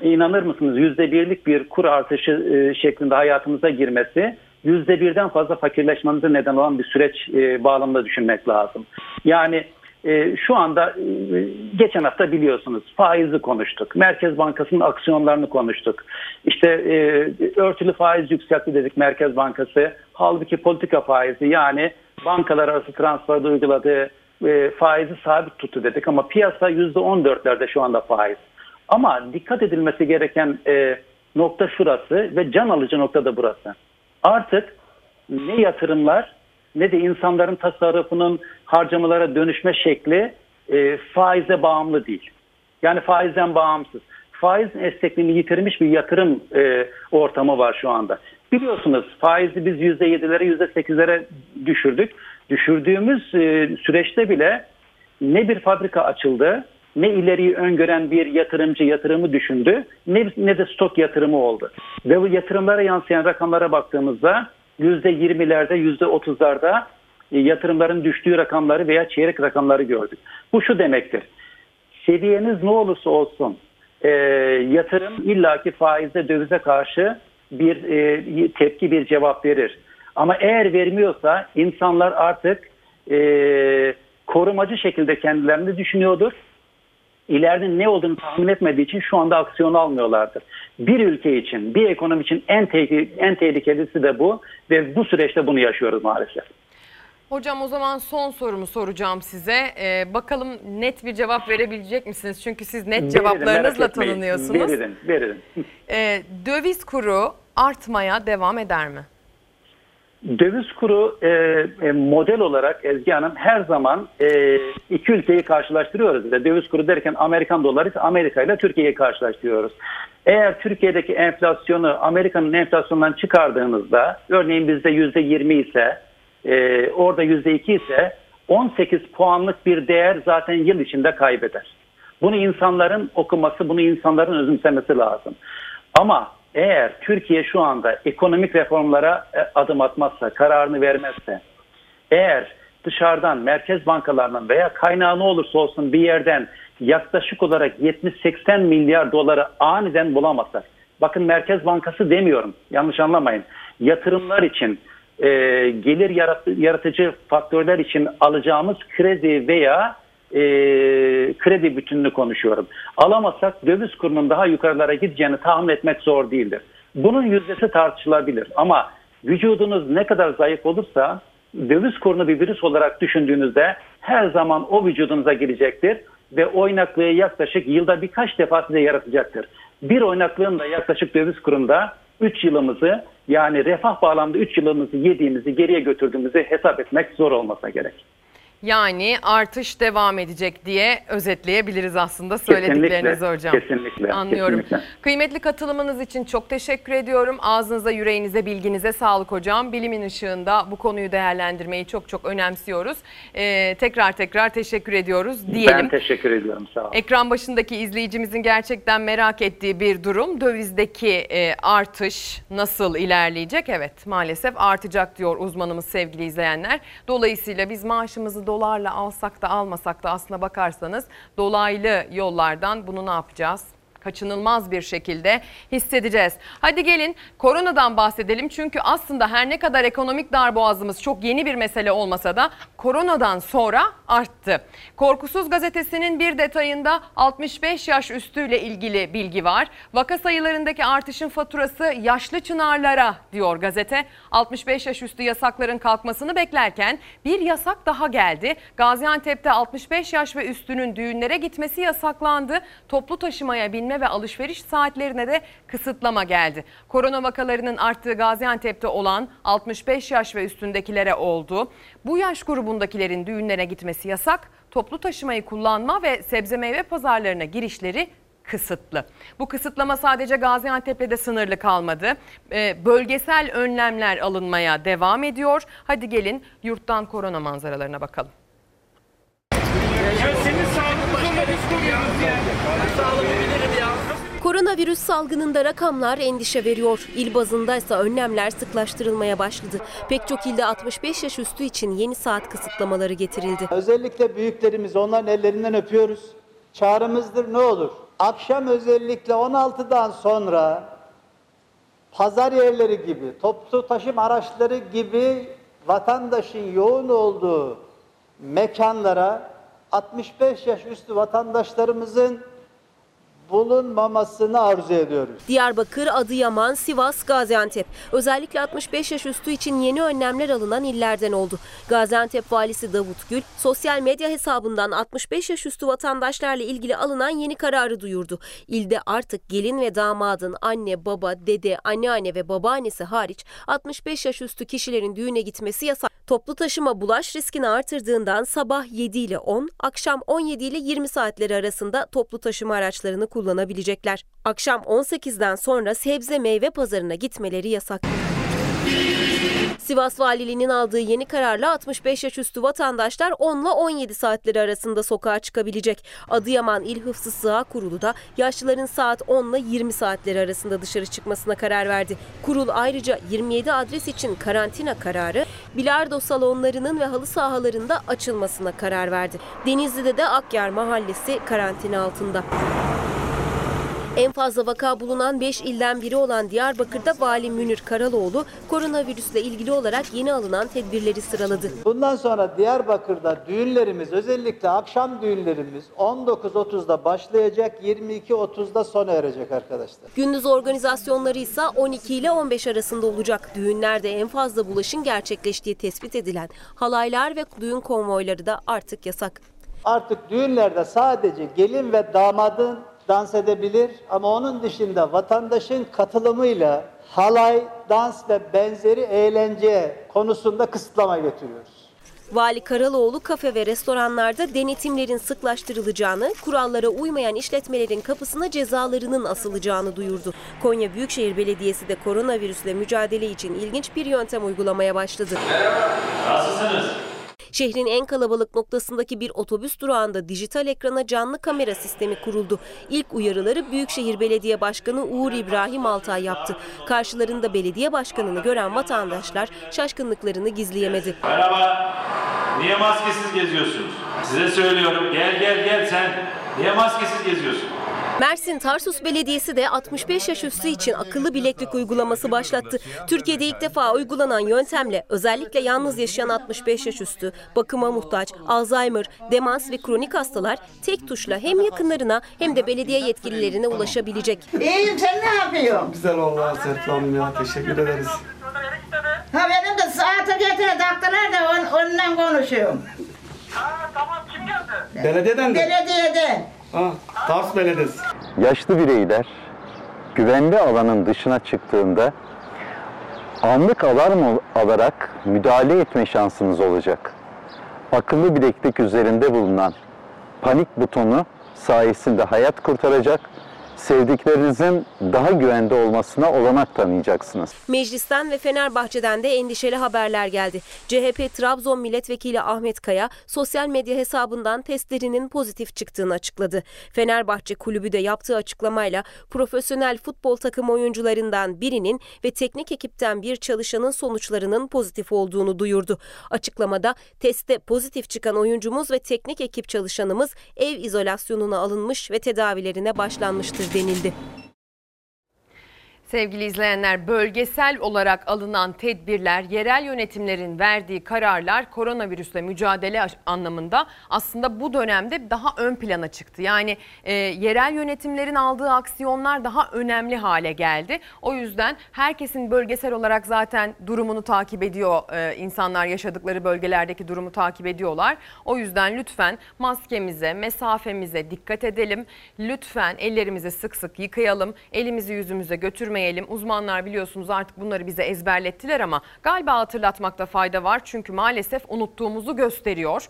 inanır mısınız yüzde birlik bir kur artışı e, şeklinde hayatımıza girmesi yüzde birden fazla fakirleşmemize neden olan bir süreç bağlamında düşünmek lazım. Yani e, şu anda e, geçen hafta biliyorsunuz faizi konuştuk. Merkez Bankası'nın aksiyonlarını konuştuk. İşte e, örtülü faiz yükseltti dedik Merkez Bankası. Halbuki politika faizi yani bankalar arası transferde uyguladığı e, faizi sabit tuttu dedik ama piyasa yüzde on dörtlerde şu anda faiz. Ama dikkat edilmesi gereken nokta şurası ve can alıcı nokta da burası. Artık ne yatırımlar ne de insanların tasarrufunun harcamalara dönüşme şekli e, faize bağımlı değil. Yani faizden bağımsız. Faiz esnekliğini yitirmiş bir yatırım e, ortamı var şu anda. Biliyorsunuz faizi biz %7'lere %8'lere düşürdük. Düşürdüğümüz e, süreçte bile ne bir fabrika açıldı, ne ileriyi öngören bir yatırımcı yatırımı düşündü, ne, ne de stok yatırımı oldu. Ve bu yatırımlara yansıyan rakamlara baktığımızda %20'lerde, %30'larda e, yatırımların düştüğü rakamları veya çeyrek rakamları gördük. Bu şu demektir. Seviyeniz ne olursa olsun e, yatırım illaki faize dövize karşı bir e, tepki bir cevap verir. Ama eğer vermiyorsa insanlar artık e, korumacı şekilde kendilerini düşünüyordur. İleride ne olduğunu tahmin etmediği için şu anda aksiyon almıyorlardır. Bir ülke için, bir ekonomi için en, tehlike, en tehlikelisi de bu ve bu süreçte bunu yaşıyoruz maalesef. Hocam o zaman son sorumu soracağım size. Ee, bakalım net bir cevap verebilecek misiniz? Çünkü siz net Veririm, cevaplarınızla tanınıyorsunuz. Veririm, veririm. Ee, döviz kuru artmaya devam eder mi? Döviz kuru e, e, model olarak Ezgi Hanım her zaman e, iki ülkeyi karşılaştırıyoruz. De Döviz kuru derken Amerikan doları ise Amerika ile Türkiye'yi karşılaştırıyoruz. Eğer Türkiye'deki enflasyonu Amerika'nın enflasyonundan çıkardığınızda örneğin bizde yüzde yirmi ise e, orada yüzde iki ise 18 puanlık bir değer zaten yıl içinde kaybeder. Bunu insanların okuması, bunu insanların özümsemesi lazım. Ama eğer Türkiye şu anda ekonomik reformlara e, adım atmazsa, kararını vermezse, eğer dışarıdan merkez bankalarından veya kaynağı ne olursa olsun bir yerden yaklaşık olarak 70-80 milyar doları aniden bulamazsak, bakın Merkez Bankası demiyorum, yanlış anlamayın, yatırımlar için, e, gelir yarat- yaratıcı faktörler için alacağımız kredi veya e, kredi bütününü konuşuyorum. Alamazsak döviz kurunun daha yukarılara gideceğini tahmin etmek zor değildir. Bunun yüzdesi tartışılabilir ama vücudunuz ne kadar zayıf olursa döviz kurunu bir virüs olarak düşündüğünüzde her zaman o vücudunuza girecektir ve oynaklığı yaklaşık yılda birkaç defa size yaratacaktır. Bir oynaklığın da yaklaşık döviz kurunda 3 yılımızı yani refah bağlamda 3 yılımızı yediğimizi geriye götürdüğümüzü hesap etmek zor olmasa gerek. Yani artış devam edecek diye özetleyebiliriz aslında söylediklerinizi hocam. kesinlikle, Anlıyorum. kesinlikle. Kıymetli katılımınız için çok teşekkür ediyorum. Ağzınıza, yüreğinize, bilginize sağlık hocam. Bilimin ışığında bu konuyu değerlendirmeyi çok çok önemsiyoruz. Ee, tekrar tekrar teşekkür ediyoruz diyelim. Ben teşekkür ediyorum sağ olun. Ekran başındaki izleyicimizin gerçekten merak ettiği bir durum. Dövizdeki e, artış nasıl ilerleyecek? Evet maalesef artacak diyor uzmanımız sevgili izleyenler. Dolayısıyla biz maaşımızı dolarla alsak da almasak da aslına bakarsanız dolaylı yollardan bunu ne yapacağız? Kaçınılmaz bir şekilde hissedeceğiz. Hadi gelin koronadan bahsedelim. Çünkü aslında her ne kadar ekonomik darboğazımız çok yeni bir mesele olmasa da koronadan sonra arttı. Korkusuz gazetesinin bir detayında 65 yaş üstüyle ilgili bilgi var. Vaka sayılarındaki artışın faturası yaşlı çınarlara diyor gazete. 65 yaş üstü yasakların kalkmasını beklerken bir yasak daha geldi. Gaziantep'te 65 yaş ve üstünün düğünlere gitmesi yasaklandı. Toplu taşımaya binme ve alışveriş saatlerine de kısıtlama geldi. Korona vakalarının arttığı Gaziantep'te olan 65 yaş ve üstündekilere oldu. Bu yaş grubundakilerin düğünlere gitmesi yasak. Toplu taşımayı kullanma ve sebze meyve pazarlarına girişleri kısıtlı. Bu kısıtlama sadece Gaziantep'te de sınırlı kalmadı. Ee, bölgesel önlemler alınmaya devam ediyor. Hadi gelin yurttan korona manzaralarına bakalım. Koronavirüs salgınında rakamlar endişe veriyor. İl bazında ise önlemler sıklaştırılmaya başladı. Pek çok ilde 65 yaş üstü için yeni saat kısıtlamaları getirildi. Özellikle büyüklerimiz onların ellerinden öpüyoruz. Çağrımızdır ne olur. Akşam özellikle 16'dan sonra pazar yerleri gibi, toplu taşıma araçları gibi vatandaşın yoğun olduğu mekanlara 65 yaş üstü vatandaşlarımızın bulunmamasını arzu ediyoruz. Diyarbakır, Adıyaman, Sivas, Gaziantep. Özellikle 65 yaş üstü için yeni önlemler alınan illerden oldu. Gaziantep valisi Davut Gül, sosyal medya hesabından 65 yaş üstü vatandaşlarla ilgili alınan yeni kararı duyurdu. İlde artık gelin ve damadın anne, baba, dede, anneanne ve babaannesi hariç 65 yaş üstü kişilerin düğüne gitmesi yasak. Toplu taşıma bulaş riskini artırdığından sabah 7 ile 10, akşam 17 ile 20 saatleri arasında toplu taşıma araçlarını kullanabilecekler. Akşam 18'den sonra sebze meyve pazarına gitmeleri yasak. Sivas Valiliğinin aldığı yeni kararla 65 yaş üstü vatandaşlar 10 ile 17 saatleri arasında sokağa çıkabilecek. Adıyaman İl Hıfzı Sığa Kurulu da yaşlıların saat 10 ile 20 saatleri arasında dışarı çıkmasına karar verdi. Kurul ayrıca 27 adres için karantina kararı, bilardo salonlarının ve halı sahalarında açılmasına karar verdi. Denizli'de de Akyar Mahallesi karantina altında. En fazla vaka bulunan 5 ilden biri olan Diyarbakır'da Vali Münir Karaloğlu koronavirüsle ilgili olarak yeni alınan tedbirleri sıraladı. Bundan sonra Diyarbakır'da düğünlerimiz özellikle akşam düğünlerimiz 19.30'da başlayacak 22.30'da sona erecek arkadaşlar. Gündüz organizasyonları ise 12 ile 15 arasında olacak. Düğünlerde en fazla bulaşın gerçekleştiği tespit edilen halaylar ve düğün konvoyları da artık yasak. Artık düğünlerde sadece gelin ve damadın dans edebilir ama onun dışında vatandaşın katılımıyla halay, dans ve benzeri eğlence konusunda kısıtlama getiriyoruz. Vali Karaloğlu kafe ve restoranlarda denetimlerin sıklaştırılacağını, kurallara uymayan işletmelerin kapısına cezalarının asılacağını duyurdu. Konya Büyükşehir Belediyesi de koronavirüsle mücadele için ilginç bir yöntem uygulamaya başladı. Merhaba, nasılsınız? Şehrin en kalabalık noktasındaki bir otobüs durağında dijital ekrana canlı kamera sistemi kuruldu. İlk uyarıları Büyükşehir Belediye Başkanı Uğur İbrahim Altay yaptı. Karşılarında belediye başkanını gören vatandaşlar şaşkınlıklarını gizleyemedi. Merhaba, niye maskesiz geziyorsunuz? Size söylüyorum, gel gel gel sen. Niye maskesiz geziyorsun? Mersin Tarsus Belediyesi de 65 yaş üstü için akıllı bileklik uygulaması başlattı. Türkiye'de ilk defa uygulanan yöntemle özellikle yalnız yaşayan 65 yaş üstü, bakıma muhtaç, Alzheimer, demans ve kronik hastalar tek tuşla hem yakınlarına hem de belediye yetkililerine ulaşabilecek. İyiyim sen ne yapıyorsun? Güzel oldu Hanım ya. Teşekkür ederiz. Ha benim de saate getire taktılar da on, ondan konuşuyorum. Belediyeden de. Belediyeden. Tars Belediyesi. Yaşlı bireyler güvenli alanın dışına çıktığında anlık alarm alarak müdahale etme şansınız olacak. Akıllı bileklik üzerinde bulunan panik butonu sayesinde hayat kurtaracak, sevdiklerinizin daha güvende olmasına olanak tanıyacaksınız. Meclisten ve Fenerbahçe'den de endişeli haberler geldi. CHP Trabzon Milletvekili Ahmet Kaya sosyal medya hesabından testlerinin pozitif çıktığını açıkladı. Fenerbahçe kulübü de yaptığı açıklamayla profesyonel futbol takım oyuncularından birinin ve teknik ekipten bir çalışanın sonuçlarının pozitif olduğunu duyurdu. Açıklamada testte pozitif çıkan oyuncumuz ve teknik ekip çalışanımız ev izolasyonuna alınmış ve tedavilerine başlanmıştır denildi. Sevgili izleyenler, bölgesel olarak alınan tedbirler, yerel yönetimlerin verdiği kararlar koronavirüsle mücadele anlamında aslında bu dönemde daha ön plana çıktı. Yani e, yerel yönetimlerin aldığı aksiyonlar daha önemli hale geldi. O yüzden herkesin bölgesel olarak zaten durumunu takip ediyor. E, insanlar yaşadıkları bölgelerdeki durumu takip ediyorlar. O yüzden lütfen maskemize, mesafemize dikkat edelim. Lütfen ellerimizi sık sık yıkayalım. Elimizi yüzümüze götürmeyelim Uzmanlar biliyorsunuz artık bunları bize ezberlettiler ama galiba hatırlatmakta fayda var. Çünkü maalesef unuttuğumuzu gösteriyor.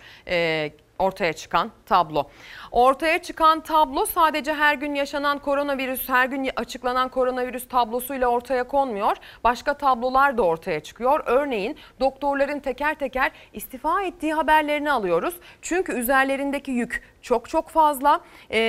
Ortaya çıkan tablo. Ortaya çıkan tablo sadece her gün yaşanan koronavirüs, her gün açıklanan koronavirüs tablosuyla ortaya konmuyor. Başka tablolar da ortaya çıkıyor. Örneğin doktorların teker teker istifa ettiği haberlerini alıyoruz. Çünkü üzerlerindeki yük çok çok fazla ee,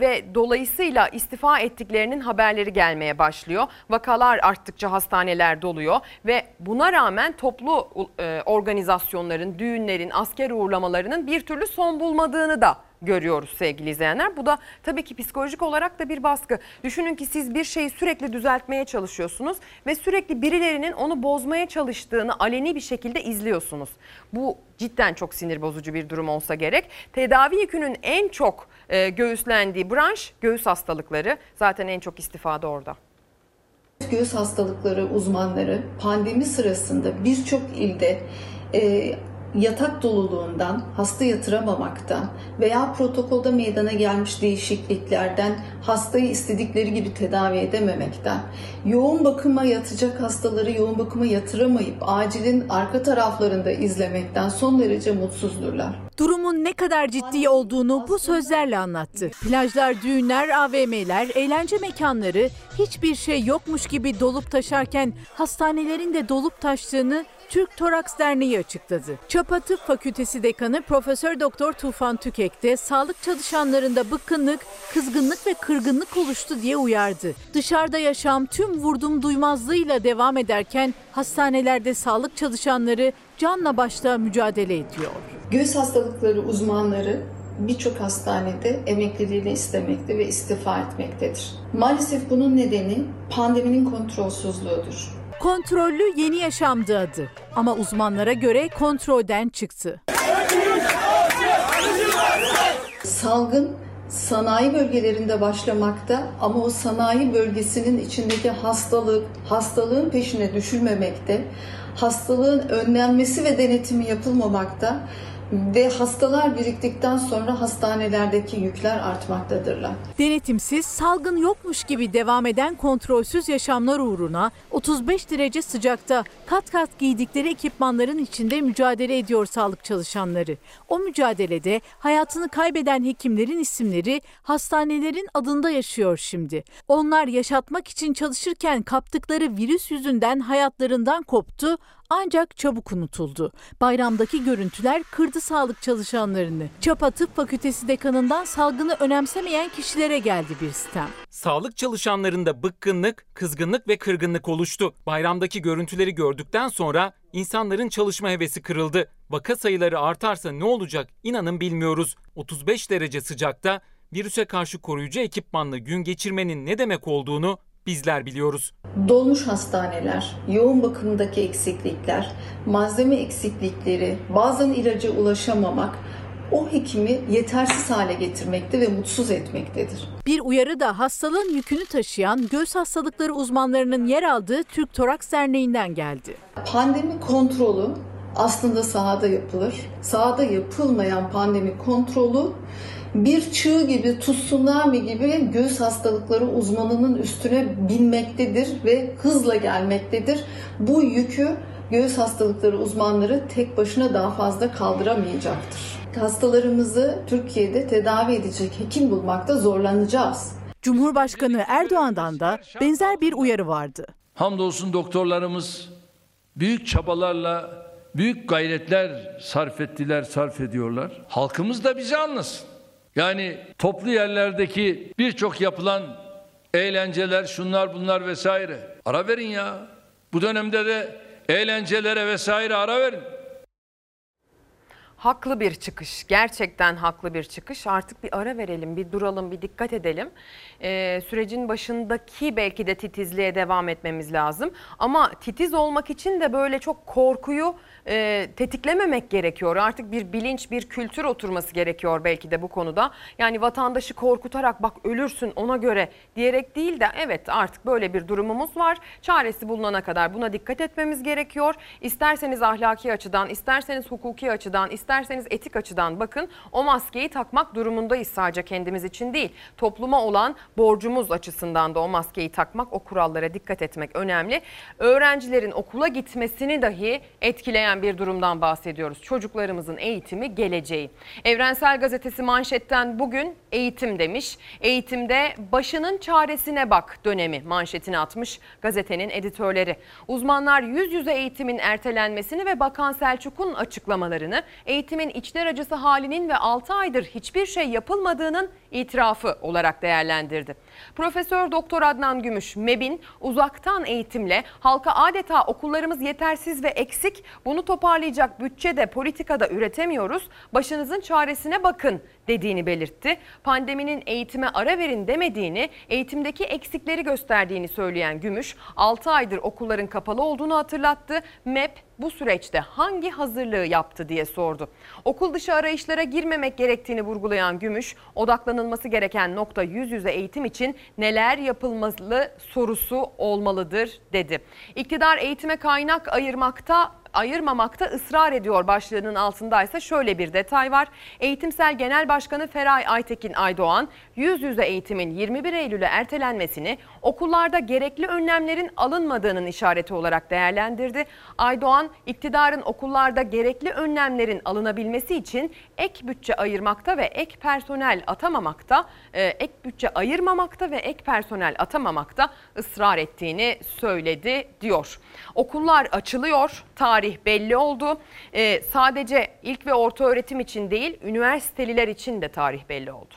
ve dolayısıyla istifa ettiklerinin haberleri gelmeye başlıyor. Vakalar arttıkça hastaneler doluyor ve buna rağmen toplu e, organizasyonların, düğünlerin, asker uğurlamalarının bir türlü son bulmadığını da görüyoruz sevgili izleyenler. Bu da tabii ki psikolojik olarak da bir baskı. Düşünün ki siz bir şeyi sürekli düzeltmeye çalışıyorsunuz ve sürekli birilerinin onu bozmaya çalıştığını aleni bir şekilde izliyorsunuz. Bu cidden çok sinir bozucu bir durum olsa gerek. Tedavi yükünün en çok e, göğüslendiği branş göğüs hastalıkları. Zaten en çok istifade orada. Göğüs hastalıkları uzmanları pandemi sırasında birçok ilde e, yatak doluluğundan, hasta yatıramamaktan veya protokolda meydana gelmiş değişikliklerden hastayı istedikleri gibi tedavi edememekten, yoğun bakıma yatacak hastaları yoğun bakıma yatıramayıp acilin arka taraflarında izlemekten son derece mutsuzdurlar. Durumun ne kadar ciddi olduğunu bu sözlerle anlattı. Plajlar, düğünler, AVM'ler, eğlence mekanları hiçbir şey yokmuş gibi dolup taşarken hastanelerin de dolup taştığını Türk Toraks Derneği açıkladı. Çapa Tıp Fakültesi Dekanı Profesör Doktor Tufan Tükek de sağlık çalışanlarında bıkkınlık, kızgınlık ve kırgınlık oluştu diye uyardı. Dışarıda yaşam tüm vurdum duymazlığıyla devam ederken hastanelerde sağlık çalışanları canla başla mücadele ediyor. Göğüs hastalıkları uzmanları birçok hastanede emekliliğini istemekte ve istifa etmektedir. Maalesef bunun nedeni pandeminin kontrolsüzlüğüdür. Kontrollü yeni yaşamdı adı ama uzmanlara göre kontrolden çıktı. Salgın sanayi bölgelerinde başlamakta ama o sanayi bölgesinin içindeki hastalık, hastalığın peşine düşülmemekte, hastalığın önlenmesi ve denetimi yapılmamakta ve hastalar biriktikten sonra hastanelerdeki yükler artmaktadırlar. Denetimsiz, salgın yokmuş gibi devam eden kontrolsüz yaşamlar uğruna 35 derece sıcakta kat kat giydikleri ekipmanların içinde mücadele ediyor sağlık çalışanları. O mücadelede hayatını kaybeden hekimlerin isimleri hastanelerin adında yaşıyor şimdi. Onlar yaşatmak için çalışırken kaptıkları virüs yüzünden hayatlarından koptu ancak çabuk unutuldu. Bayramdaki görüntüler kırdı sağlık çalışanlarını. Çapa Tıp Fakültesi dekanından salgını önemsemeyen kişilere geldi bir sistem. Sağlık çalışanlarında bıkkınlık, kızgınlık ve kırgınlık oluştu. Bayramdaki görüntüleri gördükten sonra insanların çalışma hevesi kırıldı. Vaka sayıları artarsa ne olacak inanın bilmiyoruz. 35 derece sıcakta virüse karşı koruyucu ekipmanla gün geçirmenin ne demek olduğunu bizler biliyoruz. Dolmuş hastaneler, yoğun bakımdaki eksiklikler, malzeme eksiklikleri, bazen ilaca ulaşamamak o hekimi yetersiz hale getirmekte ve mutsuz etmektedir. Bir uyarı da hastalığın yükünü taşıyan göğüs hastalıkları uzmanlarının yer aldığı Türk Toraks Derneği'nden geldi. Pandemi kontrolü aslında sahada yapılır. Sahada yapılmayan pandemi kontrolü bir çığ gibi, tsunami gibi göğüs hastalıkları uzmanının üstüne binmektedir ve hızla gelmektedir. Bu yükü göğüs hastalıkları uzmanları tek başına daha fazla kaldıramayacaktır. Hastalarımızı Türkiye'de tedavi edecek hekim bulmakta zorlanacağız. Cumhurbaşkanı Erdoğan'dan da benzer bir uyarı vardı. Hamdolsun doktorlarımız büyük çabalarla, büyük gayretler sarf ettiler, sarf ediyorlar. Halkımız da bizi anlasın. Yani toplu yerlerdeki birçok yapılan eğlenceler, şunlar bunlar vesaire. Ara verin ya. Bu dönemde de eğlencelere vesaire ara verin. Haklı bir çıkış. Gerçekten haklı bir çıkış. Artık bir ara verelim, bir duralım, bir dikkat edelim. Ee, sürecin başındaki belki de titizliğe devam etmemiz lazım. Ama titiz olmak için de böyle çok korkuyu e, tetiklememek gerekiyor. Artık bir bilinç, bir kültür oturması gerekiyor belki de bu konuda. Yani vatandaşı korkutarak bak ölürsün ona göre diyerek değil de evet artık böyle bir durumumuz var. Çaresi bulunana kadar buna dikkat etmemiz gerekiyor. İsterseniz ahlaki açıdan, isterseniz hukuki açıdan, isterseniz etik açıdan bakın o maskeyi takmak durumundayız sadece kendimiz için değil. Topluma olan borcumuz açısından da o maskeyi takmak, o kurallara dikkat etmek önemli. Öğrencilerin okula gitmesini dahi etkileyen bir durumdan bahsediyoruz. Çocuklarımızın eğitimi geleceği. Evrensel Gazetesi manşetten bugün eğitim demiş. Eğitimde başının çaresine bak dönemi manşetini atmış gazetenin editörleri. Uzmanlar yüz yüze eğitimin ertelenmesini ve Bakan Selçuk'un açıklamalarını eğitimin içler acısı halinin ve 6 aydır hiçbir şey yapılmadığının itirafı olarak değerlendirdi. Profesör Doktor Adnan Gümüş, MEB'in uzaktan eğitimle halka adeta okullarımız yetersiz ve eksik, bunu toparlayacak bütçede politikada üretemiyoruz, başınızın çaresine bakın dediğini belirtti. Pandeminin eğitime ara verin demediğini, eğitimdeki eksikleri gösterdiğini söyleyen Gümüş, 6 aydır okulların kapalı olduğunu hatırlattı. MEP bu süreçte hangi hazırlığı yaptı diye sordu. Okul dışı arayışlara girmemek gerektiğini vurgulayan Gümüş, odaklanılması gereken nokta yüz yüze eğitim için neler yapılmalı sorusu olmalıdır dedi. İktidar eğitime kaynak ayırmakta ayırmamakta ısrar ediyor başlığının altındaysa şöyle bir detay var. Eğitimsel Genel Başkanı Feray Aytekin Aydoğan yüz yüze eğitimin 21 Eylül'e ertelenmesini okullarda gerekli önlemlerin alınmadığının işareti olarak değerlendirdi. Aydoğan iktidarın okullarda gerekli önlemlerin alınabilmesi için ek bütçe ayırmakta ve ek personel atamamakta, e, ek bütçe ayırmamakta ve ek personel atamamakta ısrar ettiğini söyledi diyor. Okullar açılıyor, tarih belli oldu. Ee, sadece ilk ve orta öğretim için değil, üniversiteliler için de tarih belli oldu.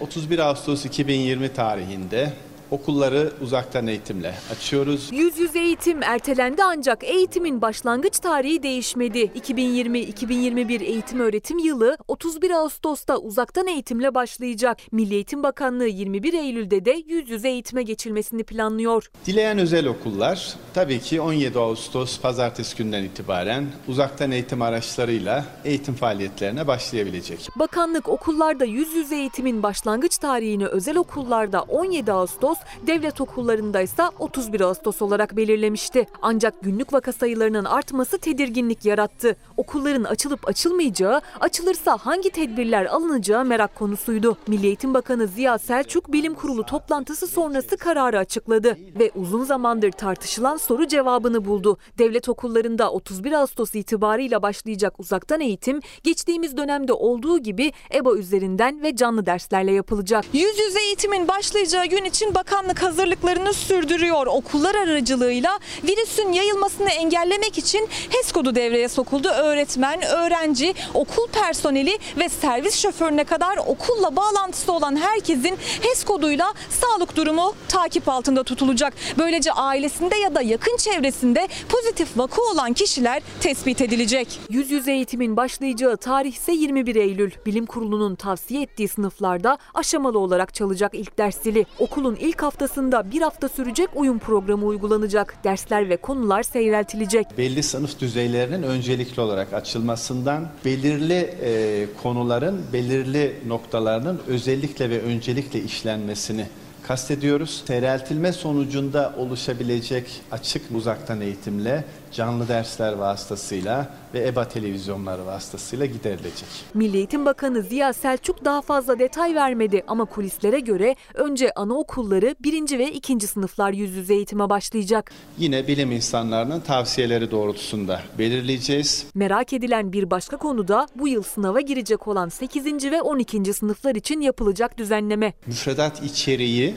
31 Ağustos 2020 tarihinde okulları uzaktan eğitimle açıyoruz. Yüz yüze eğitim ertelendi ancak eğitimin başlangıç tarihi değişmedi. 2020-2021 eğitim öğretim yılı 31 Ağustos'ta uzaktan eğitimle başlayacak. Milli Eğitim Bakanlığı 21 Eylül'de de yüz yüze eğitime geçilmesini planlıyor. Dileyen özel okullar tabii ki 17 Ağustos pazartesi günden itibaren uzaktan eğitim araçlarıyla eğitim faaliyetlerine başlayabilecek. Bakanlık okullarda yüz yüze eğitimin başlangıç tarihini özel okullarda 17 Ağustos, devlet okullarında ise 31 Ağustos olarak belirlemişti. Ancak günlük vaka sayılarının artması tedirginlik yarattı. Okulların açılıp açılmayacağı, açılırsa hangi tedbirler alınacağı merak konusuydu. Milli Eğitim Bakanı Ziya Selçuk bilim kurulu toplantısı sonrası kararı açıkladı ve uzun zamandır tartışılan soru cevabını buldu. Devlet okullarında 31 Ağustos itibarıyla başlayacak uzaktan eğitim geçtiğimiz dönemde olduğu gibi EBA üzerinden ve canlı derslerle yapılacak. Yüz yüze eğitimin başlayacağı gün için bakanlık hazırlıklarını sürdürüyor. Okullar aracılığıyla virüsün yayılmasını engellemek için HES kodu devreye sokuldu. Öğretmen, öğrenci, okul personeli ve servis şoförüne kadar okulla bağlantısı olan herkesin HES koduyla sağlık durumu takip altında tutulacak. Böylece ailesinde ya da yakın çevresinde pozitif vaka olan kişiler tespit edilecek. Yüz yüze eğitimin başlayacağı tarih ise 21 Eylül. Bilim Kurulu'nun tavsiye ettiği sınıflarda aşamalı olarak çalacak ilk ders zili. Okulun ilk haftasında bir hafta sürecek uyum programı uygulanacak. Dersler ve konular seyreltilecek. Belli sınıf düzeylerinin öncelikli olarak açılmasından belirli e, konuların belirli noktalarının özellikle ve öncelikle işlenmesini kastediyoruz. Seyreltilme sonucunda oluşabilecek açık uzaktan eğitimle canlı dersler vasıtasıyla ve EBA televizyonları vasıtasıyla giderilecek. Milli Eğitim Bakanı Ziya Selçuk daha fazla detay vermedi ama kulislere göre önce anaokulları birinci ve ikinci sınıflar yüz yüze eğitime başlayacak. Yine bilim insanlarının tavsiyeleri doğrultusunda belirleyeceğiz. Merak edilen bir başka konu da bu yıl sınava girecek olan 8. ve 12. sınıflar için yapılacak düzenleme. Müfredat içeriği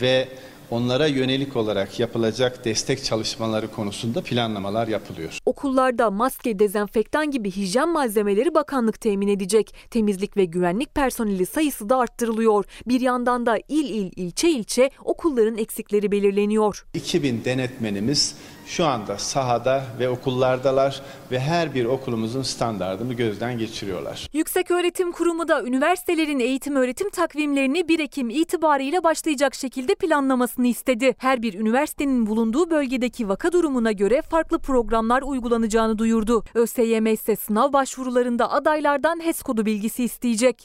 ve onlara yönelik olarak yapılacak destek çalışmaları konusunda planlamalar yapılıyor. Okullarda maske, dezenfektan gibi hijyen malzemeleri bakanlık temin edecek. Temizlik ve güvenlik personeli sayısı da arttırılıyor. Bir yandan da il il, ilçe ilçe okulların eksikleri belirleniyor. 2000 denetmenimiz şu anda sahada ve okullardalar ve her bir okulumuzun standartını gözden geçiriyorlar. Yükseköğretim Kurumu da üniversitelerin eğitim öğretim takvimlerini 1 Ekim itibariyle başlayacak şekilde planlamasını istedi. Her bir üniversitenin bulunduğu bölgedeki vaka durumuna göre farklı programlar uygulanacağını duyurdu. ÖSYM ise sınav başvurularında adaylardan HES kodu bilgisi isteyecek.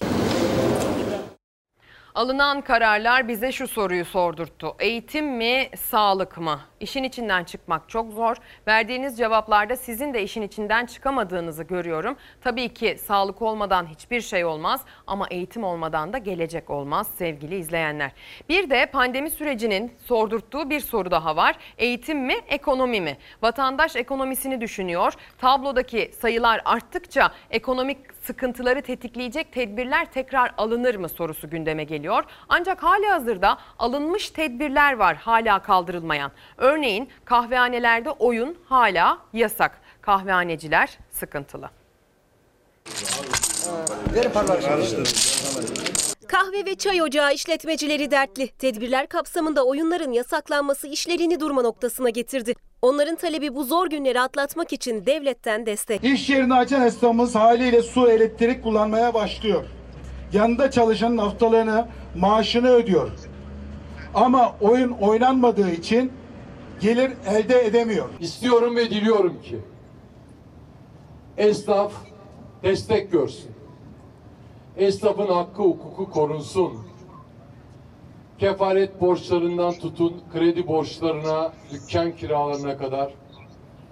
Alınan kararlar bize şu soruyu sordurttu. Eğitim mi, sağlık mı? İşin içinden çıkmak çok zor. Verdiğiniz cevaplarda sizin de işin içinden çıkamadığınızı görüyorum. Tabii ki sağlık olmadan hiçbir şey olmaz ama eğitim olmadan da gelecek olmaz sevgili izleyenler. Bir de pandemi sürecinin sordurttuğu bir soru daha var. Eğitim mi, ekonomi mi? Vatandaş ekonomisini düşünüyor. Tablodaki sayılar arttıkça ekonomik sıkıntıları tetikleyecek tedbirler tekrar alınır mı sorusu gündeme geliyor. Ancak hali hazırda alınmış tedbirler var hala kaldırılmayan. Örneğin kahvehanelerde oyun hala yasak. Kahvehaneciler sıkıntılı. Kahve ve çay ocağı işletmecileri dertli. Tedbirler kapsamında oyunların yasaklanması işlerini durma noktasına getirdi. Onların talebi bu zor günleri atlatmak için devletten destek. İş yerini açan esnafımız haliyle su, elektrik kullanmaya başlıyor. Yanında çalışanın haftalığını, maaşını ödüyor. Ama oyun oynanmadığı için gelir elde edemiyor. İstiyorum ve diliyorum ki esnaf destek görsün. Esnafın hakkı hukuku korunsun. Kefaret borçlarından tutun kredi borçlarına, dükkan kiralarına kadar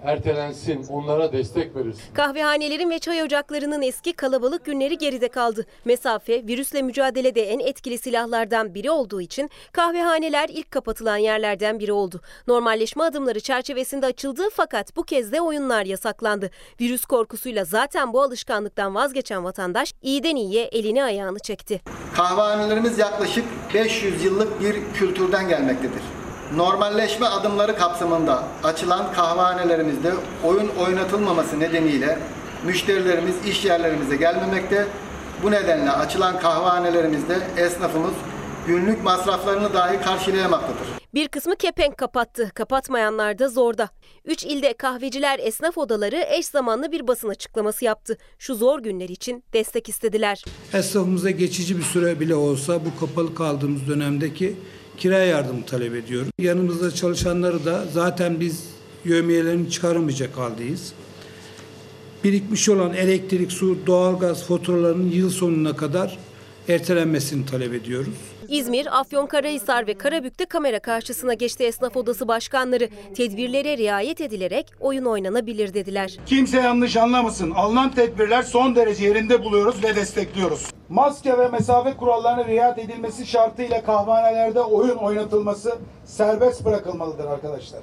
ertelensin. Onlara destek verirsin. Kahvehanelerin ve çay ocaklarının eski kalabalık günleri geride kaldı. Mesafe virüsle mücadelede en etkili silahlardan biri olduğu için kahvehaneler ilk kapatılan yerlerden biri oldu. Normalleşme adımları çerçevesinde açıldı fakat bu kez de oyunlar yasaklandı. Virüs korkusuyla zaten bu alışkanlıktan vazgeçen vatandaş iyiden iyiye elini ayağını çekti. Kahvehanelerimiz yaklaşık 500 yıllık bir kültürden gelmektedir. Normalleşme adımları kapsamında açılan kahvehanelerimizde oyun oynatılmaması nedeniyle müşterilerimiz iş yerlerimize gelmemekte. Bu nedenle açılan kahvehanelerimizde esnafımız günlük masraflarını dahi karşılayamaktadır. Bir kısmı kepenk kapattı. Kapatmayanlar da zorda. Üç ilde kahveciler esnaf odaları eş zamanlı bir basın açıklaması yaptı. Şu zor günler için destek istediler. Esnafımıza geçici bir süre bile olsa bu kapalı kaldığımız dönemdeki kira yardımı talep ediyoruz. Yanımızda çalışanları da zaten biz yövmiyelerini çıkaramayacak haldeyiz. Birikmiş olan elektrik, su, doğalgaz faturalarının yıl sonuna kadar ertelenmesini talep ediyoruz. İzmir, Afyonkarahisar ve Karabük'te kamera karşısına geçti esnaf odası başkanları. Tedbirlere riayet edilerek oyun oynanabilir dediler. Kimse yanlış anlamasın. Alınan tedbirler son derece yerinde buluyoruz ve destekliyoruz. Maske ve mesafe kurallarına riayet edilmesi şartıyla kahvehanelerde oyun oynatılması serbest bırakılmalıdır arkadaşlar.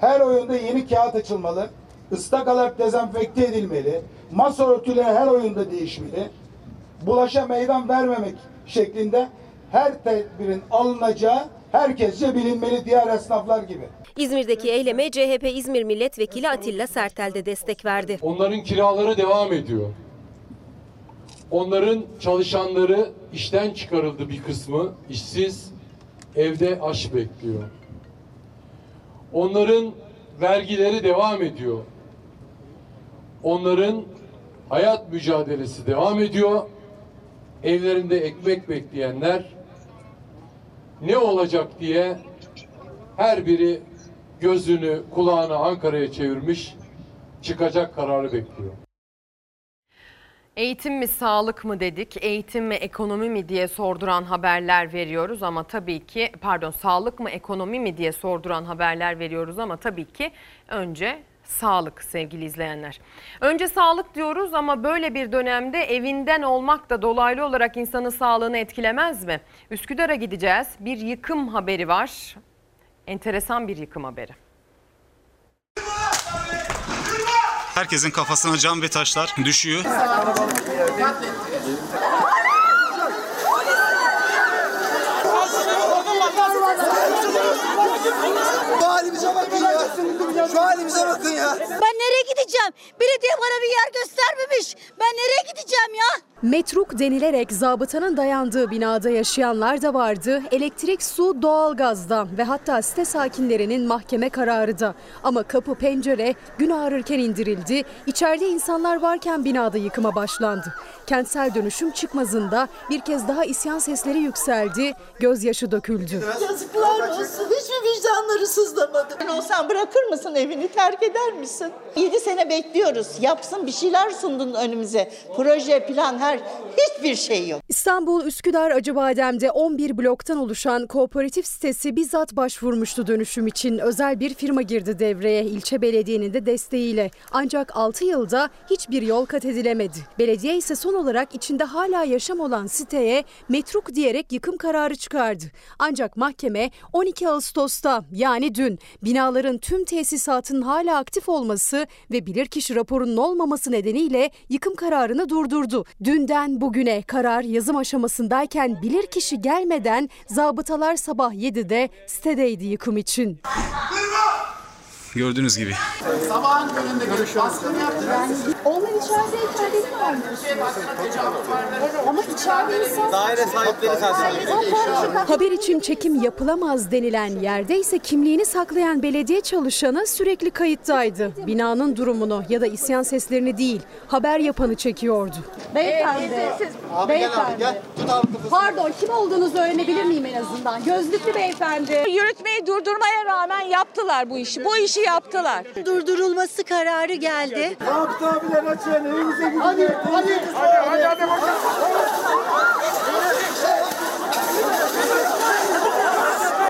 Her oyunda yeni kağıt açılmalı, ıstakalar dezenfekte edilmeli, masa örtüleri her oyunda değişmeli, bulaşa meydan vermemek şeklinde her tedbirin alınacağı herkesçe bilinmeli diğer esnaflar gibi. İzmir'deki eyleme CHP İzmir Milletvekili Atilla Sertel de destek verdi. Onların kiraları devam ediyor. Onların çalışanları işten çıkarıldı bir kısmı, işsiz, evde aş bekliyor. Onların vergileri devam ediyor. Onların hayat mücadelesi devam ediyor. Evlerinde ekmek bekleyenler ne olacak diye her biri gözünü, kulağını Ankara'ya çevirmiş, çıkacak kararı bekliyor. Eğitim mi sağlık mı dedik, eğitim mi ekonomi mi diye sorduran haberler veriyoruz ama tabii ki pardon sağlık mı ekonomi mi diye sorduran haberler veriyoruz ama tabii ki önce sağlık sevgili izleyenler. Önce sağlık diyoruz ama böyle bir dönemde evinden olmak da dolaylı olarak insanın sağlığını etkilemez mi? Üsküdar'a gideceğiz. Bir yıkım haberi var. Enteresan bir yıkım haberi. Herkesin kafasına cam ve taşlar düşüyor. Bu halimize bakın ya. Şu halimize bakın ya. Ben nereye gideceğim? Belediye bana bir yer göstermemiş. Ben nereye gideceğim ya? Metruk denilerek zabıtanın dayandığı binada yaşayanlar da vardı. Elektrik, su, doğalgazda ve hatta site sakinlerinin mahkeme kararı da. Ama kapı pencere gün ağrırken indirildi. İçeride insanlar varken binada yıkıma başlandı. Kentsel dönüşüm çıkmazında bir kez daha isyan sesleri yükseldi. Gözyaşı döküldü. Yazıklar olsun. Hiç mi vicdanları sızlamadı? Sen olsan bırakır mısın evini terk eder misin? 7 sene bekliyoruz. Yapsın bir şeyler sundun önümüze. Proje, plan, her hiçbir şey yok. İstanbul Üsküdar Acıbadem'de 11 bloktan oluşan kooperatif sitesi bizzat başvurmuştu dönüşüm için. Özel bir firma girdi devreye ilçe belediyenin de desteğiyle. Ancak 6 yılda hiçbir yol kat edilemedi. Belediye ise son olarak içinde hala yaşam olan siteye metruk diyerek yıkım kararı çıkardı. Ancak mahkeme 12 Ağustos'ta yani dün binaların tüm tesisatın hala aktif olması ve bilirkişi raporunun olmaması nedeniyle yıkım kararını durdurdu. Dünden bugüne karar yazım aşamasındayken bilirkişi gelmeden zabıtalar sabah 7'de sitedeydi yıkım için. Gördüğünüz gibi. Sabahın köründe görüş baskın yaptınız. Onlar içerideyken dedi mi ama içeride insan... Daire sahipleri Haber için çekim yapılamaz denilen yerde ise kimliğini saklayan belediye çalışanı sürekli kayıttaydı. Binanın durumunu ya da isyan seslerini değil, haber yapanı çekiyordu. Beyefendi. Abi kafasını. Pardon kim olduğunuzu öğrenebilir miyim en azından? Gözlüklü beyefendi. Yürütmeyi durdurmaya rağmen yaptılar bu işi. Bu işi yaptılar. Durdurulması kararı geldi. Abiler açın evimize gidin. Hadi hadi. Hadi hadi hadi.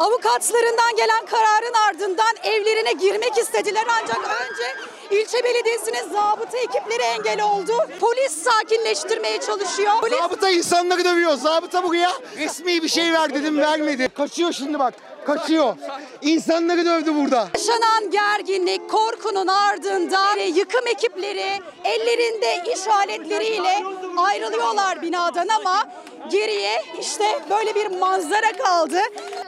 Avukatlarından gelen kararın ardından evlerine girmek istediler ancak önce ilçe belediyesinin zabıta ekipleri engel oldu. Polis sakinleştirmeye çalışıyor. Polis Zabıta insanları dövüyor. Zabıta buraya resmi bir şey ver dedim vermedi. Kaçıyor şimdi bak. Kaçıyor. İnsanları dövdü burada. Yaşanan gerginlik, korkunun ardından yıkım ekipleri ellerinde iş aletleriyle ayrılıyorlar binadan ama geriye işte böyle bir manzara kaldı.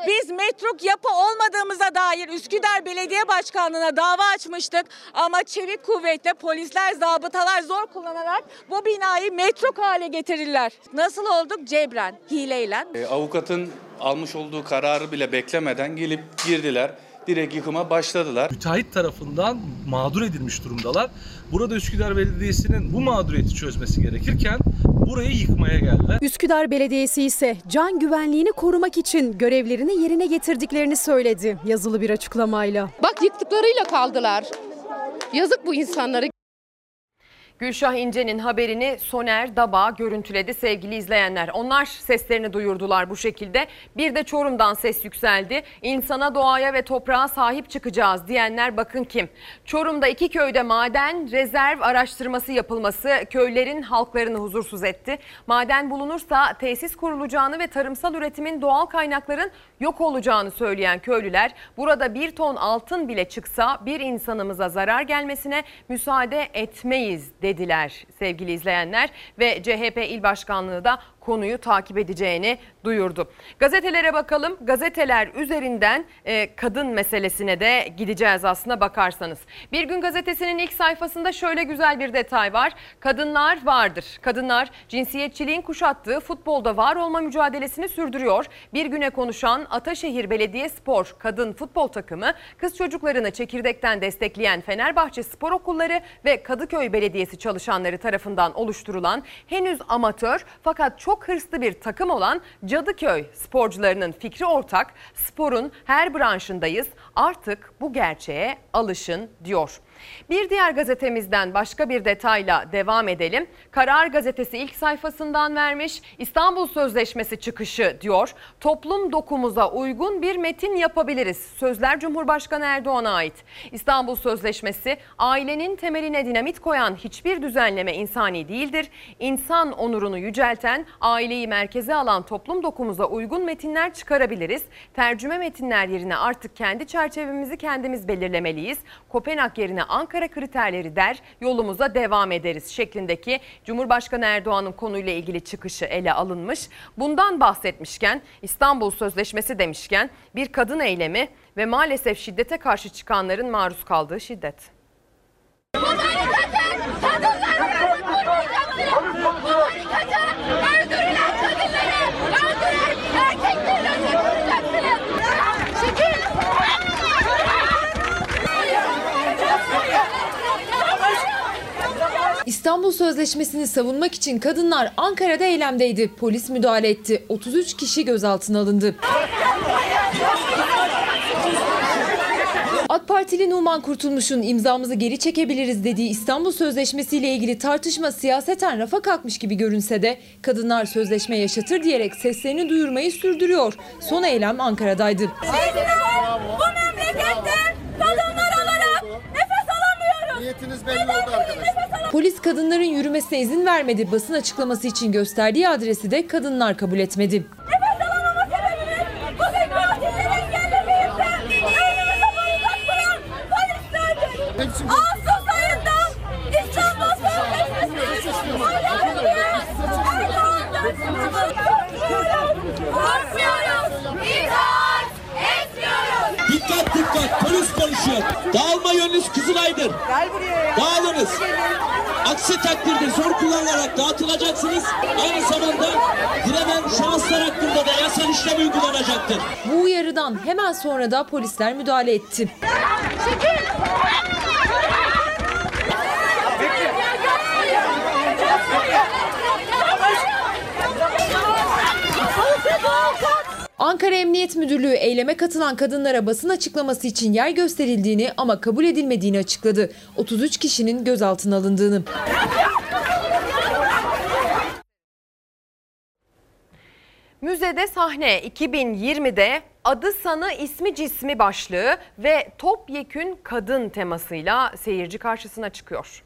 Biz metruk yapı olmadığımıza dair Üsküdar Belediye Başkanlığı'na dava açmıştık. Ama çevik kuvvetle polisler, zabıtalar zor kullanarak bu binayı metruk hale getirirler. Nasıl olduk? Cebren, hileyle. E, avukatın almış olduğu kararı bile beklemeden gelip girdiler. Direkt yıkıma başladılar. Müteahhit tarafından mağdur edilmiş durumdalar. Burada Üsküdar Belediyesi'nin bu mağduriyeti çözmesi gerekirken burayı yıkmaya geldiler. Üsküdar Belediyesi ise can güvenliğini korumak için görevlerini yerine getirdiklerini söyledi yazılı bir açıklamayla. Bak yıktıklarıyla kaldılar. Yazık bu insanlara. Gülşah İnce'nin haberini Soner Daba görüntüledi sevgili izleyenler. Onlar seslerini duyurdular bu şekilde. Bir de Çorum'dan ses yükseldi. İnsana, doğaya ve toprağa sahip çıkacağız diyenler bakın kim. Çorum'da iki köyde maden rezerv araştırması yapılması köylerin halklarını huzursuz etti. Maden bulunursa tesis kurulacağını ve tarımsal üretimin doğal kaynakların yok olacağını söyleyen köylüler burada bir ton altın bile çıksa bir insanımıza zarar gelmesine müsaade etmeyiz dediler sevgili izleyenler. Ve CHP il başkanlığı da konuyu takip edeceğini duyurdu. Gazetelere bakalım. Gazeteler üzerinden e, kadın meselesine de gideceğiz aslında bakarsanız. Bir gün gazetesinin ilk sayfasında şöyle güzel bir detay var. Kadınlar vardır. Kadınlar cinsiyetçiliğin kuşattığı futbolda var olma mücadelesini sürdürüyor. Bir güne konuşan Ataşehir Belediye Spor kadın futbol takımı kız çocuklarını çekirdekten destekleyen Fenerbahçe Spor Okulları ve Kadıköy Belediyesi çalışanları tarafından oluşturulan henüz amatör fakat çok hırslı bir takım olan Cadıköy sporcularının fikri ortak. Sporun her branşındayız. Artık bu gerçeğe alışın diyor. Bir diğer gazetemizden başka bir detayla devam edelim. Karar gazetesi ilk sayfasından vermiş İstanbul Sözleşmesi çıkışı diyor. Toplum dokumuza uygun bir metin yapabiliriz. Sözler Cumhurbaşkanı Erdoğan'a ait. İstanbul Sözleşmesi ailenin temeline dinamit koyan hiçbir düzenleme insani değildir. İnsan onurunu yücelten, aileyi merkeze alan toplum dokumuza uygun metinler çıkarabiliriz. Tercüme metinler yerine artık kendi çerçevemizi kendimiz belirlemeliyiz. Kopenhag yerine Ankara kriterleri der, yolumuza devam ederiz şeklindeki Cumhurbaşkanı Erdoğan'ın konuyla ilgili çıkışı ele alınmış. Bundan bahsetmişken İstanbul Sözleşmesi demişken bir kadın eylemi ve maalesef şiddete karşı çıkanların maruz kaldığı şiddet. Bu harekete kadınları vurmayacaksınız. Bu harekete öldürülen İstanbul Sözleşmesi'ni savunmak için kadınlar Ankara'da eylemdeydi. Polis müdahale etti. 33 kişi gözaltına alındı. AK Partili Numan Kurtulmuş'un imzamızı geri çekebiliriz dediği İstanbul Sözleşmesi ile ilgili tartışma siyaseten rafa kalkmış gibi görünse de kadınlar sözleşme yaşatır diyerek seslerini duyurmayı sürdürüyor. Son eylem Ankara'daydı. Bu memlekette kadınlar olarak. Niyetiniz belli oldu arkadaşlar. Polis kadınların yürümesine izin vermedi. Basın açıklaması için gösterdiği adresi de kadınlar kabul etmedi. Nefes alamama sebebimiz bugün katilleri engellemeyip de önümüze barikat kuran polislerdir. Ağustos ayında İstanbul Sözleşmesi'ni hala diye Erdoğan'dan korkmuyoruz. Korkmuyoruz. İtaat etmiyoruz. Dikkat dikkat polis konuşuyor. Dağılma yönünüz Kızılay'dır. Gel buraya ya. Dağılınız. Aksi takdirde zor kullanılarak dağıtılacaksınız. Aynı zamanda direnen şahıslar hakkında da yasal işlem uygulanacaktır. Bu uyarıdan hemen sonra da polisler müdahale etti. Ankara Emniyet Müdürlüğü eyleme katılan kadınlara basın açıklaması için yer gösterildiğini ama kabul edilmediğini açıkladı. 33 kişinin gözaltına alındığını. Müzede sahne 2020'de adı sanı ismi cismi başlığı ve topyekün kadın temasıyla seyirci karşısına çıkıyor.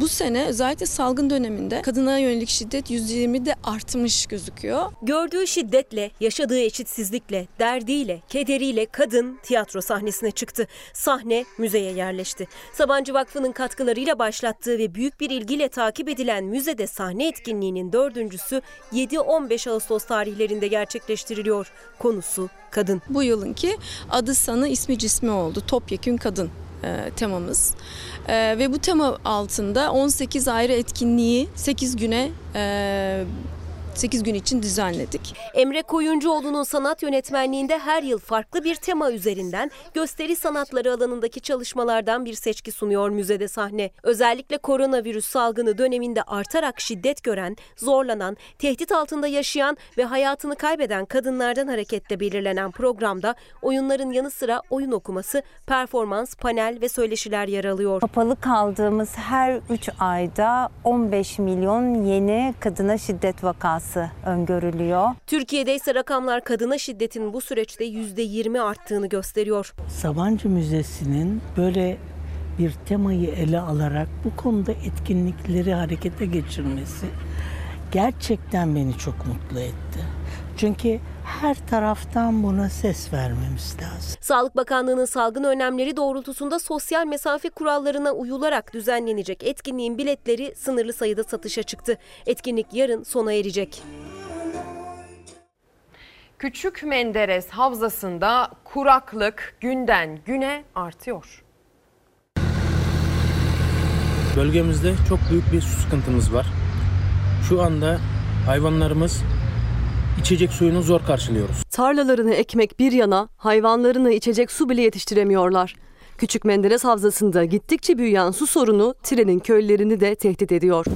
Bu sene özellikle salgın döneminde kadına yönelik şiddet %20'de artmış gözüküyor. Gördüğü şiddetle, yaşadığı eşitsizlikle, derdiyle, kederiyle kadın tiyatro sahnesine çıktı. Sahne müzeye yerleşti. Sabancı Vakfı'nın katkılarıyla başlattığı ve büyük bir ilgiyle takip edilen müzede sahne etkinliğinin dördüncüsü 7-15 Ağustos tarihlerinde gerçekleştiriliyor. Konusu kadın. Bu yılınki adı sanı ismi cismi oldu. Topyekün kadın e, temamız. E, ve bu tema altında 18 ayrı etkinliği 8 güne e, 8 gün için düzenledik. Emre Koyuncuoğlu'nun sanat yönetmenliğinde her yıl farklı bir tema üzerinden gösteri sanatları alanındaki çalışmalardan bir seçki sunuyor müzede sahne. Özellikle koronavirüs salgını döneminde artarak şiddet gören, zorlanan, tehdit altında yaşayan ve hayatını kaybeden kadınlardan hareketle belirlenen programda oyunların yanı sıra oyun okuması, performans, panel ve söyleşiler yer alıyor. Kapalı kaldığımız her 3 ayda 15 milyon yeni kadına şiddet vakası öngörülüyor. Türkiye'de ise rakamlar kadına şiddetin bu süreçte %20 arttığını gösteriyor. Sabancı Müzesi'nin böyle bir temayı ele alarak bu konuda etkinlikleri harekete geçirmesi gerçekten beni çok mutlu etti. Çünkü her taraftan buna ses vermemiz lazım. Sağlık Bakanlığı'nın salgın önlemleri doğrultusunda sosyal mesafe kurallarına uyularak düzenlenecek etkinliğin biletleri sınırlı sayıda satışa çıktı. Etkinlik yarın sona erecek. Küçük Menderes Havzası'nda kuraklık günden güne artıyor. Bölgemizde çok büyük bir su sıkıntımız var. Şu anda hayvanlarımız içecek suyunu zor karşılıyoruz. Tarlalarını ekmek bir yana hayvanlarını içecek su bile yetiştiremiyorlar. Küçük Menderes Havzası'nda gittikçe büyüyen su sorunu trenin köylerini de tehdit ediyor.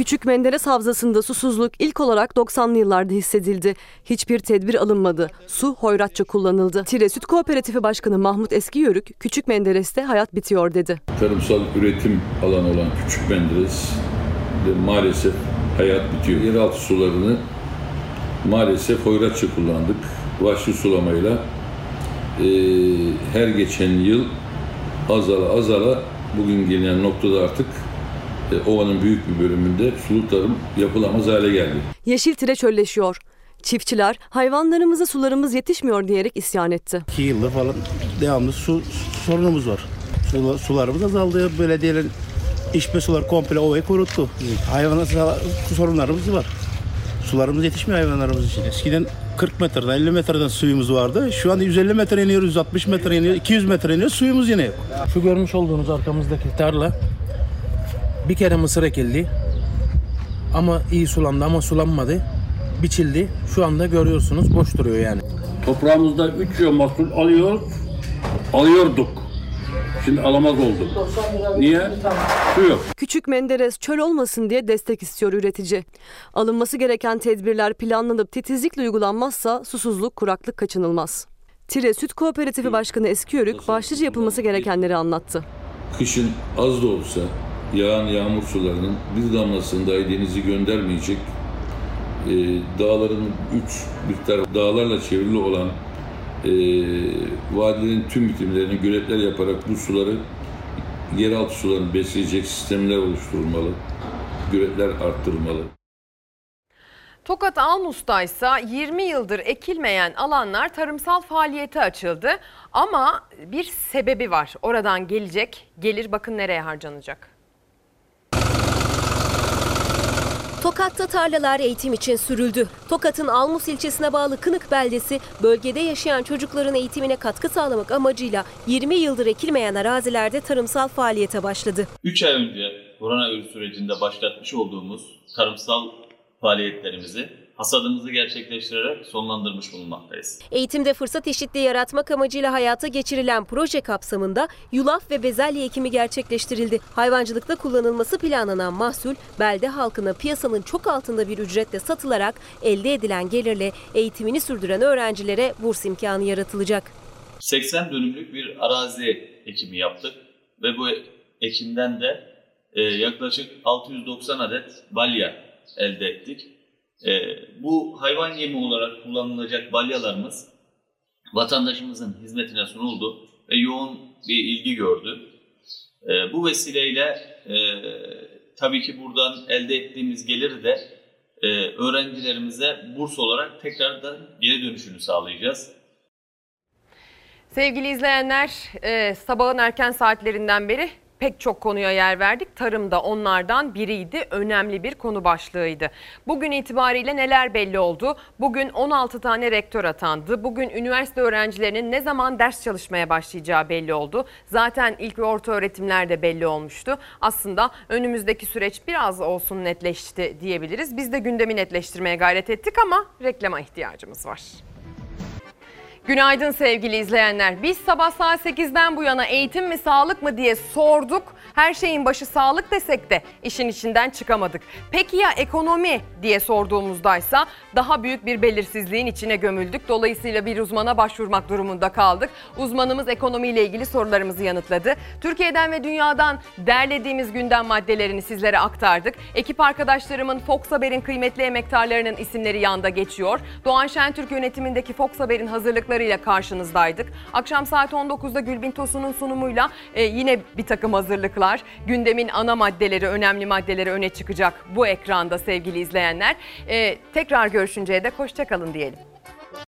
Küçük Menderes Havzası'nda susuzluk ilk olarak 90'lı yıllarda hissedildi. Hiçbir tedbir alınmadı. Su hoyratça kullanıldı. Tire Süt Kooperatifi Başkanı Mahmut Eskiyörük, Küçük Menderes'te hayat bitiyor dedi. Tarımsal üretim alanı olan Küçük Menderes de maalesef hayat bitiyor. Yeraltı sularını maalesef hoyratça kullandık. Vahşi sulamayla e, her geçen yıl azala azala bugün gelinen noktada artık e, ovanın büyük bir bölümünde suluk tarım yapılamaz hale geldi. Yeşil tire çölleşiyor. Çiftçiler hayvanlarımıza sularımız yetişmiyor diyerek isyan etti. 2 yıldır falan devamlı su sorunumuz var. Su, sularımız azaldı. Belediyelerin içme suları komple ovayı kuruttu. Hayvan sorunlarımız var. Sularımız yetişmiyor hayvanlarımız için. Eskiden 40 metreden 50 metreden suyumuz vardı. Şu anda 150 metre iniyoruz, 160 metre iniyor, 200 metre iniyor suyumuz yine yok. Şu görmüş olduğunuz arkamızdaki tarla bir kere mısır ekildi. Ama iyi sulandı ama sulanmadı. Biçildi. Şu anda görüyorsunuz boş duruyor yani. Toprağımızda 3 yıl mahsul alıyor, alıyorduk. Şimdi alamaz olduk. Niye? Su yok. Küçük Menderes çöl olmasın diye destek istiyor üretici. Alınması gereken tedbirler planlanıp titizlikle uygulanmazsa susuzluk, kuraklık kaçınılmaz. Tire Süt Kooperatifi Başkanı Eskiyörük başlıca yapılması gerekenleri anlattı. Kışın az da olsa yağan yağmur sularının bir damlasını dahi denizi göndermeyecek e, dağların üç bir taraf dağlarla çevrili olan e, vadilerin tüm bitimlerine göletler yaparak bu suları yeraltı sularını besleyecek sistemler oluşturulmalı, göletler arttırılmalı. Tokat Almus'ta ise 20 yıldır ekilmeyen alanlar tarımsal faaliyete açıldı. Ama bir sebebi var. Oradan gelecek gelir bakın nereye harcanacak. Tokat'ta tarlalar eğitim için sürüldü. Tokat'ın Almus ilçesine bağlı Kınık beldesi bölgede yaşayan çocukların eğitimine katkı sağlamak amacıyla 20 yıldır ekilmeyen arazilerde tarımsal faaliyete başladı. 3 ay önce koronavirüs sürecinde başlatmış olduğumuz tarımsal faaliyetlerimizi hasadımızı gerçekleştirerek sonlandırmış bulunmaktayız. Eğitimde fırsat eşitliği yaratmak amacıyla hayata geçirilen proje kapsamında yulaf ve bezelye ekimi gerçekleştirildi. Hayvancılıkta kullanılması planlanan mahsul belde halkına piyasanın çok altında bir ücretle satılarak elde edilen gelirle eğitimini sürdüren öğrencilere burs imkanı yaratılacak. 80 dönümlük bir arazi ekimi yaptık ve bu ekimden de e, yaklaşık 690 adet balya elde ettik. E, bu hayvan yemi olarak kullanılacak balyalarımız vatandaşımızın hizmetine sunuldu ve yoğun bir ilgi gördü. E, bu vesileyle e, tabii ki buradan elde ettiğimiz geliri de e, öğrencilerimize burs olarak tekrardan geri dönüşünü sağlayacağız. Sevgili izleyenler e, sabahın erken saatlerinden beri pek çok konuya yer verdik. Tarım da onlardan biriydi. Önemli bir konu başlığıydı. Bugün itibariyle neler belli oldu? Bugün 16 tane rektör atandı. Bugün üniversite öğrencilerinin ne zaman ders çalışmaya başlayacağı belli oldu. Zaten ilk ve orta öğretimler de belli olmuştu. Aslında önümüzdeki süreç biraz olsun netleşti diyebiliriz. Biz de gündemi netleştirmeye gayret ettik ama reklama ihtiyacımız var. Günaydın sevgili izleyenler. Biz sabah saat 8'den bu yana eğitim mi sağlık mı diye sorduk. Her şeyin başı sağlık desek de işin içinden çıkamadık. Peki ya ekonomi diye sorduğumuzdaysa daha büyük bir belirsizliğin içine gömüldük. Dolayısıyla bir uzmana başvurmak durumunda kaldık. Uzmanımız ekonomiyle ilgili sorularımızı yanıtladı. Türkiye'den ve dünyadan derlediğimiz gündem maddelerini sizlere aktardık. Ekip arkadaşlarımın Fox Haber'in kıymetli emektarlarının isimleri yanda geçiyor. Doğan Şentürk yönetimindeki Fox Haber'in hazırlıklarıyla karşınızdaydık. Akşam saat 19'da Gülbin Tosun'un sunumuyla e, yine bir takım hazırlıklar. Gündemin ana maddeleri, önemli maddeleri öne çıkacak bu ekranda sevgili izleyenler. E, tekrar görüşünceye dek hoşçakalın diyelim.